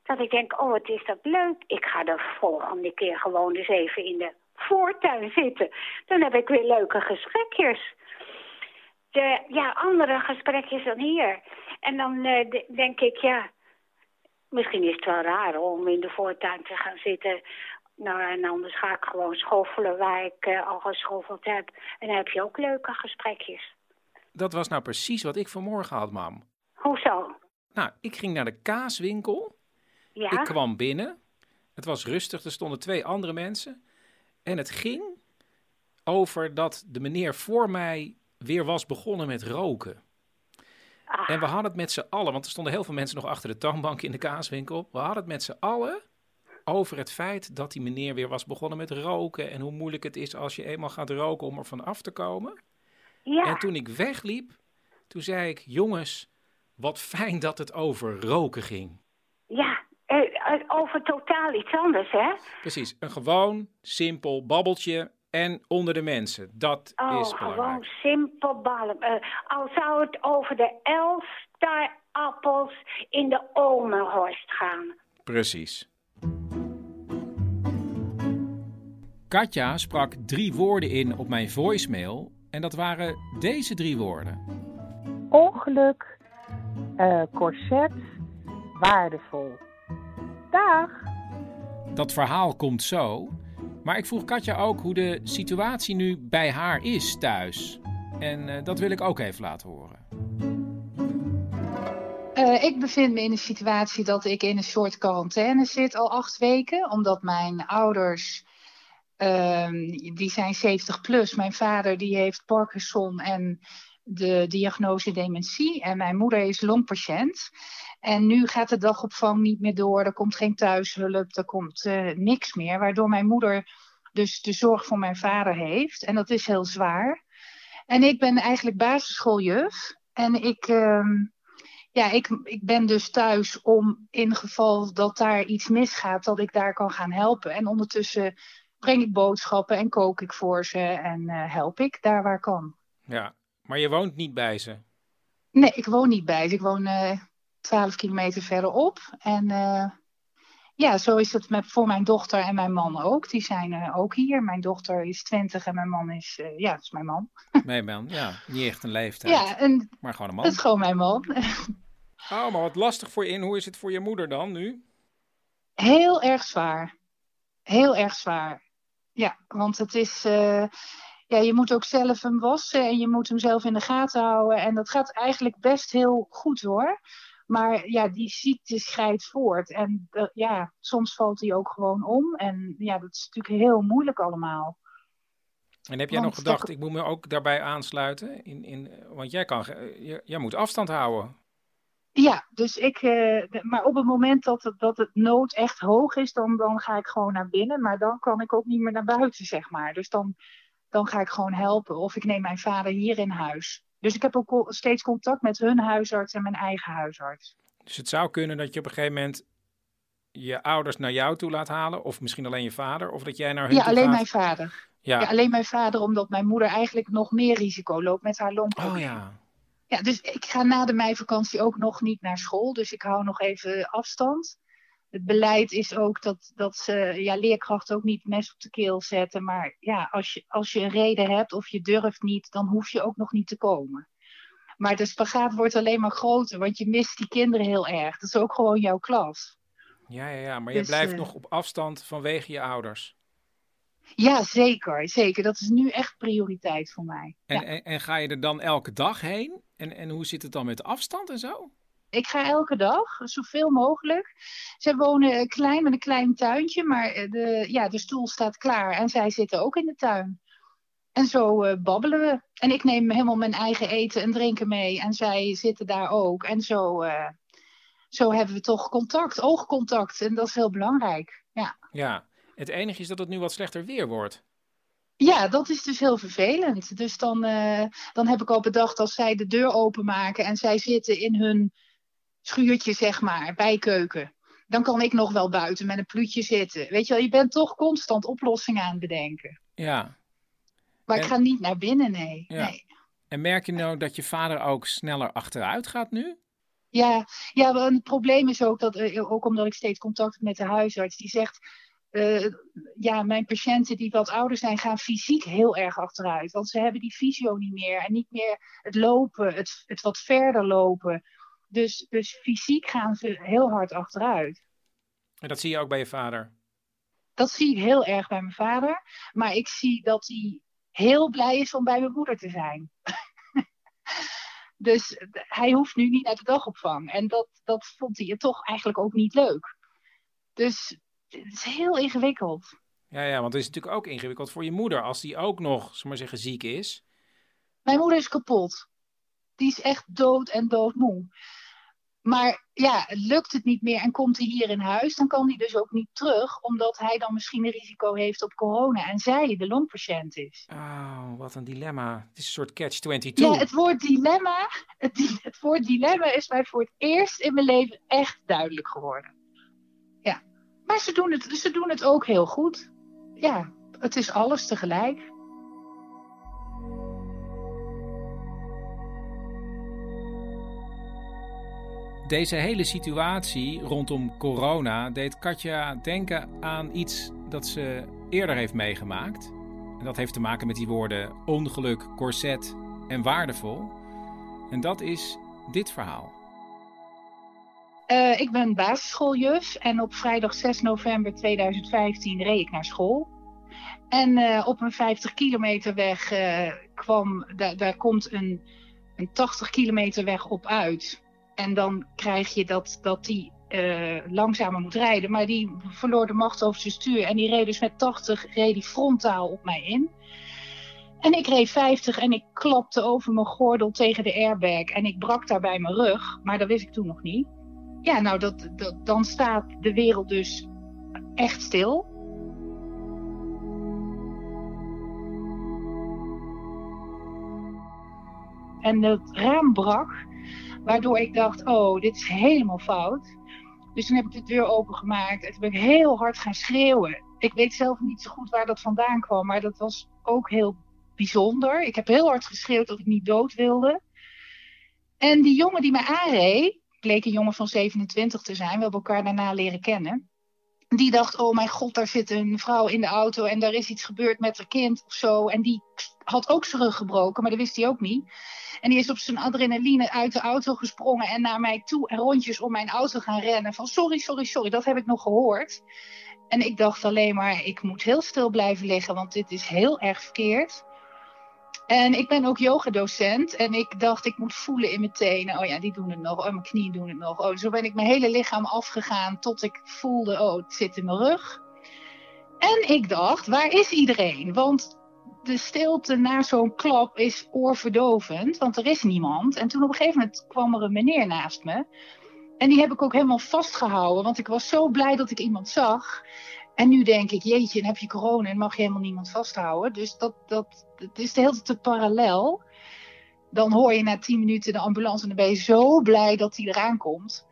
Dat ik denk, oh, wat is dat leuk. Ik ga de volgende keer gewoon eens even in de voortuin zitten. Dan heb ik weer leuke gesprekjes. De, ja, andere gesprekjes dan hier. En dan eh, de- denk ik, ja, misschien is het wel raar om in de voortuin te gaan zitten. Nou, en anders ga ik gewoon schoffelen waar ik eh, al geschoffeld heb. En dan heb je ook leuke gesprekjes. Dat was nou precies wat ik vanmorgen had, mam. Hoezo? Nou, ik ging naar de kaaswinkel. Ja? Ik kwam binnen. Het was rustig, er stonden twee andere mensen. En het ging over dat de meneer voor mij weer was begonnen met roken. En we hadden het met z'n allen, want er stonden heel veel mensen nog achter de toonbank in de kaaswinkel. We hadden het met z'n allen over het feit dat die meneer weer was begonnen met roken. En hoe moeilijk het is als je eenmaal gaat roken om er van af te komen. Ja. En toen ik wegliep, toen zei ik, jongens, wat fijn dat het over roken ging. Ja, eh, eh, over totaal iets anders, hè? Precies, een gewoon, simpel babbeltje en onder de mensen. Dat Oh, is belangrijk. gewoon simpel ballen. Eh, al zou het over de Elfstarappels in de Omenhorst gaan. Precies. Katja sprak drie woorden in op mijn voicemail en dat waren deze drie woorden. Ongeluk, eh, corset, waardevol. Dag! Dat verhaal komt zo, maar ik vroeg Katja ook hoe de situatie nu bij haar is thuis. En eh, dat wil ik ook even laten horen. Eh, ik bevind me in een situatie dat ik in een soort quarantaine zit al acht weken. Omdat mijn ouders, die zijn 70 plus. Mijn vader die heeft Parkinson en de diagnose dementie. En mijn moeder is longpatiënt. En nu gaat de dagopvang niet meer door. Er komt geen thuishulp, er komt eh, niks meer. Waardoor mijn moeder dus de zorg voor mijn vader heeft. En dat is heel zwaar. En ik ben eigenlijk basisschooljuf. En ik... ehm, ja, ik, ik ben dus thuis om in geval dat daar iets misgaat, dat ik daar kan gaan helpen. En ondertussen breng ik boodschappen en kook ik voor ze en eh, help ik daar waar kan. Ja, maar je woont niet bij ze. Nee, ik woon niet bij ze. Ik woon eh 12 kilometer verderop. En eh, ja, zo is het met, voor mijn dochter en mijn man ook. Die zijn ook hier. Mijn dochter is 20 en mijn man is, ja, dat is mijn man. Nee, man. Ja, niet echt een leeftijd. Ja, en maar gewoon een man. dat is gewoon mijn man. Oh, maar wat lastig voor je. En hoe is het voor je moeder dan nu? Heel erg zwaar. Heel erg zwaar. Ja, want het is. eh, ja, je moet ook zelf hem wassen en je moet hem zelf in de gaten houden. En dat gaat eigenlijk best heel goed hoor. Maar ja, die ziekte schrijdt voort. En eh, ja, soms valt hij ook gewoon om. En ja, dat is natuurlijk heel moeilijk allemaal. En heb jij Want nog gedacht, ik moet me ook daarbij aansluiten? In, in, want jij, kan, jij moet afstand houden. Ja, dus ik, eh, maar op het moment dat het, dat het nood echt hoog is, dan, dan ga ik gewoon naar binnen. Maar dan kan ik ook niet meer naar buiten, zeg maar. Dus dan, dan ga ik gewoon helpen. Of ik neem mijn vader hier in huis. Dus ik heb ook steeds contact met hun huisarts en mijn eigen huisarts. Dus het zou kunnen dat je op een gegeven moment je ouders naar jou toe laat halen. Of misschien alleen je vader. Of dat jij naar hun Ja, toe alleen gaat. mijn vader. Ja. Ja. alleen mijn vader, omdat mijn moeder eigenlijk nog meer risico loopt met haar longprobleem. Oh ja. Ja, dus ik ga na de meivakantie ook nog niet naar school. Dus ik hou nog even afstand. Het beleid is ook dat, dat ze ja, leerkrachten ook niet mes op de keel zetten. Maar ja, als je, als je een reden hebt of je durft niet, dan hoef je ook nog niet te komen. Maar de spagaat wordt alleen maar groter, want je mist die kinderen heel erg. Dat is ook gewoon jouw klas. Ja, ja, ja. Maar je Dus, blijft eh, nog op afstand vanwege je ouders. Ja, zeker, zeker. Dat is nu echt prioriteit voor mij. En, en, en ga je er dan elke dag heen? En, en hoe zit het dan met de afstand en zo? Ik ga elke dag, zoveel mogelijk. Ze wonen eh, klein met een klein tuintje, maar eh, de, ja, de stoel staat klaar en zij zitten ook in de tuin. En zo eh, babbelen we. En ik neem helemaal mijn eigen eten en drinken mee en zij zitten daar ook. En zo, zo hebben we toch contact, oogcontact. En dat is heel belangrijk. Ja. Ja. Het enige is dat het nu wat slechter weer wordt. Ja, dat is dus heel vervelend. Dus dan, eh, dan heb ik al bedacht als zij de deur openmaken en zij zitten in hun schuurtje, zeg maar, bij keuken. Dan kan ik nog wel buiten met een pluutje zitten. Weet je wel, je bent toch constant oplossingen aan het bedenken. Ja. Maar ik ga niet naar binnen, nee. Ja. nee. En merk je nou dat je vader ook sneller achteruit gaat nu? Ja, ja, het probleem is ook dat, eh, ook omdat ik steeds contact heb met de huisarts, die zegt, eh, ja, mijn patiënten die wat ouder zijn, gaan fysiek heel erg achteruit. Want ze hebben die fysio niet meer en niet meer het lopen, het, het wat verder lopen. Dus, dus fysiek gaan ze heel hard achteruit. En dat zie je ook bij je vader. Dat zie ik heel erg bij mijn vader. Maar ik zie dat hij heel blij is om bij mijn moeder te zijn. dus hij hoeft nu niet naar de dagopvang. En dat, dat vond hij toch eigenlijk ook niet leuk. Dus het is heel ingewikkeld. Ja, ja, want het is natuurlijk ook ingewikkeld voor je moeder als die ook nog, we maar zeggen, ziek is. Mijn moeder is kapot. Die is echt dood en doodmoe. Maar ja, lukt het niet meer en komt hij hier in huis, dan kan hij dus ook niet terug, omdat hij dan misschien een risico heeft op corona en zij de longpatiënt is. Oh, wat een dilemma. Het is een soort catch-22. Ja, het woord dilemma, het, het woord dilemma is mij voor het eerst in mijn leven echt duidelijk geworden. Maar ze doen het, ze doen het ook heel goed. Ja, het is alles tegelijk. Deze hele situatie rondom corona deed Katja denken aan iets dat ze eerder heeft meegemaakt. En dat heeft te maken met die woorden ongeluk, corset en waardevol. En dat is dit verhaal. Eh, ik ben basisschooljuf en op vrijdag 6 november 2015 reed ik naar school. En eh, op een 50 kilometer weg eh, kwam, da- daar komt een, een 80 kilometer weg op uit. En dan krijg je dat, dat die langzamer moet rijden. Maar die verloor de macht over zijn stuur. En die reed dus met 80 reed die frontaal op mij in. En ik reed 50 en ik klapte over mijn gordel tegen de airbag. En ik brak daarbij mijn rug. Maar dat wist ik toen nog niet. Ja, nou, dat, dat, dan staat de wereld dus echt stil. En het raam brak, waardoor ik dacht, oh, dit is helemaal fout. Dus toen heb ik de deur opengemaakt en toen ben ik heel hard gaan schreeuwen. Ik weet zelf niet zo goed waar dat vandaan kwam, maar dat was ook heel bijzonder. Ik heb heel hard geschreeuwd dat ik niet dood wilde. En die jongen die me aanreed, bleek een jongen van 27 te zijn. We hebben elkaar daarna leren kennen. Die dacht, oh mijn god, daar zit een vrouw in de auto en daar is iets gebeurd met haar kind of zo. En die had ook zijn rug gebroken, maar dat wist hij ook niet. En die is op zijn adrenaline uit de auto gesprongen en naar mij toe en rondjes om mijn auto gaan rennen. Van sorry, sorry, sorry, dat heb ik nog gehoord. En ik dacht alleen maar, ik moet heel stil blijven liggen, want dit is heel erg verkeerd. En ik ben ook yogadocent en ik dacht, ik moet voelen in mijn tenen. Oh ja, die doen het nog. Oh, mijn knieën doen het nog. Oh, zo ben ik mijn hele lichaam afgegaan tot ik voelde, oh, het zit in mijn rug. En ik dacht, waar is iedereen? Want de stilte na zo'n klap is oorverdovend, want er is niemand. En toen op een gegeven moment kwam er een meneer naast me. En die heb ik ook helemaal vastgehouden, want ik was zo blij dat ik iemand zag. En nu denk ik, jeetje, dan heb je corona en mag je helemaal niemand vasthouden. Dus dat, dat, dat is de hele tijd parallel. Dan hoor je na tien minuten de ambulance en dan ben je zo blij dat die eraan komt.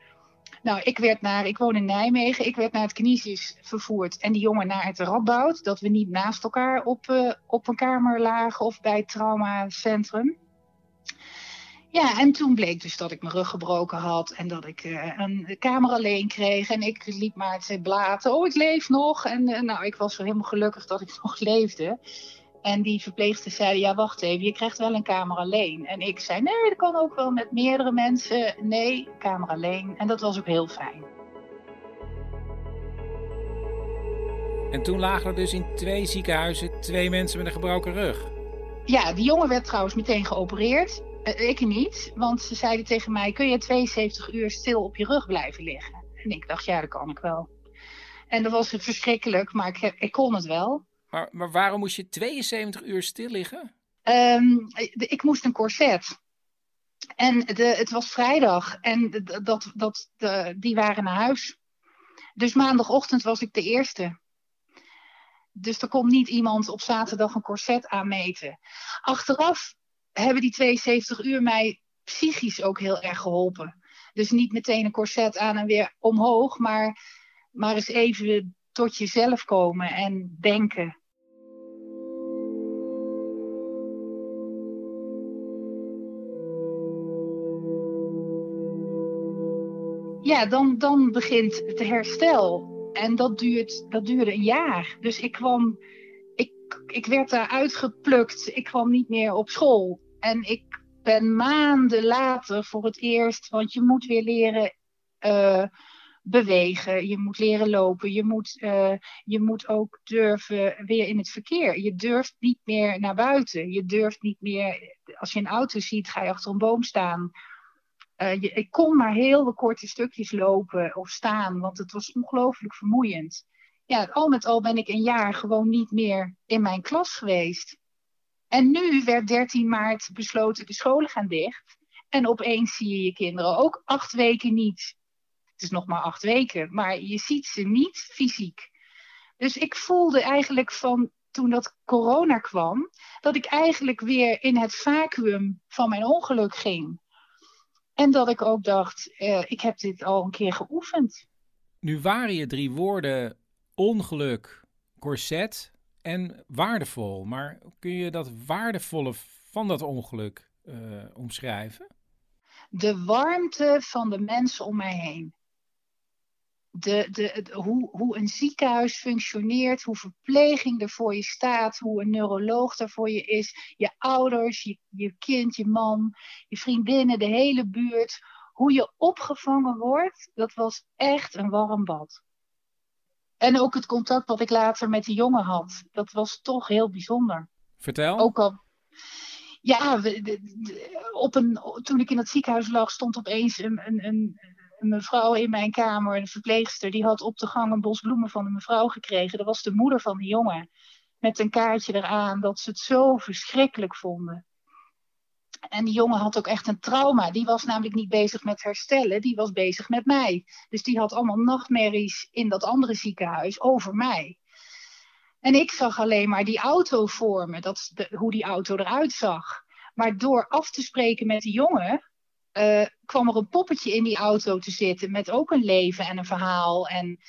Nou, ik werd naar, ik woon in Nijmegen, ik werd naar het Kinesius vervoerd en die jongen naar het Radboud. Dat we niet naast elkaar op, eh, op een kamer lagen of bij het traumacentrum. Ja, en toen bleek dus dat ik mijn rug gebroken had en dat ik eh, een kamer alleen kreeg. En ik liep maar te blaten, oh ik leef nog. En eh, nou, ik was zo helemaal gelukkig dat ik nog leefde. En die verpleegster zei, ja wacht even, je krijgt wel een kamer alleen. En ik zei, nee, dat kan ook wel met meerdere mensen. Nee, kamer alleen. En dat was ook heel fijn. En toen lagen er dus in twee ziekenhuizen twee mensen met een gebroken rug. Ja, die jongen werd trouwens meteen geopereerd. Eh, ik niet, want ze zeiden tegen mij, kun je 72 uur stil op je rug blijven liggen? En ik dacht, ja, dat kan ik wel. En dat was verschrikkelijk, maar ik, ik kon het wel. Maar, maar waarom moest je 72 uur stil liggen? Ehm, ik moest een corset. En de, het was vrijdag en de- dat, dat, de, die waren naar huis. Dus maandagochtend was ik de eerste. Dus er komt niet iemand op zaterdag een corset aanmeten. Achteraf hebben die 72 uur mij psychisch ook heel erg geholpen. Dus niet meteen een corset aan en weer omhoog, maar, maar eens even tot jezelf komen en denken. Ja, dan, dan begint het herstel. En dat, duurt, dat duurde een jaar. Dus ik kwam, ik, werd daar uitgeplukt. Ik kwam niet meer op school. En ik ben maanden later voor het eerst, want je moet weer leren uh, bewegen, je moet leren lopen, je moet, uh, je moet ook durven weer in het verkeer. Je durft niet meer naar buiten. Je durft niet meer, als je een auto ziet, ga je achter een boom staan. Uh, je, ik kon maar heel korte stukjes lopen of staan, want het was ongelooflijk vermoeiend. Ja, al met al ben ik een jaar gewoon niet meer in mijn klas geweest. En nu werd 13 maart besloten, de scholen gaan dicht. En opeens zie je je kinderen ook acht weken niet. Het is nog maar acht weken, maar je ziet ze niet fysiek. Dus ik voelde eigenlijk van toen dat corona kwam, dat ik eigenlijk weer in het vacuüm van mijn ongeluk ging. En dat ik ook dacht, eh, ik heb dit al een keer geoefend. Nu waren je drie woorden ongeluk, corset en waardevol. Maar kun je dat waardevolle van dat ongeluk uh, omschrijven? De warmte van de mensen om mij heen. De, de, hoe, hoe een ziekenhuis functioneert, hoe verpleging er voor je staat, hoe een neuroloog er voor je is, je ouders, je, je kind, je man, je vriendinnen, de hele buurt. Hoe je opgevangen wordt, dat was echt een warm bad. En ook het contact wat ik later met die jongen had. Dat was toch heel bijzonder. Vertel. Ook al. Ja, op een, toen ik in het ziekenhuis lag, stond opeens een, een, een, een mevrouw in mijn kamer, een verpleegster, die had op de gang een bos bloemen van een mevrouw gekregen. Dat was de moeder van de jongen. Met een kaartje eraan dat ze het zo verschrikkelijk vonden. En die jongen had ook echt een trauma. Die was namelijk niet bezig met herstellen, die was bezig met mij. Dus die had allemaal nachtmerries in dat andere ziekenhuis over mij. En ik zag alleen maar die auto voor me, dat, de, hoe die auto eruit zag. Maar door af te spreken met die jongen, uh, kwam er een poppetje in die auto te zitten met ook een leven en een verhaal. En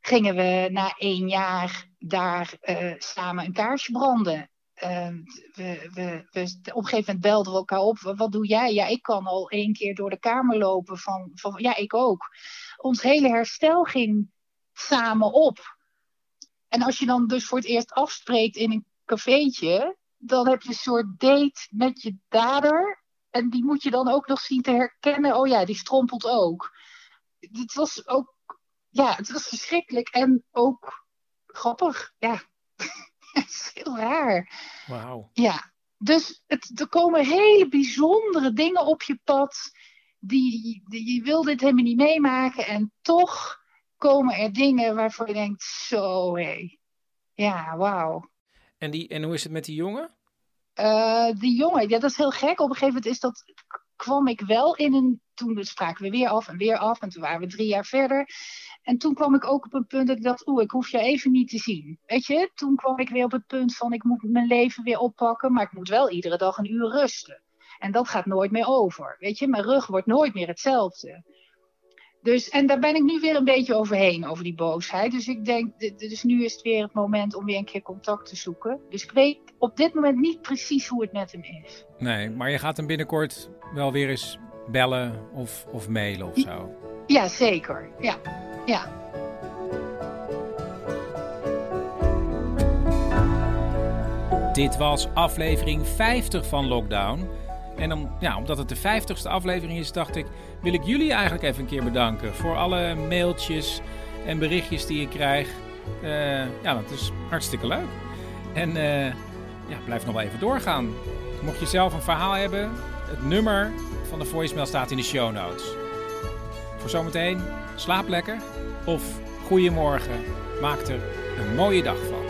gingen we na één jaar daar uh, samen een kaarsje branden. Uh, we, we, we, op een gegeven moment belden we elkaar op. Wat doe jij? Ja, ik kan al één keer door de kamer lopen. Van, van, ja, ik ook. Ons hele herstel ging samen op. En als je dan dus voor het eerst afspreekt in een cafeetje, dan heb je een soort date met je dader. En die moet je dan ook nog zien te herkennen. Oh ja, die strompelt ook. Het was ook, ja, het was verschrikkelijk en ook grappig. Ja, het is heel raar. Wauw. Ja, dus het, er komen hele bijzondere dingen op je pad. Die, die, je wil dit helemaal niet meemaken. En toch komen er dingen waarvoor je denkt, zo hé. Ja, wauw. En, die, en hoe is het met die jongen? Uh, die jongen, ja, dat is heel gek. Op een gegeven moment is dat, kwam ik wel in een. Toen spraken we weer af en weer af. En toen waren we drie jaar verder. En toen kwam ik ook op een punt dat ik dacht: oeh, ik hoef je even niet te zien. Weet je, toen kwam ik weer op het punt van: ik moet mijn leven weer oppakken. Maar ik moet wel iedere dag een uur rusten. En dat gaat nooit meer over. Weet je, mijn rug wordt nooit meer hetzelfde. Dus, en daar ben ik nu weer een beetje overheen, over die boosheid. Dus ik denk, dus nu is het weer het moment om weer een keer contact te zoeken. Dus ik weet op dit moment niet precies hoe het met hem is. Nee, maar je gaat hem binnenkort wel weer eens bellen of, of mailen of zo. Ja, zeker. Ja, ja. Dit was aflevering 50 van Lockdown. En om, ja, omdat het de 50ste aflevering is, dacht ik, wil ik jullie eigenlijk even een keer bedanken voor alle mailtjes en berichtjes die ik krijg. Uh, ja, dat is hartstikke leuk. En uh, ja, blijf nog wel even doorgaan. Mocht je zelf een verhaal hebben, het nummer van de voicemail staat in de show notes. Voor zometeen, slaap lekker of goeiemorgen. Maak er een mooie dag van.